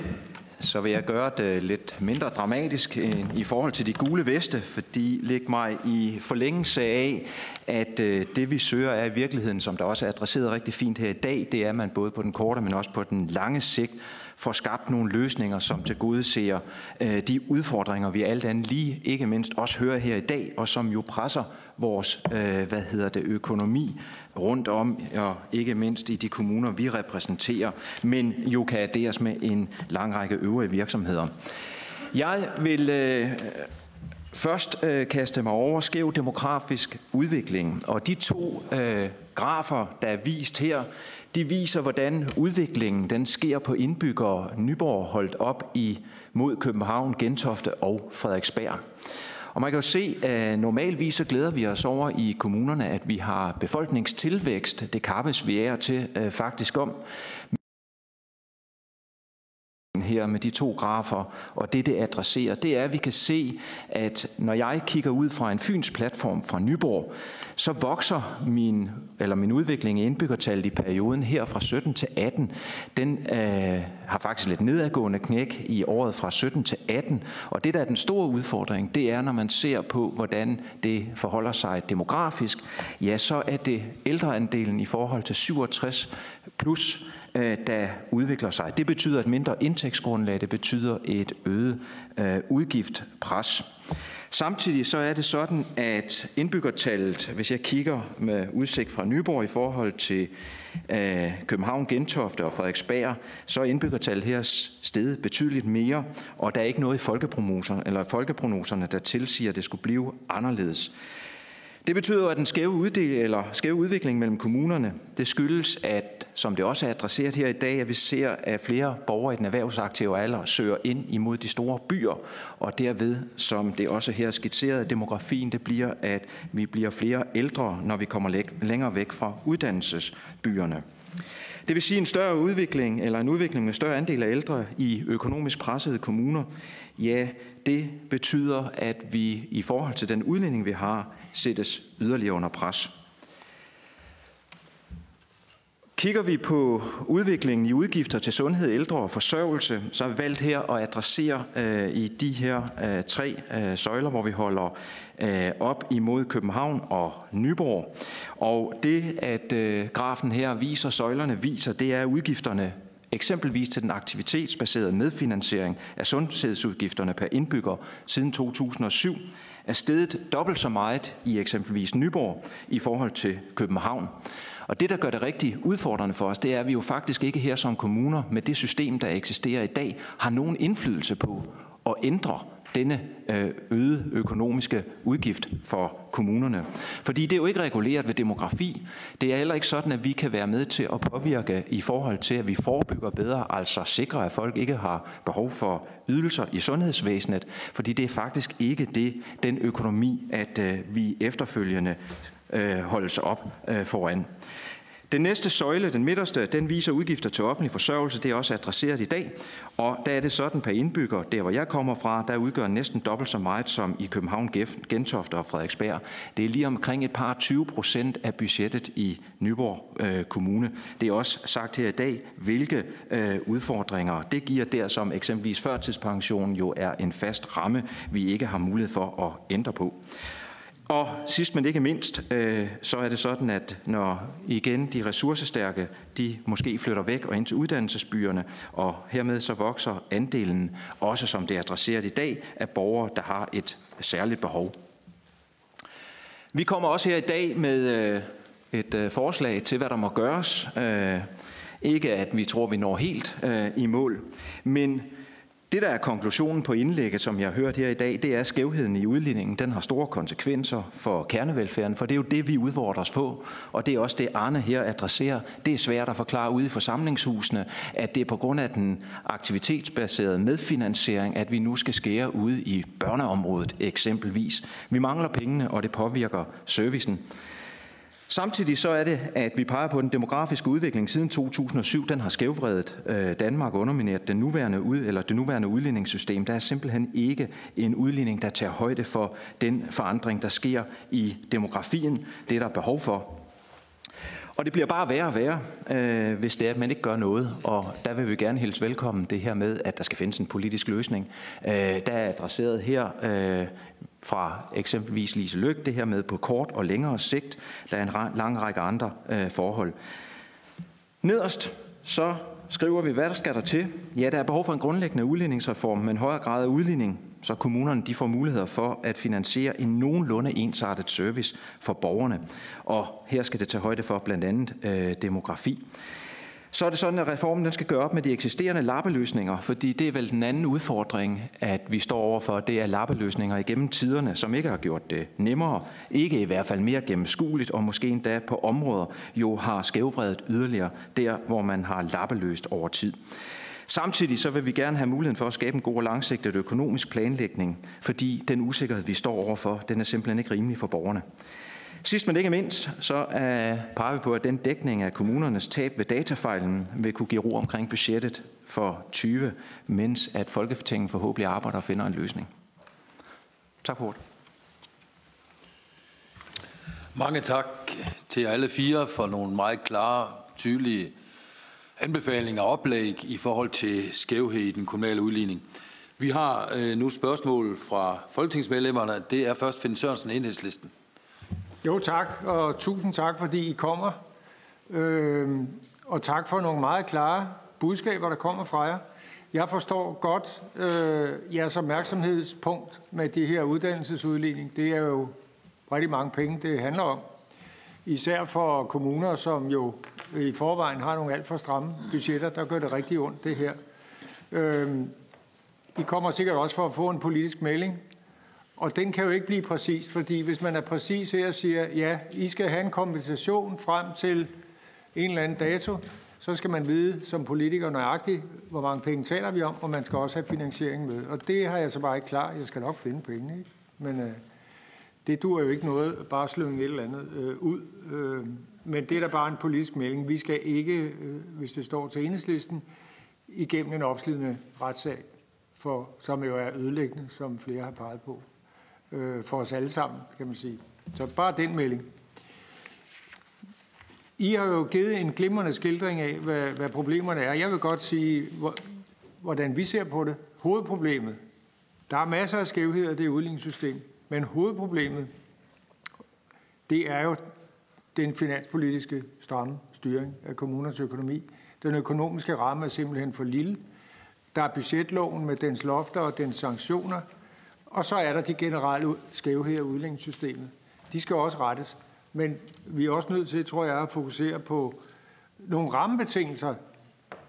Så vil jeg gøre det lidt mindre dramatisk øh, i forhold til de gule veste, fordi læg mig i forlængelse af, at øh, det vi søger er i virkeligheden, som der også er adresseret rigtig fint her i dag, det er, at man både på den korte, men også på den lange sigt får skabt nogle løsninger, som til gode ser øh, de udfordringer, vi alt andet lige ikke mindst også hører her i dag, og som jo presser vores hvad hedder det, økonomi rundt om, og ikke mindst i de kommuner, vi repræsenterer, men jo kan adderes med en lang række øvrige virksomheder. Jeg vil øh, først øh, kaste mig over skæv demografisk udvikling, og de to øh, grafer, der er vist her, de viser, hvordan udviklingen den sker på indbyggere Nyborg holdt op i mod København, Gentofte og Frederiksberg. Og man kan jo se, at normalvis så glæder vi os over i kommunerne, at vi har befolkningstilvækst. Det kappes vi er til øh, faktisk om her med de to grafer, og det det adresserer, det er, at vi kan se, at når jeg kigger ud fra en Fyns platform fra Nyborg, så vokser min, eller min udvikling i indbyggertallet i perioden her fra 17 til 18. Den øh, har faktisk lidt nedadgående knæk i året fra 17 til 18. Og det, der er den store udfordring, det er, når man ser på, hvordan det forholder sig demografisk, ja, så er det ældreandelen i forhold til 67 plus, øh, der udvikler sig. Det betyder et mindre indtægtsgrundlag, det betyder et øget øh, udgiftpres. Samtidig så er det sådan, at indbyggertallet, hvis jeg kigger med udsigt fra Nyborg i forhold til øh, København, Gentofte og Frederiksberg, så er indbyggertallet her steget betydeligt mere, og der er ikke noget i folkeprognoserne, eller folkeprognoserne der tilsiger, at det skulle blive anderledes. Det betyder, at den skæve, uddel, eller skæve udvikling mellem kommunerne, det skyldes, at, som det også er adresseret her i dag, at vi ser, at flere borgere i den erhvervsaktive alder søger ind imod de store byer, og derved, som det også her er skitseret, demografien, det bliver, at vi bliver flere ældre, når vi kommer længere væk fra uddannelsesbyerne. Det vil sige en større udvikling, eller en udvikling med større andel af ældre i økonomisk pressede kommuner. Ja, det betyder, at vi i forhold til den udlænding, vi har, sættes yderligere under pres. Kigger vi på udviklingen i udgifter til sundhed, ældre og forsørgelse, så er vi valgt her at adressere øh, i de her øh, tre øh, søjler, hvor vi holder øh, op imod København og Nyborg. Og det, at øh, grafen her viser, søjlerne viser, det er udgifterne eksempelvis til den aktivitetsbaserede medfinansiering af sundhedsudgifterne per indbygger siden 2007, er steget dobbelt så meget i eksempelvis Nyborg i forhold til København. Og det, der gør det rigtig udfordrende for os, det er, at vi jo faktisk ikke her som kommuner med det system, der eksisterer i dag, har nogen indflydelse på at ændre denne øde øgede økonomiske udgift for kommunerne. Fordi det er jo ikke reguleret ved demografi. Det er heller ikke sådan, at vi kan være med til at påvirke i forhold til, at vi forebygger bedre, altså sikrer, at folk ikke har behov for ydelser i sundhedsvæsenet, fordi det er faktisk ikke det, den økonomi, at øh, vi efterfølgende øh, holdes op foran. Den næste søjle, den midterste, den viser udgifter til offentlig forsørgelse. Det er også adresseret i dag. Og der er det sådan per indbygger, der hvor jeg kommer fra, der udgør næsten dobbelt så meget som i København, Gentofte og Frederiksberg. Det er lige omkring et par 20 procent af budgettet i Nyborg øh, Kommune. Det er også sagt her i dag, hvilke øh, udfordringer det giver der, som eksempelvis førtidspension jo er en fast ramme, vi ikke har mulighed for at ændre på. Og sidst men ikke mindst, øh, så er det sådan, at når igen de ressourcestærke, de måske flytter væk og ind til uddannelsesbyerne, og hermed så vokser andelen, også som det er adresseret i dag, af borgere, der har et særligt behov. Vi kommer også her i dag med øh, et øh, forslag til, hvad der må gøres. Ikke at vi tror, vi når helt i mål, men det, der er konklusionen på indlægget, som jeg har hørt her i dag, det er, at skævheden i udligningen den har store konsekvenser for kernevelfærden, for det er jo det, vi udfordres os på, og det er også det, Arne her adresserer. Det er svært at forklare ude i forsamlingshusene, at det er på grund af den aktivitetsbaserede medfinansiering, at vi nu skal skære ude i børneområdet eksempelvis. Vi mangler pengene, og det påvirker servicen. Samtidig så er det, at vi peger på, at den demografiske udvikling siden 2007, den har skævvredet øh, Danmark og undermineret den nuværende ud, eller det nuværende udligningssystem. Der er simpelthen ikke en udligning, der tager højde for den forandring, der sker i demografien. Det er der behov for. Og det bliver bare værre og værre, øh, hvis det er, at man ikke gør noget. Og der vil vi gerne hilse velkommen det her med, at der skal findes en politisk løsning. Øh, der er adresseret her øh, fra eksempelvis Lise Løg, det her med på kort og længere sigt. Der er en lang række andre øh, forhold. Nederst så skriver vi, hvad der skal der til. Ja, der er behov for en grundlæggende udligningsreform med en højere grad af udligning, så kommunerne de får muligheder for at finansiere en nogenlunde ensartet service for borgerne. Og her skal det tage højde for blandt andet øh, demografi så er det sådan, at reformen den skal gøre op med de eksisterende lappeløsninger, fordi det er vel den anden udfordring, at vi står overfor, det er lappeløsninger igennem tiderne, som ikke har gjort det nemmere, ikke i hvert fald mere gennemskueligt, og måske endda på områder jo har skævvredet yderligere, der hvor man har lappeløst over tid. Samtidig så vil vi gerne have muligheden for at skabe en god og langsigtet økonomisk planlægning, fordi den usikkerhed, vi står overfor, den er simpelthen ikke rimelig for borgerne. Sidst men ikke mindst, så uh, peger vi på, at den dækning af kommunernes tab ved datafejlen vil kunne give ro omkring budgettet for 20, mens at Folketinget forhåbentlig arbejder og finder en løsning. Tak for ordet. Mange tak til alle fire for nogle meget klare, tydelige anbefalinger og oplæg i forhold til skævhed i den kommunale udligning. Vi har øh, nu spørgsmål fra folketingsmedlemmerne. Det er først Finn Sørensen, enhedslisten. Jo tak, og tusind tak, fordi I kommer. Øh, og tak for nogle meget klare budskaber, der kommer fra jer. Jeg forstår godt øh, jeres opmærksomhedspunkt med det her uddannelsesudligning. Det er jo rigtig mange penge, det handler om. Især for kommuner, som jo i forvejen har nogle alt for stramme budgetter, der gør det rigtig ondt, det her. Øh, I kommer sikkert også for at få en politisk melding og den kan jo ikke blive præcis, fordi hvis man er præcis her og siger, ja, I skal have en kompensation frem til en eller anden dato, så skal man vide som politiker nøjagtigt, hvor mange penge taler vi om, og man skal også have finansiering med. Og det har jeg så bare ikke klar. Jeg skal nok finde penge, ikke? Men øh, det dur jo ikke noget bare at slynge et eller andet øh, ud. Øh, men det er da bare en politisk melding. Vi skal ikke, øh, hvis det står til enhedslisten, igennem en opslidende retssag, for, som jo er ødelæggende, som flere har peget på, øh, for os alle sammen, kan man sige. Så bare den melding. I har jo givet en glimrende skildring af, hvad, hvad problemerne er. Jeg vil godt sige, hvordan vi ser på det. Hovedproblemet, der er masser af skævheder i det udligningssystem, men hovedproblemet, det er jo den finanspolitiske stramme styring af kommunernes økonomi. Den økonomiske ramme er simpelthen for lille. Der er budgetloven med dens lofter og dens sanktioner, og så er der de generelle skævheder i udlændingssystemet. De skal også rettes. Men vi er også nødt til, tror jeg, at fokusere på nogle rammebetingelser,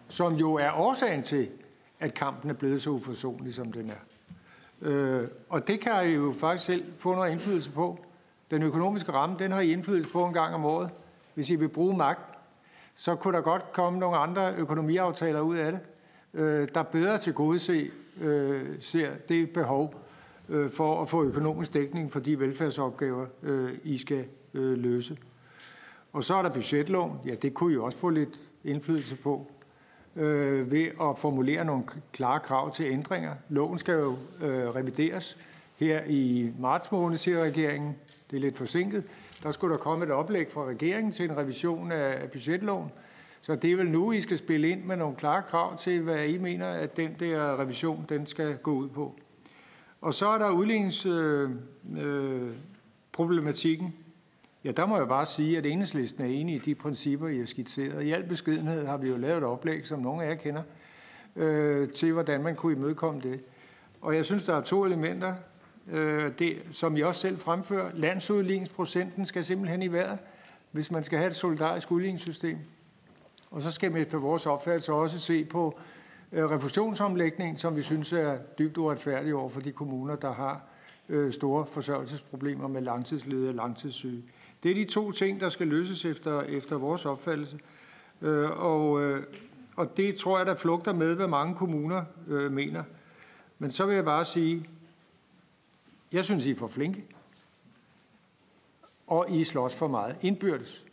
som jo er årsagen til, at kampen er blevet så uforsonlig, som den er. Øh, og det kan I jo faktisk selv få noget indflydelse på. Den økonomiske ramme, den har I indflydelse på en gang om året. Hvis I vil bruge magt, så kunne der godt komme nogle andre økonomiaftaler ud af det, øh, der bedre til gode se, øh, ser det behov øh, for at få økonomisk dækning for de velfærdsopgaver, øh, I skal øh, løse. Og så er der budgetloven. Ja, det kunne I også få lidt indflydelse på øh, ved at formulere nogle klare krav til ændringer. Loven skal jo øh, revideres her i marts måned, siger regeringen. Det er lidt forsinket. Der skulle der komme et oplæg fra regeringen til en revision af budgetloven. Så det er vel nu, I skal spille ind med nogle klare krav til, hvad I mener, at den der revision den skal gå ud på. Og så er der udligningsproblematikken. Øh, øh, ja, der må jeg bare sige, at enhedslisten er enig i de principper, I har skitseret. I al beskedenhed har vi jo lavet et oplæg, som nogle af jer kender, øh, til hvordan man kunne imødekomme det. Og jeg synes, der er to elementer, øh, det, som jeg også selv fremfører. Landsudligningsprocenten skal simpelthen i vejret, hvis man skal have et solidarisk udligningssystem. Og så skal man efter vores opfattelse også se på øh, Øh, refusionsomlægning, som vi synes er dybt uretfærdig over for de kommuner, der har øh, store forsørgelsesproblemer med langtidsledige og langtidssyge. Det er de to ting, der skal løses efter, efter vores opfattelse. Øh, og, øh, og det tror jeg, der flugter med, hvad mange kommuner øh, mener. Men så vil jeg bare sige, jeg synes, I er for flinke. Og I slås for meget indbyrdes.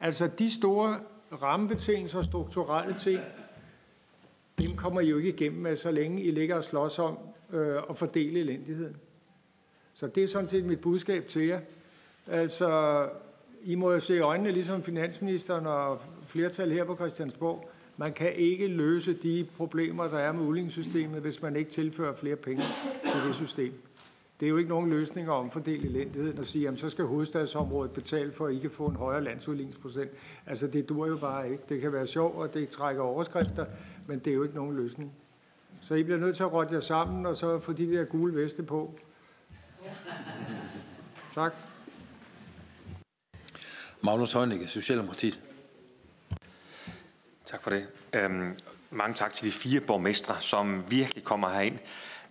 Altså de store rammebetingelser og strukturelle ting, dem kommer I jo ikke igennem med, så længe I ligger og slås om øh, at fordele elendigheden. Så det er sådan set mit budskab til jer. Altså, I må jo se i øjnene, ligesom finansministeren og flertal her på Christiansborg. Man kan ikke løse de problemer, der er med udligningssystemet, hvis man ikke tilfører flere penge til det system. Det er jo ikke nogen løsning at omfordele elendigheden og sige, at så skal hovedstadsområdet betale for, at I kan få en højere landsudligningsprocent. Altså det dur jo bare ikke. Det kan være sjovt, og det trækker overskrifter, men det er jo ikke nogen løsning. Så I bliver nødt til at rådde jer sammen, og så få de der gule veste på. Tak. Magnus Heunicke, Socialdemokratiet. Tak for det. Øhm, mange tak til de fire borgmestre, som virkelig kommer herind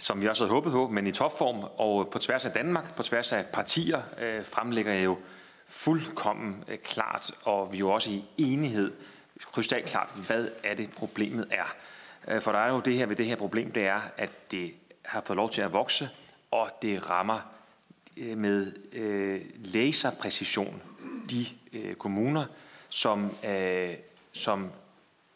som vi også havde håbet på, men i topform og på tværs af Danmark, på tværs af partier, øh, fremlægger jeg jo fuldkommen øh, klart, og vi er jo også i enighed, krystalklart, hvad er det problemet er. Øh, for der er jo det her ved det her problem, det er, at det har fået lov til at vokse, og det rammer øh, med øh, laserpræcision de øh, kommuner, som, øh, som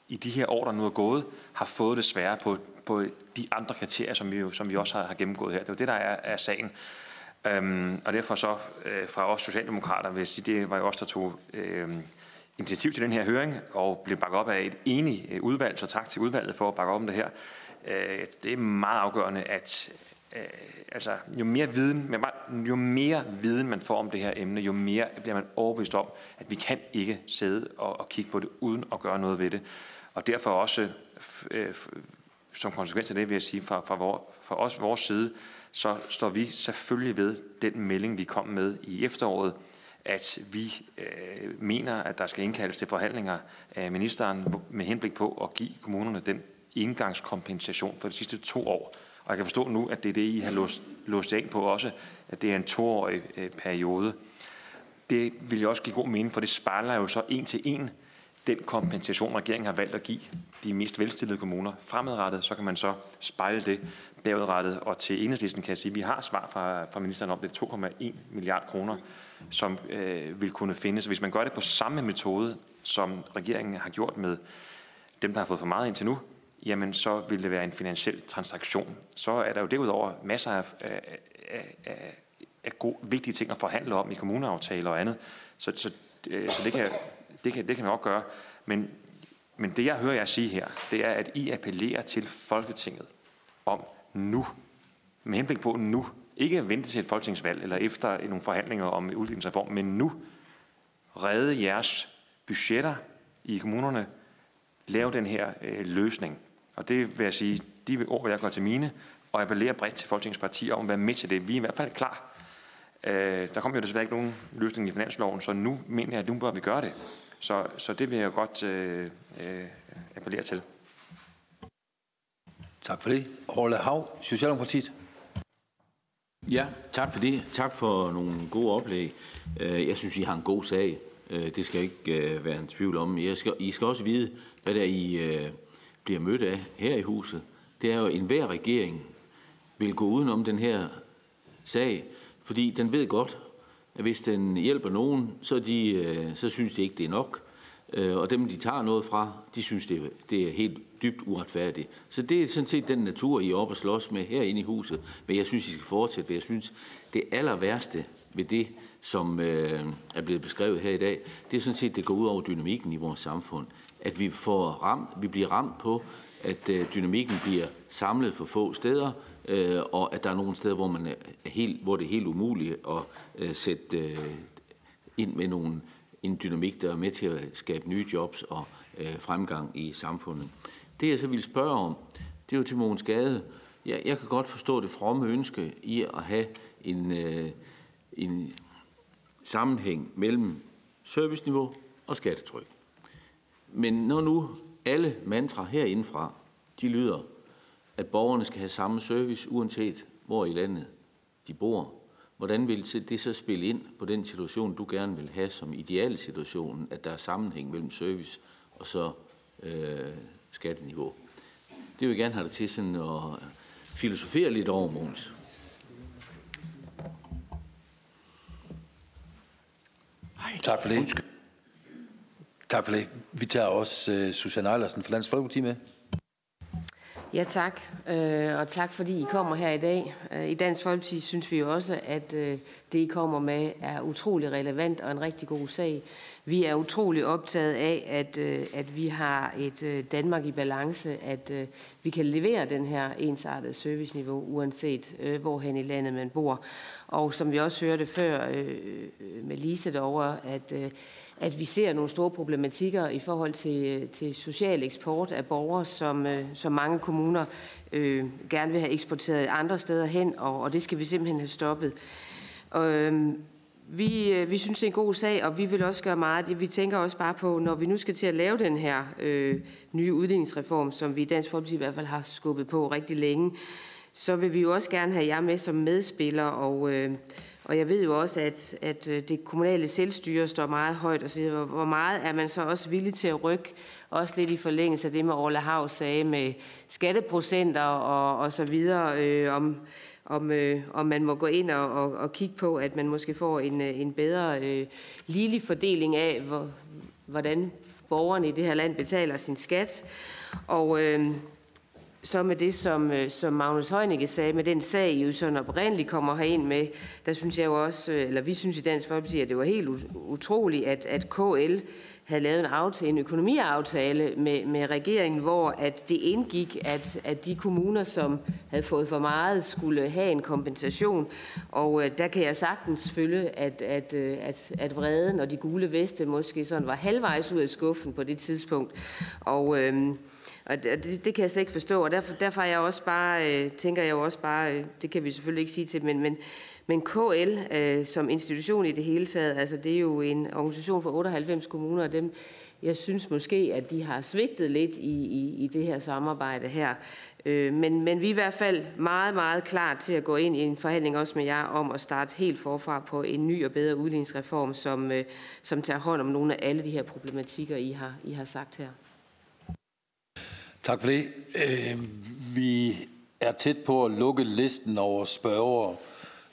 i de her år, der nu er gået, har fået det svære på på de andre kriterier, som vi, jo, som vi også har, har gennemgået her. Det er jo det, der er, er sagen. Øhm, og derfor så øh, fra os socialdemokrater vil jeg sige, det var jo også der tog øh, initiativ til den her høring og blev bakket op af et enigt øh, udvalg, så tak til udvalget for at bakke op om det her. Øh, det er meget afgørende, at øh, altså, jo mere viden, jo mere viden man får om det her emne, jo mere bliver man overbevist om, at vi kan ikke sidde og, og kigge på det uden at gøre noget ved det. Og derfor også som konsekvens af det vil jeg sige, fra, fra, vor, fra os, vores side, så står vi selvfølgelig ved den melding, vi kom med i efteråret, at vi øh, mener, at der skal indkaldes til forhandlinger af ministeren med henblik på at give kommunerne den indgangskompensation for de sidste to år. Og jeg kan forstå nu, at det er det, I har låst, låst ind på også, at det er en toårig øh, periode. Det vil jo også give god mening, for det spejler jo så en til en den kompensation, regeringen har valgt at give de mest velstillede kommuner fremadrettet, så kan man så spejle det bagudrettet. Og til enhedslisten kan jeg sige, at vi har svar fra, fra ministeren om, det 2,1 milliard kroner, som øh, vil kunne findes. Hvis man gør det på samme metode, som regeringen har gjort med dem, der har fået for meget indtil nu, jamen så vil det være en finansiel transaktion. Så er der jo derudover masser af, af, af, af gode, vigtige ting at forhandle om i kommuneaftaler og andet. Så, så, øh, så det, kan, det, kan, det kan man også gøre. Men, men det, jeg hører jer sige her, det er, at I appellerer til Folketinget om nu, med henblik på nu, ikke at vente til et folketingsvalg eller efter nogle forhandlinger om udligningsreform, men nu redde jeres budgetter i kommunerne, lave den her øh, løsning. Og det vil jeg sige, de ord vil jeg gå til mine, og appellere bredt til Folketingets partier om at være med til det. Vi er i hvert fald klar. Øh, der kommer jo desværre ikke nogen løsning i finansloven, så nu mener jeg, at nu bør vi gøre det. Så, så det vil jeg godt øh, øh, appellere til. Tak for det. Orla Hav, Socialdemokratiet. Ja, tak for det. Tak for nogle gode oplæg. Øh, jeg synes, I har en god sag. Øh, det skal ikke øh, være en tvivl om. I skal, I skal også vide, hvad der I bliver mødt af her i huset. Det er jo, at enhver regering vil gå udenom den her sag, fordi den ved godt, at hvis den hjælper nogen, så, de, så synes de ikke, det er nok. Og dem, de tager noget fra, de synes, det, det er helt dybt uretfærdig. Så det er sådan set den natur, I er oppe og slås med herinde i huset. Men jeg synes, I skal fortsætte, for jeg synes, det aller værste ved det, som øh, er blevet beskrevet her i dag, det er sådan set, det går ud over dynamikken i vores samfund. At vi, får ramt, vi bliver ramt på, at øh, dynamikken bliver samlet for få steder, øh, og at der er nogle steder, hvor, man er helt, hvor det er helt umuligt at øh, sætte øh, ind med nogle, en dynamik, der er med til at skabe nye jobs og øh, fremgang i samfundet. Det jeg så vil spørge om, det er jo til Mogens Gade. Jeg, jeg kan godt forstå det fromme ønske i at have en, øh, en sammenhæng mellem serviceniveau og skattetryk. Men når nu alle mantra herindefra, de lyder, at borgerne skal have samme service, uanset hvor i landet de bor, hvordan vil det så spille ind på den situation, du gerne vil have som idealsituationen, at der er sammenhæng mellem service og så øh, skatteniveau. Det vil jeg gerne have dig til sådan at filosofere lidt over, Måns. Tak for det. Tak for det. Vi tager også uh, Susanne Eilersen fra Lands Folkeparti med. Ja, tak. Øh, og tak fordi I kommer her i dag. Øh, I Dansk Folkeparti synes vi jo også, at øh, det I kommer med er utrolig relevant og en rigtig god sag. Vi er utrolig optaget af, at, øh, at vi har et øh, Danmark i balance, at øh, vi kan levere den her ensartede serviceniveau, uanset hvorhen i landet man bor. Og som vi også hørte før med Lise derovre, at at vi ser nogle store problematikker i forhold til, til social eksport af borgere, som, som mange kommuner øh, gerne vil have eksporteret andre steder hen, og, og det skal vi simpelthen have stoppet. Og, øhm, vi, øh, vi synes, det er en god sag, og vi vil også gøre meget. Vi tænker også bare på, når vi nu skal til at lave den her øh, nye udligningsreform, som vi i Dansk Folkeparti i hvert fald har skubbet på rigtig længe, så vil vi jo også gerne have jer med som medspiller, og, øh, og jeg ved jo også, at, at øh, det kommunale selvstyre står meget højt, og så hvor meget er man så også villig til at rykke, også lidt i forlængelse af det, med Orla Hav sagde med skatteprocenter og, og så videre, øh, om, om, øh, om man må gå ind og, og, og kigge på, at man måske får en, øh, en bedre øh, ligelig fordeling af, hvor, hvordan borgerne i det her land betaler sin skat. Og øh, så med det, som, øh, som Magnus Heunicke sagde, med den sag, I jo sådan oprindeligt kommer herind med, der synes jeg jo også, øh, eller vi synes i Dansk Folkeparti, at det var helt utroligt, at, at KL havde lavet en, aftale, en økonomiaftale med, med regeringen, hvor at det indgik, at, at de kommuner, som havde fået for meget, skulle have en kompensation. Og øh, der kan jeg sagtens følge, at, at, øh, at, at vreden og de gule veste måske sådan var halvvejs ud af skuffen på det tidspunkt. Og... Øh, og det, det kan jeg slet ikke forstå, og derfor, derfor er jeg også bare, øh, tænker jeg jo også bare, øh, det kan vi selvfølgelig ikke sige til, men, men, men KL øh, som institution i det hele taget, altså det er jo en organisation for 98 kommuner, og dem jeg synes måske, at de har svigtet lidt i, i, i det her samarbejde her. Øh, men, men vi er i hvert fald meget, meget klar til at gå ind i en forhandling også med jer om at starte helt forfra på en ny og bedre udligningsreform, som, øh, som tager hånd om nogle af alle de her problematikker, I har, I har sagt her. Tak for det. Øh, vi er tæt på at lukke listen over spørgere.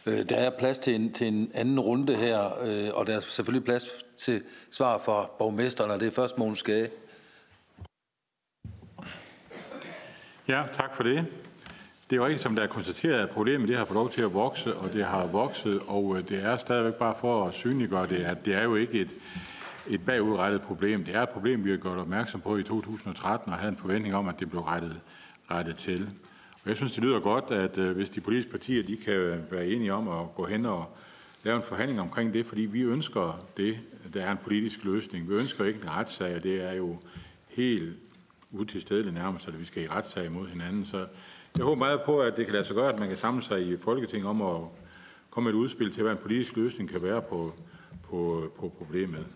Øh, der er plads til en, til en anden runde her, øh, og der er selvfølgelig plads til svar fra borgmesteren, og det er først Mogens Skage. Ja, tak for det. Det er jo rigtigt, som der er konstateret, at problemet det har fået lov til at vokse, og det har vokset, og det er stadigvæk bare for at synliggøre det, at det er jo ikke et, et bagudrettet problem. Det er et problem, vi har gjort opmærksom på i 2013, og havde en forventning om, at det blev rettet, rettet til. Og jeg synes, det lyder godt, at øh, hvis de politiske partier de kan øh, være enige om at gå hen og lave en forhandling omkring det, fordi vi ønsker det, der er en politisk løsning. Vi ønsker ikke en retssag, og det er jo helt utilstedeligt nærmest, at vi skal i retssag mod hinanden. Så jeg håber meget på, at det kan lade sig gøre, at man kan samle sig i Folketinget om at komme med et udspil til, hvad en politisk løsning kan være på, på, på problemet.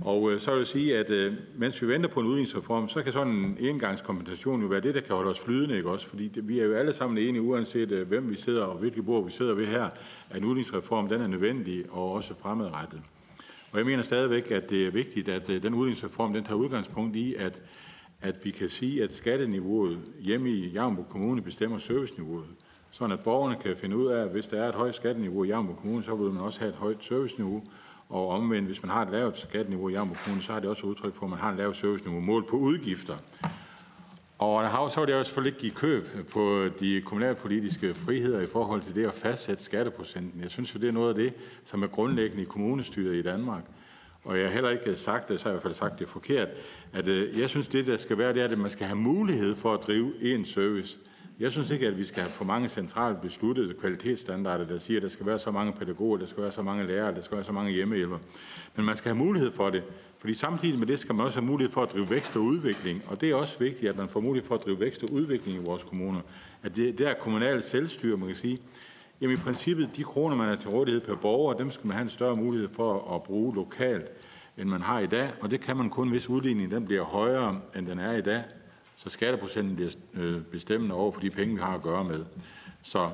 Og øh, så vil jeg sige, at øh, mens vi venter på en udligningsreform, så kan sådan en engangskompensation jo være det, der kan holde os flydende, ikke også? Fordi det, vi er jo alle sammen enige, uanset øh, hvem vi sidder og hvilke bord vi sidder ved her, at en udligningsreform, den er nødvendig og også fremadrettet. Og jeg mener stadigvæk, at det er vigtigt, at øh, den udligningsreform, den tager udgangspunkt i, at, at vi kan sige, at skatteniveauet hjemme i Jammerburg Kommune bestemmer serviceniveauet. Sådan at borgerne kan finde ud af, at hvis der er et højt skatteniveau i Jammerburg Kommune, så vil man også have et højt serviceniveau. Og omvendt, hvis man har et lavt skatteniveau i Jammerburg Kommune, så har det også udtryk for, at man har et lavt serviceniveau mål på udgifter. Og så vil jeg også selvfølgelig ikke give køb på de kommunalpolitiske friheder i forhold til det at fastsætte skatteprocenten. Jeg synes jo, det er noget af det, som er grundlæggende i kommunestyret i Danmark. Og jeg har heller ikke sagt det, så har jeg i hvert fald sagt det forkert, at øh, jeg synes, det der skal være, det er, at man skal have mulighed for at drive en service. Jeg synes ikke, at vi skal have for mange centralt besluttede kvalitetsstandarder, der siger, at der skal være så mange pædagoger, der skal være så mange lærere, der skal være så mange hjemmehjælper. Men man skal have mulighed for det. Fordi samtidig med det skal man også have mulighed for at drive vækst og udvikling. Og det er også vigtigt, at man får mulighed for at drive vækst og udvikling i vores kommuner. At det, det er kommunalt selvstyre, man kan sige. Jamen i princippet, de kroner, man har til rådighed per borger, dem skal man have en større mulighed for at bruge lokalt, end man har i dag. Og det kan man kun, hvis udligningen den bliver højere, end den er i dag. Så skatteprocenten bliver øh, bestemmende over for de penge, vi har at gøre med. Så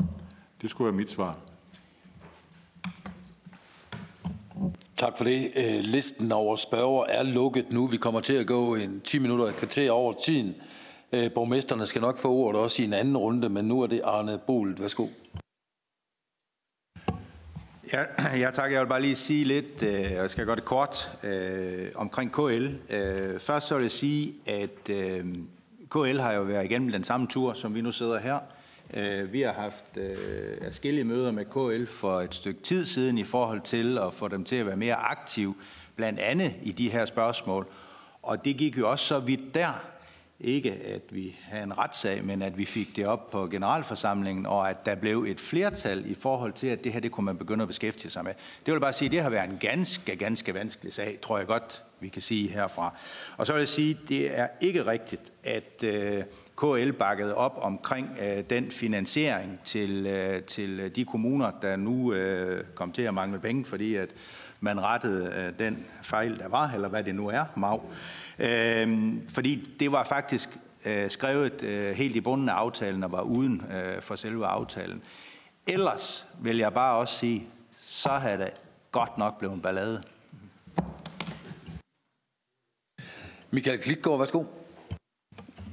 det skulle være mit svar. Tak for det. Øh, listen over spørger er lukket nu. Vi kommer til at gå en 10 minutter et kvarter over tiden. Øh, borgmesterne skal nok få ordet også i en anden runde, men nu er det Arne Bolet. Værsgo. Ja, ja, tak. Jeg vil bare lige sige lidt, øh, jeg skal gøre det kort, øh, omkring KL. Øh, først så vil jeg sige, at øh, KL har jo været igennem den samme tur, som vi nu sidder her. Øh, vi har haft øh, forskellige møder med KL for et stykke tid siden i forhold til at få dem til at være mere aktive, blandt andet i de her spørgsmål. Og det gik jo også så vidt der, ikke at vi havde en retssag, men at vi fik det op på generalforsamlingen, og at der blev et flertal i forhold til, at det her det kunne man begynde at beskæftige sig med. Det vil bare sige, at det har været en ganske, ganske vanskelig sag, tror jeg godt, vi kan sige herfra. Og så vil jeg sige, at det er ikke rigtigt, at øh, KL bakkede op omkring øh, den finansiering til, øh, til øh, de kommuner, der nu øh, kom til at mangle penge, fordi at man rettede øh, den fejl, der var, eller hvad det nu er, MAV. Øh, fordi det var faktisk øh, skrevet øh, helt i bunden af aftalen og var uden øh, for selve aftalen. Ellers vil jeg bare også sige, så havde det godt nok blevet en ballade. Michael Klitgaard, værsgo.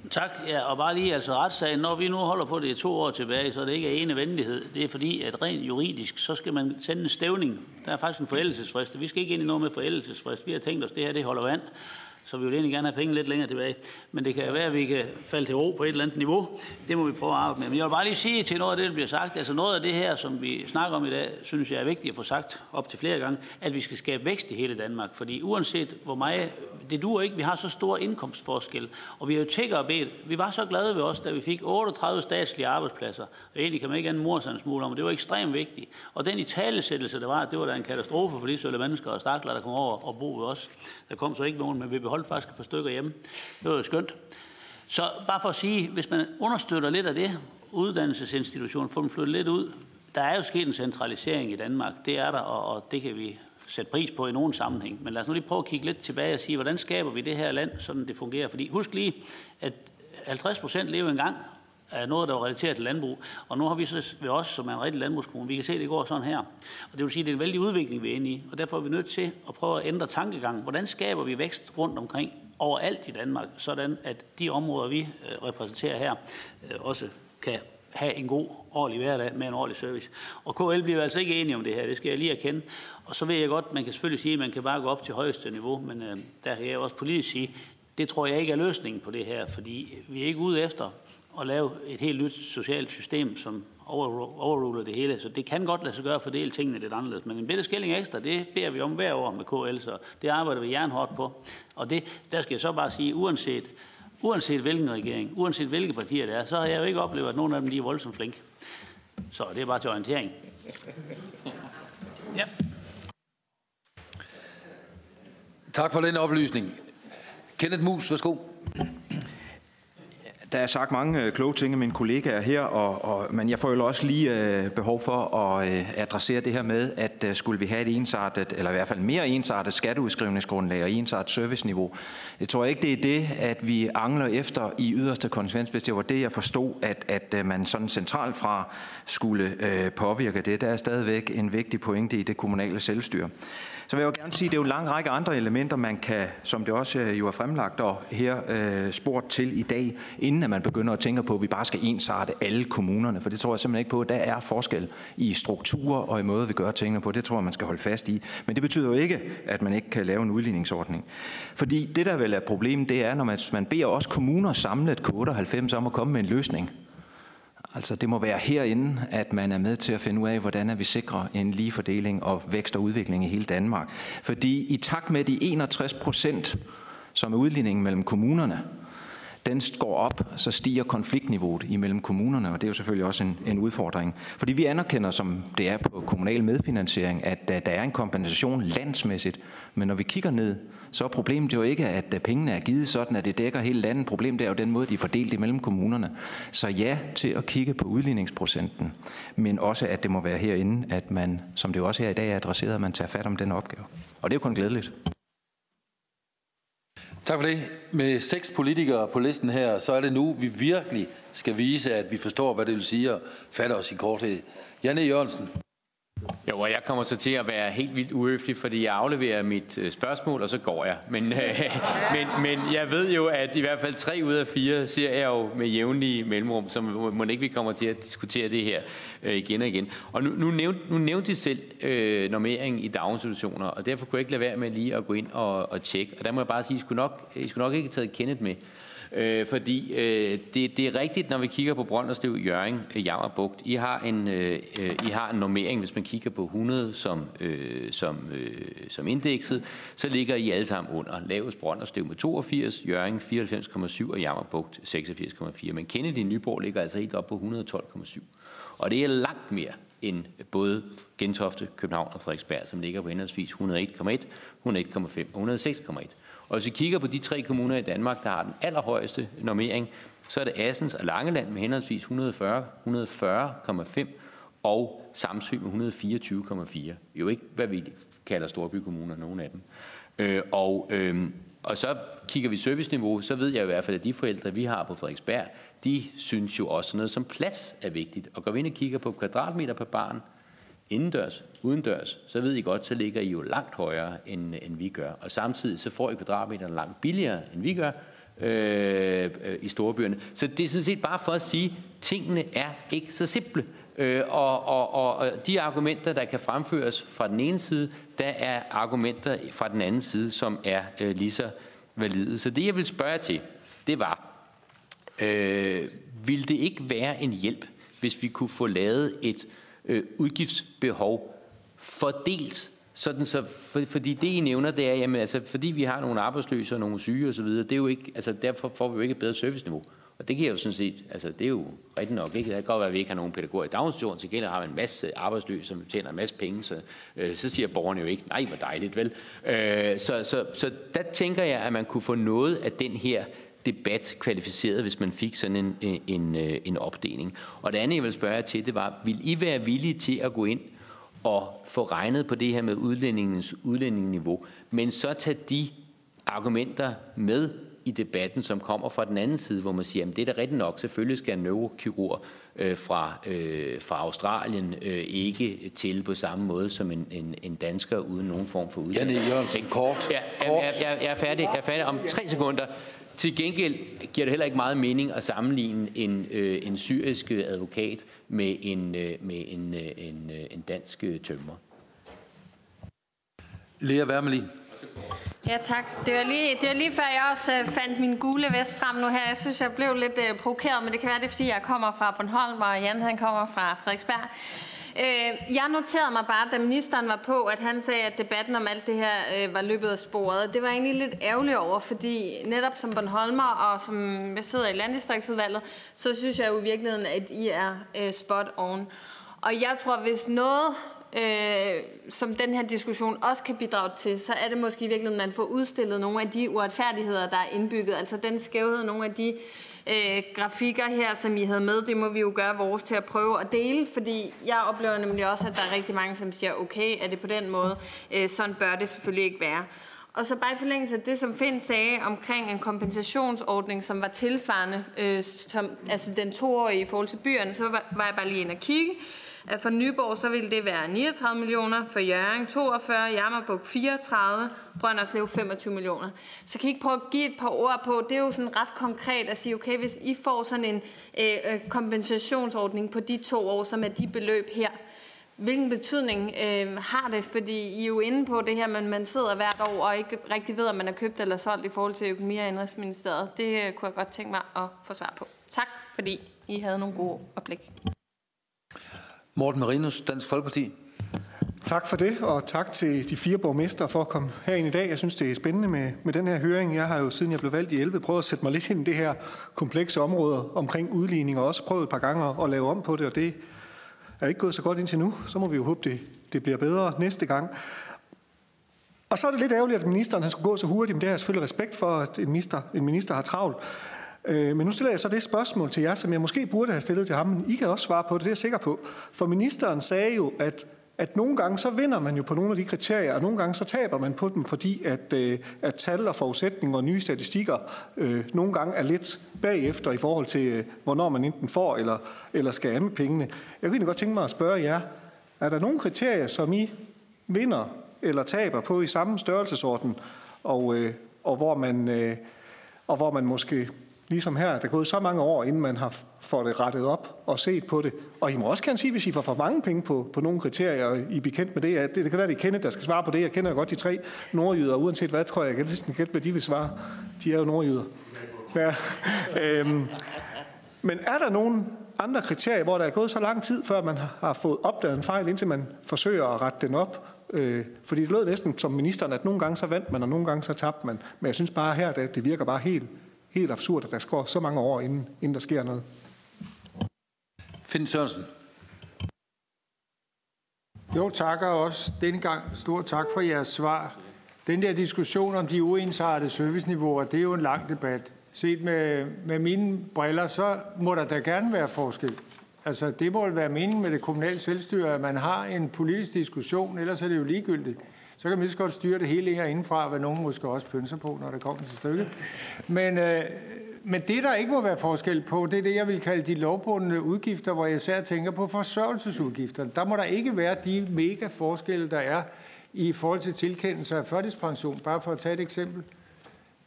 Tak, ja, og bare lige altså retssagen. Når vi nu holder på det to år tilbage, så er det ikke ene venlighed. Det er fordi, at rent juridisk, så skal man sende en stævning. Der er faktisk en forældelsesfrist. Vi skal ikke ind i noget med forældelsesfrist. Vi har tænkt os, at det her det holder vand så vi vil egentlig gerne have penge lidt længere tilbage. Men det kan være, at vi kan falde til ro på et eller andet niveau. Det må vi prøve at arbejde med. Men jeg vil bare lige sige til noget af det, der bliver sagt. Altså noget af det her, som vi snakker om i dag, synes jeg er vigtigt at få sagt op til flere gange, at vi skal skabe vækst i hele Danmark. Fordi uanset hvor meget, det duer ikke, vi har så stor indkomstforskel. Og vi har jo tækker og bedt. Vi var så glade ved os, da vi fik 38 statslige arbejdspladser. Og egentlig kan man ikke andet mor sig en smule om, det var ekstremt vigtigt. Og den italesættelse, der var, det var da en katastrofe for de sølle mennesker og stakler, der kom over og bo ved os. Der kom så ikke nogen, men vi beholdt faktisk et par stykker hjemme. Det var jo skønt. Så bare for at sige, hvis man understøtter lidt af det, uddannelsesinstitutionen, får dem flyttet lidt ud. Der er jo sket en centralisering i Danmark, det er der, og, og det kan vi sætte pris på i nogen sammenhæng. Men lad os nu lige prøve at kigge lidt tilbage og sige, hvordan skaber vi det her land, sådan det fungerer. Fordi husk lige, at 50 procent lever engang af noget, der var relateret til landbrug. Og nu har vi så ved os, som er en rigtig landbrugskommune, vi kan se, at det går sådan her. Og det vil sige, at det er en vældig udvikling, vi er inde i. Og derfor er vi nødt til at prøve at ændre tankegangen. Hvordan skaber vi vækst rundt omkring overalt i Danmark, sådan at de områder, vi øh, repræsenterer her, øh, også kan have en god, ordentlig hverdag med en ordentlig service. Og KL bliver altså ikke enige om det her, det skal jeg lige erkende. Og så ved jeg godt, man kan selvfølgelig sige, at man kan bare gå op til højeste niveau, men øh, der kan jeg også politisk sige, det tror jeg ikke er løsningen på det her, fordi vi er ikke ude efter at lave et helt nyt socialt system, som overruler det hele. Så det kan godt lade sig gøre at fordele tingene lidt anderledes. Men en bitte skilling ekstra, det beder vi om hver år med KL, så det arbejder vi jernhårdt på. Og det, der skal jeg så bare sige, uanset, uanset hvilken regering, uanset hvilke partier det er, så har jeg jo ikke oplevet, at nogen af dem lige er voldsomt flink. Så det er bare til orientering. Ja. Tak for den oplysning. Kenneth Mus, værsgo. Der er sagt mange øh, kloge ting af mine kollegaer her, og, og, men jeg får jo også lige øh, behov for at øh, adressere det her med, at øh, skulle vi have et ensartet, eller i hvert fald mere ensartet skatteudskrivningsgrundlag og ensartet serviceniveau. Jeg tror ikke, det er det, at vi angler efter i yderste konsekvens, hvis det var det, jeg forstod, at, at øh, man sådan centralt fra skulle øh, påvirke det. Der er stadigvæk en vigtig pointe i det kommunale selvstyre. Så vil jeg jo gerne sige, at det er jo en lang række andre elementer, man kan, som det også øh, jo er fremlagt og her øh, spurgt til i dag, inden at man begynder at tænke på, at vi bare skal ensarte alle kommunerne. For det tror jeg simpelthen ikke på. Der er forskel i strukturer og i måde, vi gør tingene på. Det tror jeg, man skal holde fast i. Men det betyder jo ikke, at man ikke kan lave en udligningsordning. Fordi det, der vel er problemet, det er, når man, man beder også kommuner samlet K98 om at komme med en løsning Altså det må være herinde, at man er med til at finde ud af, hvordan vi sikrer en lige fordeling og vækst og udvikling i hele Danmark. Fordi i takt med de 61 procent, som er udligningen mellem kommunerne, den går op, så stiger konfliktniveauet imellem kommunerne, og det er jo selvfølgelig også en, en udfordring. Fordi vi anerkender, som det er på kommunal medfinansiering, at, at der er en kompensation landsmæssigt, men når vi kigger ned, så er problemet jo ikke, at øh, pengene er givet sådan, at det dækker hele landet. Problemet er jo den måde, de er fordelt imellem kommunerne. Så ja til at kigge på udligningsprocenten, men også, at det må være herinde, at man, som det jo også her i dag er adresseret, at man tager fat om den opgave. Og det er jo kun glædeligt. Tak for det. Med seks politikere på listen her, så er det nu, vi virkelig skal vise, at vi forstår, hvad det vil sige at fatte os i korthed. Janne Jørgensen. Jo, og jeg kommer så til at være helt vildt uøftig, fordi jeg afleverer mit øh, spørgsmål, og så går jeg. Men, øh, men, men jeg ved jo, at i hvert fald tre ud af fire ser jeg jo med jævnlige mellemrum, så må ikke vi kommer til at diskutere det her øh, igen og igen. Og nu, nu, nævnte, nu nævnte I selv øh, normering i daginstitutioner, og derfor kunne jeg ikke lade være med lige at gå ind og, og tjekke. Og der må jeg bare sige, at I skulle nok, I skulle nok ikke have taget Kenneth med. Øh, fordi øh, det, det er rigtigt, når vi kigger på Brønderslev, Jøring, øh, Jammerbugt. I har, en, øh, øh, I har en normering, hvis man kigger på 100 som, øh, som, øh, som indekset, så ligger I alle sammen under. Lavest Brønderslev med 82, Jøring 94,7 og Jammerbugt 86,4. Men Kennedy Nyborg ligger altså helt op på 112,7. Og det er langt mere end både Gentofte, København og Frederiksberg, som ligger på henholdsvis 101,1, 101,5 og 106,1. Og hvis vi kigger på de tre kommuner i Danmark, der har den allerhøjeste normering, så er det Assens og Langeland med henholdsvis 140, 140,5 og Samsø med 124,4. Jo ikke, hvad vi kalder storbykommuner, nogen af dem. Øh, og, øh, og så kigger vi serviceniveau, så ved jeg i hvert fald, at de forældre, vi har på Frederiksberg, de synes jo også noget som plads er vigtigt. Og går vi ind og kigger på kvadratmeter per barn, indendørs, udendørs, så ved I godt, så ligger I jo langt højere, end, end vi gør. Og samtidig så får I kvadratmeterne langt billigere, end vi gør øh, øh, i storbyerne. Så det er sådan set bare for at sige, at tingene er ikke så simple. Øh, og, og, og, og de argumenter, der kan fremføres fra den ene side, der er argumenter fra den anden side, som er øh, lige så valide. Så det, jeg vil spørge til, det var, øh, vil det ikke være en hjælp, hvis vi kunne få lavet et øh, udgiftsbehov fordelt sådan så, for, fordi det I nævner, det er, jamen altså, fordi vi har nogle arbejdsløse og nogle syge og så videre, det er jo ikke, altså derfor får vi jo ikke et bedre serviceniveau. Og det giver jo sådan set, altså det er jo rigtigt nok, ikke? Det kan godt være, at vi ikke har nogen pædagoger i daginstitutionen, til gengæld har vi en masse arbejdsløse, som tjener en masse penge, så, øh, så siger borgerne jo ikke, nej, hvor dejligt, vel? Øh, så, så, så der tænker jeg, at man kunne få noget af den her debat kvalificeret, hvis man fik sådan en, en, en opdeling. Og det andet, jeg vil spørge jer til, det var, vil I være villige til at gå ind at få regnet på det her med udlændingens udlændingeniveau, men så tage de argumenter med i debatten, som kommer fra den anden side, hvor man siger, at det er da rigtigt nok, selvfølgelig skal en neurokirurg øh, fra, øh, fra Australien øh, ikke til på samme måde som en, en, en dansker uden nogen form for uddannelse. Janne Jørgensen, kort. Ja, ja, jeg, jeg, jeg, er færdig, jeg er færdig om tre sekunder. Til gengæld giver det heller ikke meget mening at sammenligne en, øh, en syrisk advokat med en, øh, med en, øh, en, øh, en dansk øh, tømrer. Lea Wermelin. Ja, tak. Det var, lige, det var lige før, jeg også øh, fandt min gule vest frem nu her. Jeg synes, jeg blev lidt øh, provokeret, men det kan være, det er, fordi jeg kommer fra Bornholm, og Jan han kommer fra Frederiksberg. Øh, jeg noterede mig bare, da ministeren var på, at han sagde, at debatten om alt det her øh, var løbet af sporet. Det var egentlig lidt ærgerligt over, fordi netop som Bornholmer og som jeg sidder i landdistriktsudvalget, så synes jeg jo i virkeligheden, at I er øh, spot on. Og jeg tror, hvis noget øh, som den her diskussion også kan bidrage til, så er det måske i virkeligheden, at man får udstillet nogle af de uretfærdigheder, der er indbygget. Altså den skævhed, nogle af de øh, grafikker her, som I havde med, det må vi jo gøre vores til at prøve at dele, fordi jeg oplever nemlig også, at der er rigtig mange, som siger, okay, er det på den måde? Øh, sådan bør det selvfølgelig ikke være. Og så bare i forlængelse af det, som Finn sagde omkring en kompensationsordning, som var tilsvarende, øh, som, altså den toårige i forhold til byerne, så var, var jeg bare lige ind og kigge. For Nyborg så vil det være 39 millioner, for Jørgen 42, Jammerbuk 34, Brønderslev 25 millioner. Så kan I ikke prøve at give et par ord på, det er jo sådan ret konkret at sige, okay, hvis I får sådan en øh, øh, kompensationsordning på de to år, som er de beløb her, hvilken betydning øh, har det? Fordi I er jo inde på det her, men man sidder hvert år og ikke rigtig ved, om man har købt eller solgt i forhold til økonomi- og indrigsministeriet. Det øh, kunne jeg godt tænke mig at få svar på. Tak, fordi I havde nogle gode oplæg. Morten Marinus, Dansk Folkeparti. Tak for det, og tak til de fire borgmester for at komme herind i dag. Jeg synes, det er spændende med, med den her høring. Jeg har jo, siden jeg blev valgt i 11, prøvet at sætte mig lidt ind i det her komplekse område omkring udligning, og også prøvet et par gange at, at lave om på det, og det er ikke gået så godt indtil nu. Så må vi jo håbe, det, det bliver bedre næste gang. Og så er det lidt ærgerligt, at ministeren han skulle gå så hurtigt, men det har jeg selvfølgelig respekt for, at en minister, en minister har travlt. Øh, men nu stiller jeg så det spørgsmål til jer, som jeg måske burde have stillet til ham, men I kan også svare på det, det er jeg sikker på. For ministeren sagde jo, at, at nogle gange så vinder man jo på nogle af de kriterier, og nogle gange så taber man på dem, fordi at, øh, at tal og forudsætninger og nye statistikker øh, nogle gange er lidt bagefter i forhold til, øh, hvornår man enten får eller, eller skal med pengene. Jeg kunne godt tænke mig at spørge jer, er der nogle kriterier, som I vinder eller taber på i samme størrelsesorden, og, øh, og, hvor man, øh, og hvor man måske ligesom her, der er gået så mange år, inden man har fået det rettet op og set på det. Og I må også gerne sige, hvis I får for mange penge på, på nogle kriterier, og I er bekendt med det. Ja, det, det kan være, at I kender, der skal svare på det. Jeg kender godt de tre nordjyder, uanset hvad, tror jeg, jeg kan næsten gætte, hvad de vil svare. De er jo nordjyder. Ja. Øhm, men er der nogen andre kriterier, hvor der er gået så lang tid, før man har fået opdaget en fejl, indtil man forsøger at rette den op? Øh, fordi det lød næsten som ministeren, at nogle gange så vandt man, og nogle gange så tabte man. Men jeg synes bare her, at det virker bare helt helt absurd, at der går så mange år, inden, inden der sker noget. Finn Sørensen. Jo, tak og også denne gang stor tak for jeres svar. Den der diskussion om de uensartede serviceniveauer, det er jo en lang debat. Set med, med mine briller, så må der da gerne være forskel. Altså, det må være meningen med det kommunale selvstyre, at man har en politisk diskussion, ellers er det jo ligegyldigt så kan man lige så godt styre det hele herindefra, hvad nogen måske også pynser på, når det kommer til stykket. Men, øh, men det, der ikke må være forskel på, det er det, jeg vil kalde de lovbundne udgifter, hvor jeg især tænker på forsørgelsesudgifterne. Der må der ikke være de mega forskelle, der er i forhold til tilkendelse af førtidspension. Bare for at tage et eksempel.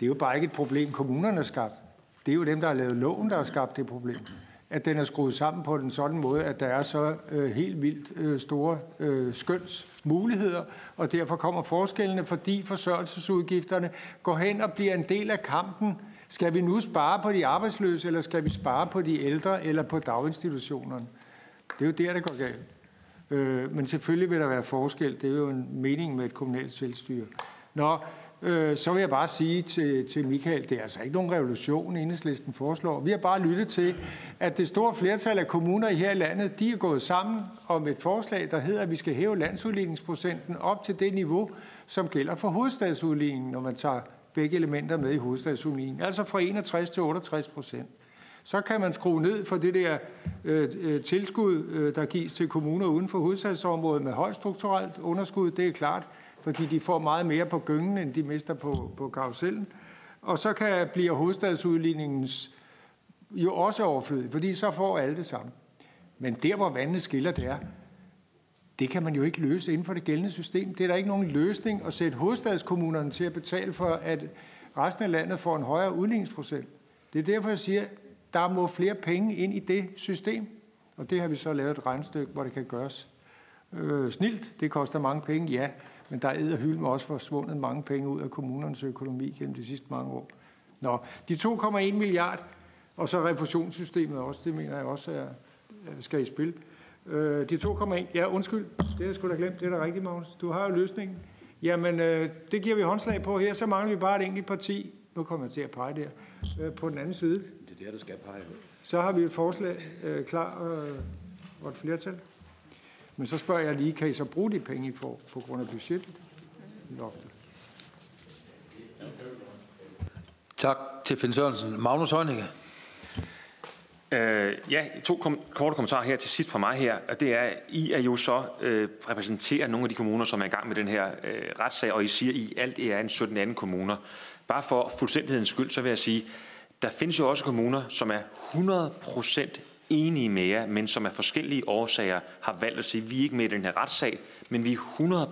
Det er jo bare ikke et problem, kommunerne har skabt. Det er jo dem, der har lavet loven, der har skabt det problem at den er skruet sammen på den sådan måde, at der er så øh, helt vildt øh, store øh, skøns muligheder, og derfor kommer forskellene, fordi forsørgelsesudgifterne går hen og bliver en del af kampen. Skal vi nu spare på de arbejdsløse, eller skal vi spare på de ældre, eller på daginstitutionerne? Det er jo der, det går galt. Øh, men selvfølgelig vil der være forskel. Det er jo en mening med et kommunalt selvstyre. Nå, øh, så vil jeg bare sige til, til Michael, det er altså ikke nogen revolution, enhedslisten foreslår. Vi har bare lyttet til, at det store flertal af kommuner i her i landet, de er gået sammen om et forslag, der hedder, at vi skal hæve landsudligningsprocenten op til det niveau, som gælder for hovedstadsudligningen, når man tager begge elementer med i hovedstadsudligningen, altså fra 61 til 68 procent. Så kan man skrue ned for det der øh, øh, tilskud, øh, der gives til kommuner uden for hovedstadsområdet med højt strukturelt underskud. Det er klart, fordi de får meget mere på gyngen, end de mister på, på karusellen. Og så kan bliver hovedstadsudligningens jo også overflødig, fordi så får alle det samme. Men der, hvor vandene skiller, det er, det kan man jo ikke løse inden for det gældende system. Det er der ikke nogen løsning at sætte hovedstadskommunerne til at betale for, at resten af landet får en højere udligningsprocent. Det er derfor, jeg siger, der må flere penge ind i det system. Og det har vi så lavet et regnstykke, hvor det kan gøres øh, snilt. Det koster mange penge, ja, men der er med også forsvundet mange penge ud af kommunernes økonomi gennem de sidste mange år. Nå, de 2,1 milliard, og så refusionssystemet også, det mener jeg også er, skal i spil. Øh, de 2,1, ja undskyld, det har jeg sgu da glemt, det er da rigtigt, Magnus. Du har jo løsningen. Jamen, øh, det giver vi håndslag på her, så mangler vi bare et enkelt parti. Nu kommer jeg til at pege der. Øh, på den anden side. Det er der, du skal pege på. Så har vi et forslag øh, klar øh, og et flertal. Men så spørger jeg lige, kan I så bruge de penge, I får på grund af budgettet? Loftet. Tak til Finn Sørensen. Magnus Højninge. Øh, ja, to kom- korte kommentarer her til sidst fra mig her. Og det er, I er jo så øh, repræsenterer nogle af de kommuner, som er i gang med den her øh, retssag, og I siger, at I alt er en 17 anden kommuner. Bare for fuldstændighedens skyld, så vil jeg sige, der findes jo også kommuner, som er 100% enige med jer, men som af forskellige årsager har valgt at sige, at vi er ikke med i den her retssag, men vi er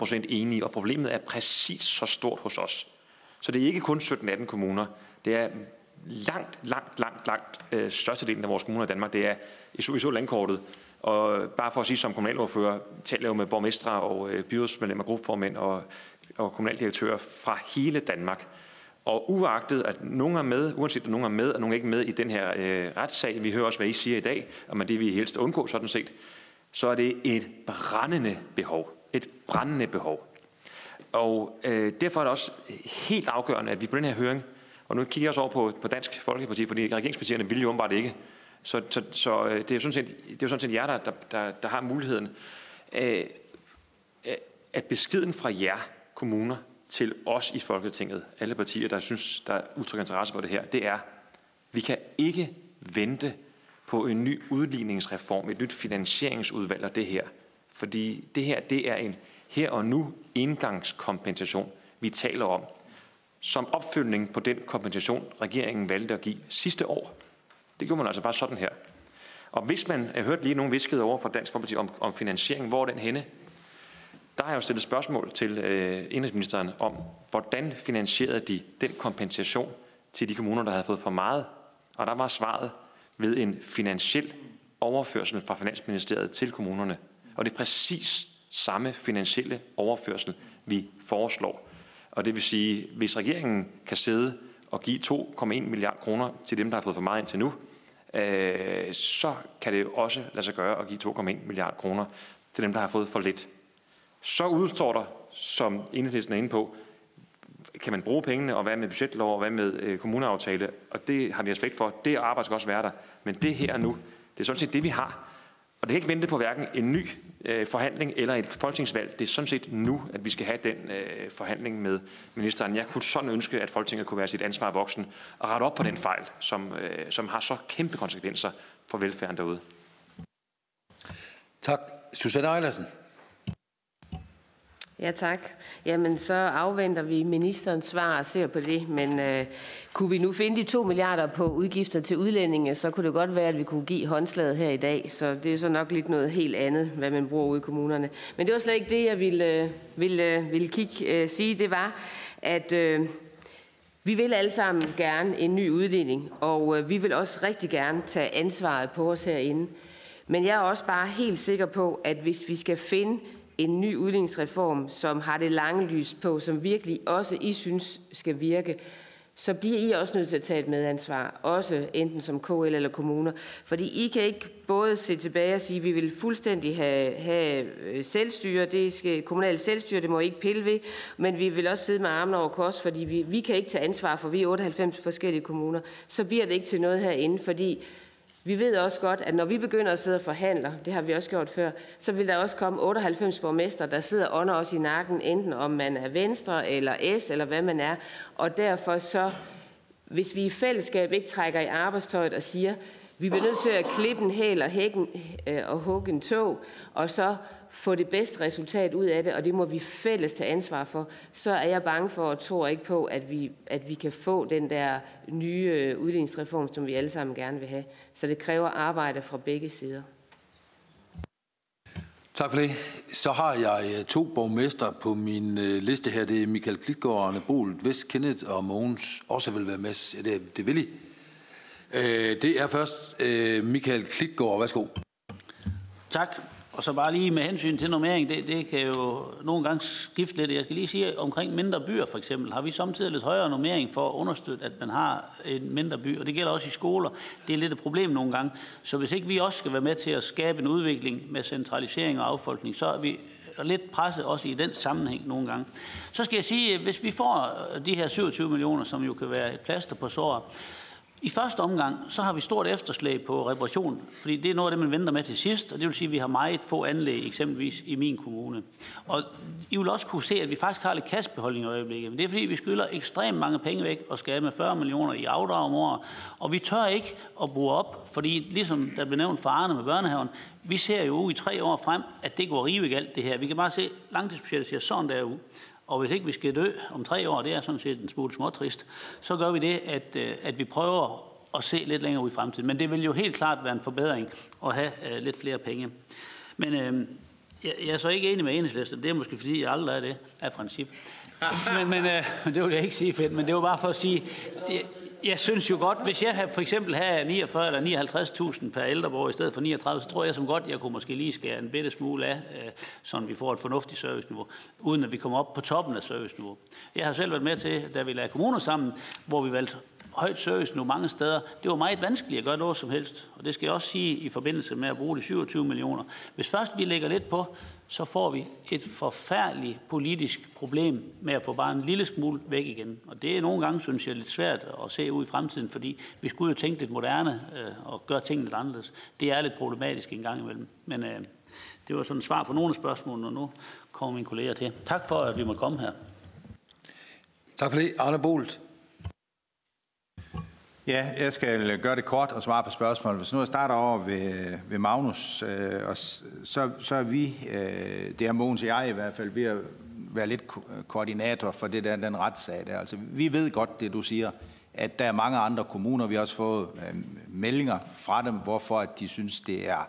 100% enige, og problemet er præcis så stort hos os. Så det er ikke kun 17-18 kommuner. Det er langt, langt, langt, langt øh, størstedelen af vores kommuner i Danmark, det er i så, i så landkortet. Og bare for at sige som kommunalordfører, taler jeg med borgmestre og øh, byrådsmedlemmer, gruppeformænd og, og kommunaldirektører fra hele Danmark. Og uagtet, at nogen er med, uanset at nogen er med, og nogen er ikke med i den her øh, retssag, vi hører også, hvad I siger i dag, om det vi helst undgå sådan set, så er det et brændende behov. Et brændende behov. Og øh, derfor er det også helt afgørende, at vi på den her høring, og nu kigger jeg også over på, på Dansk Folkeparti, fordi regeringspartierne vil jo åbenbart ikke. Så, så, så øh, det er jo sådan set, det er jo sådan set jer, der, der, der, der har muligheden. Øh, øh at beskeden fra jer kommuner til os i Folketinget, alle partier, der synes, der udtrykker interesse for det her, det er, vi kan ikke vente på en ny udligningsreform, et nyt finansieringsudvalg af det her. Fordi det her, det er en her og nu indgangskompensation, vi taler om, som opfølgning på den kompensation, regeringen valgte at give sidste år. Det gjorde man altså bare sådan her. Og hvis man, jeg hørte lige nogen viskede over fra Dansk Folkeparti om, om finansiering, hvor er den henne? Der har jeg jo stillet spørgsmål til øh, indrigsministeren om, hvordan finansierede de den kompensation til de kommuner, der havde fået for meget. Og der var svaret ved en finansiel overførsel fra Finansministeriet til kommunerne. Og det er præcis samme finansielle overførsel, vi foreslår. Og det vil sige, hvis regeringen kan sidde og give 2,1 milliard kroner til dem, der har fået for meget indtil nu, øh, så kan det også lade sig gøre at give 2,1 milliard kroner til dem, der har fået for lidt. Så udstår der, som enhedslisten er inde på, kan man bruge pengene, og hvad med budgetlov, og hvad med øh, kommuneaftale, og det har vi respekt for. Det arbejde skal også være der. Men det her nu, det er sådan set det, vi har. Og det kan ikke vente på hverken en ny øh, forhandling eller et folketingsvalg. Det er sådan set nu, at vi skal have den øh, forhandling med ministeren. Jeg kunne sådan ønske, at Folketinget kunne være sit ansvar voksen og rette op på den fejl, som, øh, som har så kæmpe konsekvenser for velfærden derude. Tak. Susanne Ejlersen. Ja, tak. Jamen, så afventer vi ministerens svar og ser på det. Men øh, kunne vi nu finde de 2 milliarder på udgifter til udlændinge, så kunne det godt være, at vi kunne give håndslaget her i dag. Så det er så nok lidt noget helt andet, hvad man bruger ude i kommunerne. Men det var slet ikke det, jeg ville, øh, ville, øh, ville kigge, øh, sige. Det var, at... Øh, vi vil alle sammen gerne en ny uddeling, og øh, vi vil også rigtig gerne tage ansvaret på os herinde. Men jeg er også bare helt sikker på, at hvis vi skal finde en ny udligningsreform, som har det lange lys på, som virkelig også I synes skal virke, så bliver I også nødt til at tage et medansvar, også enten som KL eller kommuner. Fordi I kan ikke både se tilbage og sige, at vi vil fuldstændig have, have selvstyre, det skal kommunalt selvstyre, det må I ikke pille ved, men vi vil også sidde med armen over kors, fordi vi, vi kan ikke tage ansvar for, vi er 98 forskellige kommuner. Så bliver det ikke til noget herinde, fordi vi ved også godt, at når vi begynder at sidde og forhandle, det har vi også gjort før, så vil der også komme 98 borgmester, der sidder under os i nakken, enten om man er Venstre eller S, eller hvad man er. Og derfor så hvis vi i fællesskab ikke trækker i arbejdstøjet og siger, vi bliver nødt til at klippe en hæl og, hækken, øh, og hugge en tog, og så få det bedste resultat ud af det, og det må vi fælles tage ansvar for, så er jeg bange for og tror ikke på, at vi, at vi kan få den der nye øh, udligningsreform, som vi alle sammen gerne vil have. Så det kræver arbejde fra begge sider. Tak for det. Så har jeg øh, to borgmester på min øh, liste her. Det er Michael Klitgaard, Arne Bol, Vest Kenneth og Mogens også vil være med. Ja, det, det vil I. Øh, det er først øh, Michael Klitgaard. Værsgo. Tak. Og så bare lige med hensyn til normering, det, det kan jo nogle gange skifte lidt. Jeg skal lige sige, omkring mindre byer for eksempel, har vi samtidig lidt højere normering for at understøtte, at man har en mindre by. Og det gælder også i skoler. Det er lidt et problem nogle gange. Så hvis ikke vi også skal være med til at skabe en udvikling med centralisering og affolkning, så er vi lidt presset også i den sammenhæng nogle gange. Så skal jeg sige, hvis vi får de her 27 millioner, som jo kan være et plaster på såret, i første omgang, så har vi stort efterslæg på reparation, fordi det er noget af det, man venter med til sidst, og det vil sige, at vi har meget få anlæg, eksempelvis i min kommune. Og I vil også kunne se, at vi faktisk har lidt kassebeholdning i øjeblikket, men det er fordi, vi skylder ekstremt mange penge væk og skal med 40 millioner i afdrag om året, og vi tør ikke at bruge op, fordi ligesom der blev nævnt for Arne med børnehaven, vi ser jo i tre år frem, at det går rive alt det her. Vi kan bare se, at langtidsbudgettet ser sådan der ud. Og hvis ikke vi skal dø om tre år, det er sådan set en smule småtrist, så gør vi det, at, øh, at vi prøver at se lidt længere ud i fremtiden. Men det vil jo helt klart være en forbedring at have uh, lidt flere penge. Men uh, jeg, jeg er så ikke enig med enhedslisten. Det er måske fordi, jeg aldrig er det af princip. men, men uh, det vil jeg ikke sige fedt, men det var bare for at sige, jeg, jeg synes jo godt, hvis jeg for eksempel havde 49 eller 59.000 per ældreborg i stedet for 39, så tror jeg som godt, jeg kunne måske lige skære en bitte smule af, øh, så vi får et fornuftigt serviceniveau, uden at vi kommer op på toppen af serviceniveau. Jeg har selv været med til, da vi lagde kommuner sammen, hvor vi valgte højt service nu mange steder. Det var meget vanskeligt at gøre noget som helst. Og det skal jeg også sige i forbindelse med at bruge de 27 millioner. Hvis først vi lægger lidt på, så får vi et forfærdeligt politisk problem med at få bare en lille smule væk igen. Og det er nogle gange, synes jeg, lidt svært at se ud i fremtiden, fordi vi skulle jo tænke lidt moderne øh, og gøre tingene lidt anderledes. Det er lidt problematisk en gang imellem. Men øh, det var sådan et svar på nogle af spørgsmålene, og nu kommer mine kolleger til. Tak for, at vi måtte komme her. Tak for det. Arne Bolt. Ja, jeg skal gøre det kort og svare på spørgsmålet. Hvis nu jeg starter over ved, ved Magnus, øh, og så, så er vi, øh, det er Mogens og jeg i hvert fald, ved at være lidt ko koordinator for det der, den retssag der. Altså, vi ved godt det, du siger, at der er mange andre kommuner, vi har også fået øh, meldinger fra dem, hvorfor at de synes, det er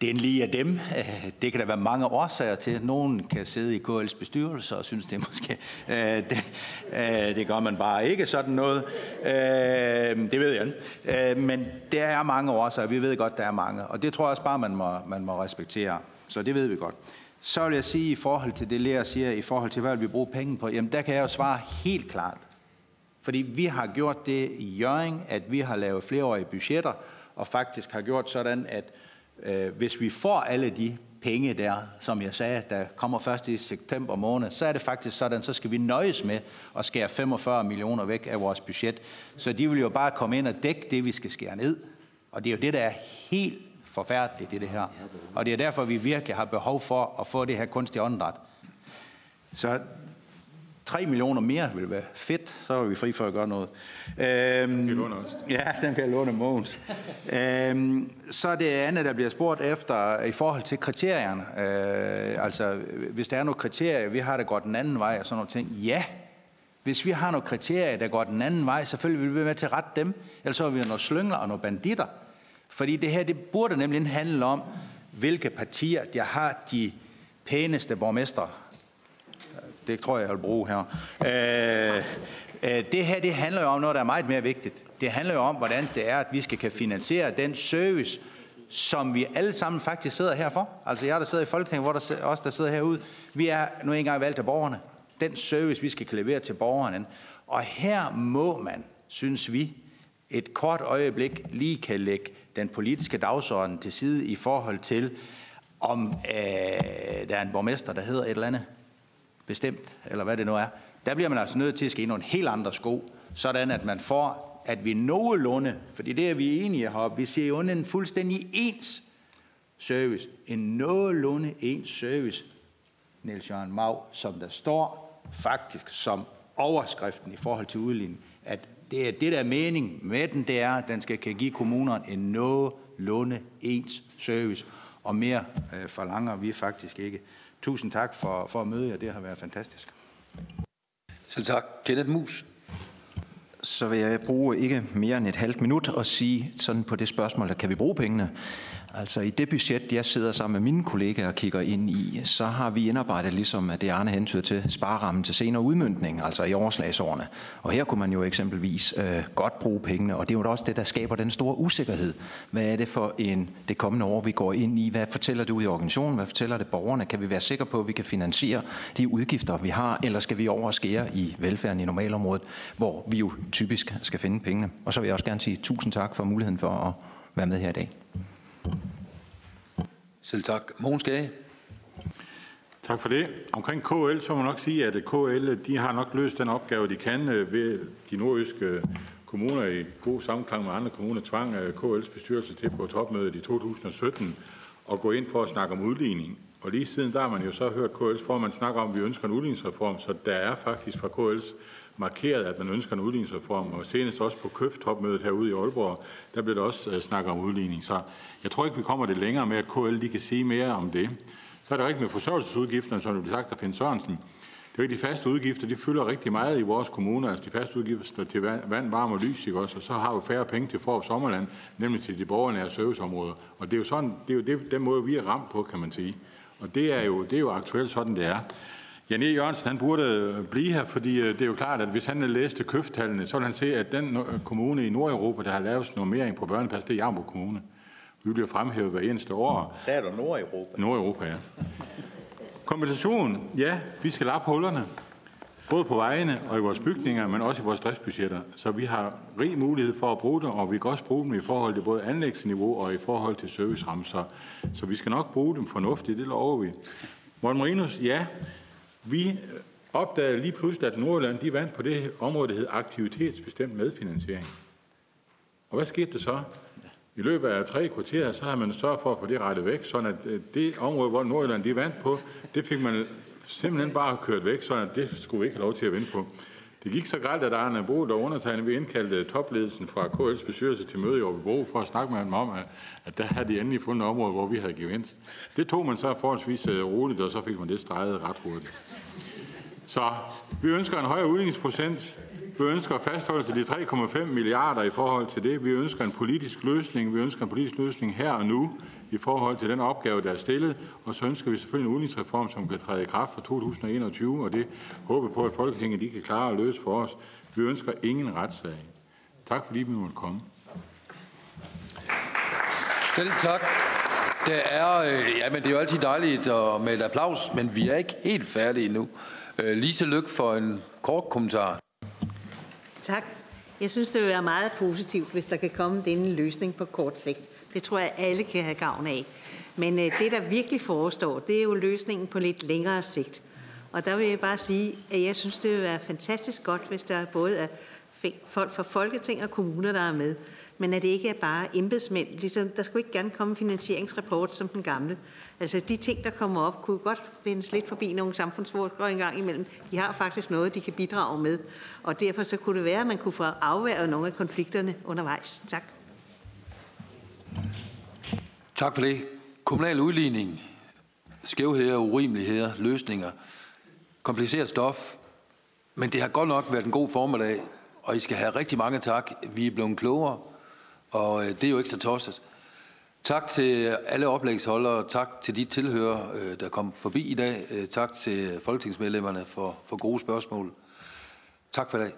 den lige af dem. Øh, det kan der være mange årsager til. Nogen kan sidde i KL's bestyrelse og synes, det er måske... Øh, det, øh, det gør man bare ikke sådan noget. Øh, det ved jeg ikke. Men der er mange årsager. Vi ved godt, der er mange. Og det tror jeg også bare, man må, man må respektere. Så det ved vi godt. Så vil jeg sige i forhold til det, Lea siger, i forhold til, hvad vi bruger penge på, jamen der kan jeg jo svare helt klart. Fordi vi har gjort det i Jøring, at vi har lavet flereårige budgetter, og faktisk har gjort sådan, at Øh, hvis vi får alle de penge der, som jeg sagde, der kommer først i september måned, så er det faktisk sådan, så skal vi nøjes med at skære 45 millioner væk af vores budget. Så de vil jo bare komme ind og dække det, vi skal skære ned. Og det er jo det, der er helt forfærdeligt, det, det her. Og det er derfor, vi virkelig har behov for at få det her kunstige åndedræt. Så 3 millioner mere vil være fedt, så er vi fri for at gøre noget. Øhm, den kan også. Ja, den kan låne Mogens. øhm, så er det andet, der bliver spurgt efter i forhold til kriterierne. Øh, altså, hvis der er nogle kriterier, vi har, der går den anden vej og sådan nogle ting. Ja, hvis vi har nogle kriterier, der går den anden vej, selvfølgelig vil vi være med til at rette dem. Ellers så er vi nogle slyngler og nogle banditter. Fordi det her, det burde nemlig handle om, hvilke partier, der har de pæneste borgmestre det tror jeg, jeg vil bruge her. Øh, øh, det her, det handler jo om noget, der er meget mere vigtigt. Det handler jo om, hvordan det er, at vi skal kan finansiere den service, som vi alle sammen faktisk sidder her for. Altså jeg, der sidder i Folketinget, hvor der også der sidder herude. Vi er nu engang valgt af borgerne. Den service, vi skal kan levere til borgerne. Og her må man, synes vi, et kort øjeblik lige kan lægge den politiske dagsorden til side i forhold til, om øh, der er en borgmester, der hedder et eller andet bestemt, eller hvad det nu er, der bliver man altså nødt til at ske nogle helt andre sko, sådan at man får, at vi nogenlunde, fordi det er vi enige heroppe, vi ser jo en fuldstændig ens service, en nogenlunde ens service, Niels Jørgen Mau, som der står faktisk som overskriften i forhold til udligning, at det er det, der er mening med den, det er, at den skal kan give kommunerne en nogenlunde ens service, og mere øh, forlanger vi faktisk ikke. Tusind tak for, for at møde jer, det har været fantastisk. Selv tak. Kenneth Mus. Så vil jeg bruge ikke mere end et halvt minut og sige sådan på det spørgsmål, der kan vi bruge pengene? Altså i det budget, jeg sidder sammen med mine kollegaer og kigger ind i, så har vi indarbejdet, ligesom at det Arne hentyder til, sparerammen til senere udmyndning, altså i overslagsårene. Og her kunne man jo eksempelvis øh, godt bruge pengene, og det er jo også det, der skaber den store usikkerhed. Hvad er det for en, det kommende år, vi går ind i? Hvad fortæller det ud i organisationen? Hvad fortæller det borgerne? Kan vi være sikre på, at vi kan finansiere de udgifter, vi har, eller skal vi overskære i velfærden i normalområdet, hvor vi jo typisk skal finde pengene? Og så vil jeg også gerne sige tusind tak for muligheden for at være med her i dag. Selv tak. Mogens Gage. Tak for det. Omkring KL, så må man nok sige, at KL de har nok løst den opgave, de kan øh, ved de nordjyske øh, kommuner i god sammenklang med andre kommuner tvang øh, KL's bestyrelse til på topmødet i 2017 at gå ind for at snakke om udligning. Og lige siden der har man jo så hørt KL's formand snakke om, at vi ønsker en udligningsreform, så der er faktisk fra KL's markeret, at man ønsker en udligningsreform, og senest også på køftopmødet herude i Aalborg, der blev der også øh, snakket om udligning. Så jeg tror ikke, vi kommer det længere med, at KL lige kan sige mere om det. Så er det rigtigt med forsørgelsesudgifterne, som det blev sagt af Finn Sørensen. Det er jo de faste udgifter, de fylder rigtig meget i vores kommuner, altså de faste udgifter til vand, varme og lys, ikke også? og så har vi færre penge til for sommerland, nemlig til de borgernære serviceområder. Og det er jo, sådan, det er jo det, den måde, vi er ramt på, kan man sige. Og det er jo, det er jo aktuelt sådan, det er. Jan E. Jørgensen han burde blive her, fordi øh, det er jo klart, at hvis han læste køfttallene, så vil han se, at den kommune i Nordeuropa, der har lavet normering på børnepas, det er Jambo Kommune. Vi bliver fremhævet hver eneste år. Sagde du Nordeuropa? Nordeuropa, ja. Kompensation. Ja, vi skal lappe hullerne. Både på vejene og i vores bygninger, men også i vores driftsbudgetter. Så vi har rig mulighed for at bruge det, og vi kan også bruge dem i forhold til både anlægsniveau og i forhold til serviceramme. Så, så vi skal nok bruge dem fornuftigt, det lover vi. Morten Marinus, ja, vi øh, opdagede lige pludselig, at Nordjylland de vandt på det område, der hed aktivitetsbestemt medfinansiering. Og hvad skete der så? I løbet af tre kvarterer, så har man sørget for at få det rettet væk, så at øh, det område, hvor Nordjylland de vandt på, det fik man simpelthen bare kørt væk, så at det skulle vi ikke have lov til at vinde på. Det gik så galt, at Arne Bo, der undertegnede, vi indkaldte topledelsen fra KL's bestyrelse til møde i Aarhus for at snakke med dem om, at der havde de endelig fundet område, hvor vi havde gevinst. Det tog man så forholdsvis øh, roligt, og så fik man det streget ret hurtigt. Så vi ønsker en højere udligningsprocent. Vi ønsker fastholdelse af de 3,5 milliarder i forhold til det. Vi ønsker en politisk løsning. Vi ønsker en politisk løsning her og nu i forhold til den opgave, der er stillet. Og så ønsker vi selvfølgelig en udligningsreform, som kan træde i kraft fra 2021, og det håber på, at Folketinget de kan klare at løse for os. Vi ønsker ingen retssag. Tak fordi vi måtte komme. Selv tak. Det er, øh, ja, men det er jo altid dejligt at, med et applaus, men vi er ikke helt færdige endnu. Øh, Lise Lyk for en kort kommentar. Tak. Jeg synes, det vil være meget positivt, hvis der kan komme denne løsning på kort sigt. Det tror jeg, alle kan have gavn af. Men øh, det, der virkelig forestår, det er jo løsningen på lidt længere sigt. Og der vil jeg bare sige, at jeg synes, det vil være fantastisk godt, hvis der både er folk fra Folketing og kommuner, der er med. Men at det ikke er bare embedsmænd. Ligesom, der skulle ikke gerne komme en finansieringsrapport som den gamle. Altså de ting, der kommer op, kunne godt vendes lidt forbi nogle samfundsforskere en gang imellem. De har faktisk noget, de kan bidrage med. Og derfor så kunne det være, at man kunne få afværget nogle af konflikterne undervejs. Tak. Tak for det. Kommunal udligning, skævheder, urimeligheder, løsninger, kompliceret stof. Men det har godt nok været en god formiddag, og I skal have rigtig mange tak. Vi er blevet klogere, og øh, det er jo ikke så tosset. Tak til alle oplægsholdere, tak til de tilhører, øh, der kom forbi i dag. Øh, tak til folketingsmedlemmerne for, for gode spørgsmål. Tak for i dag.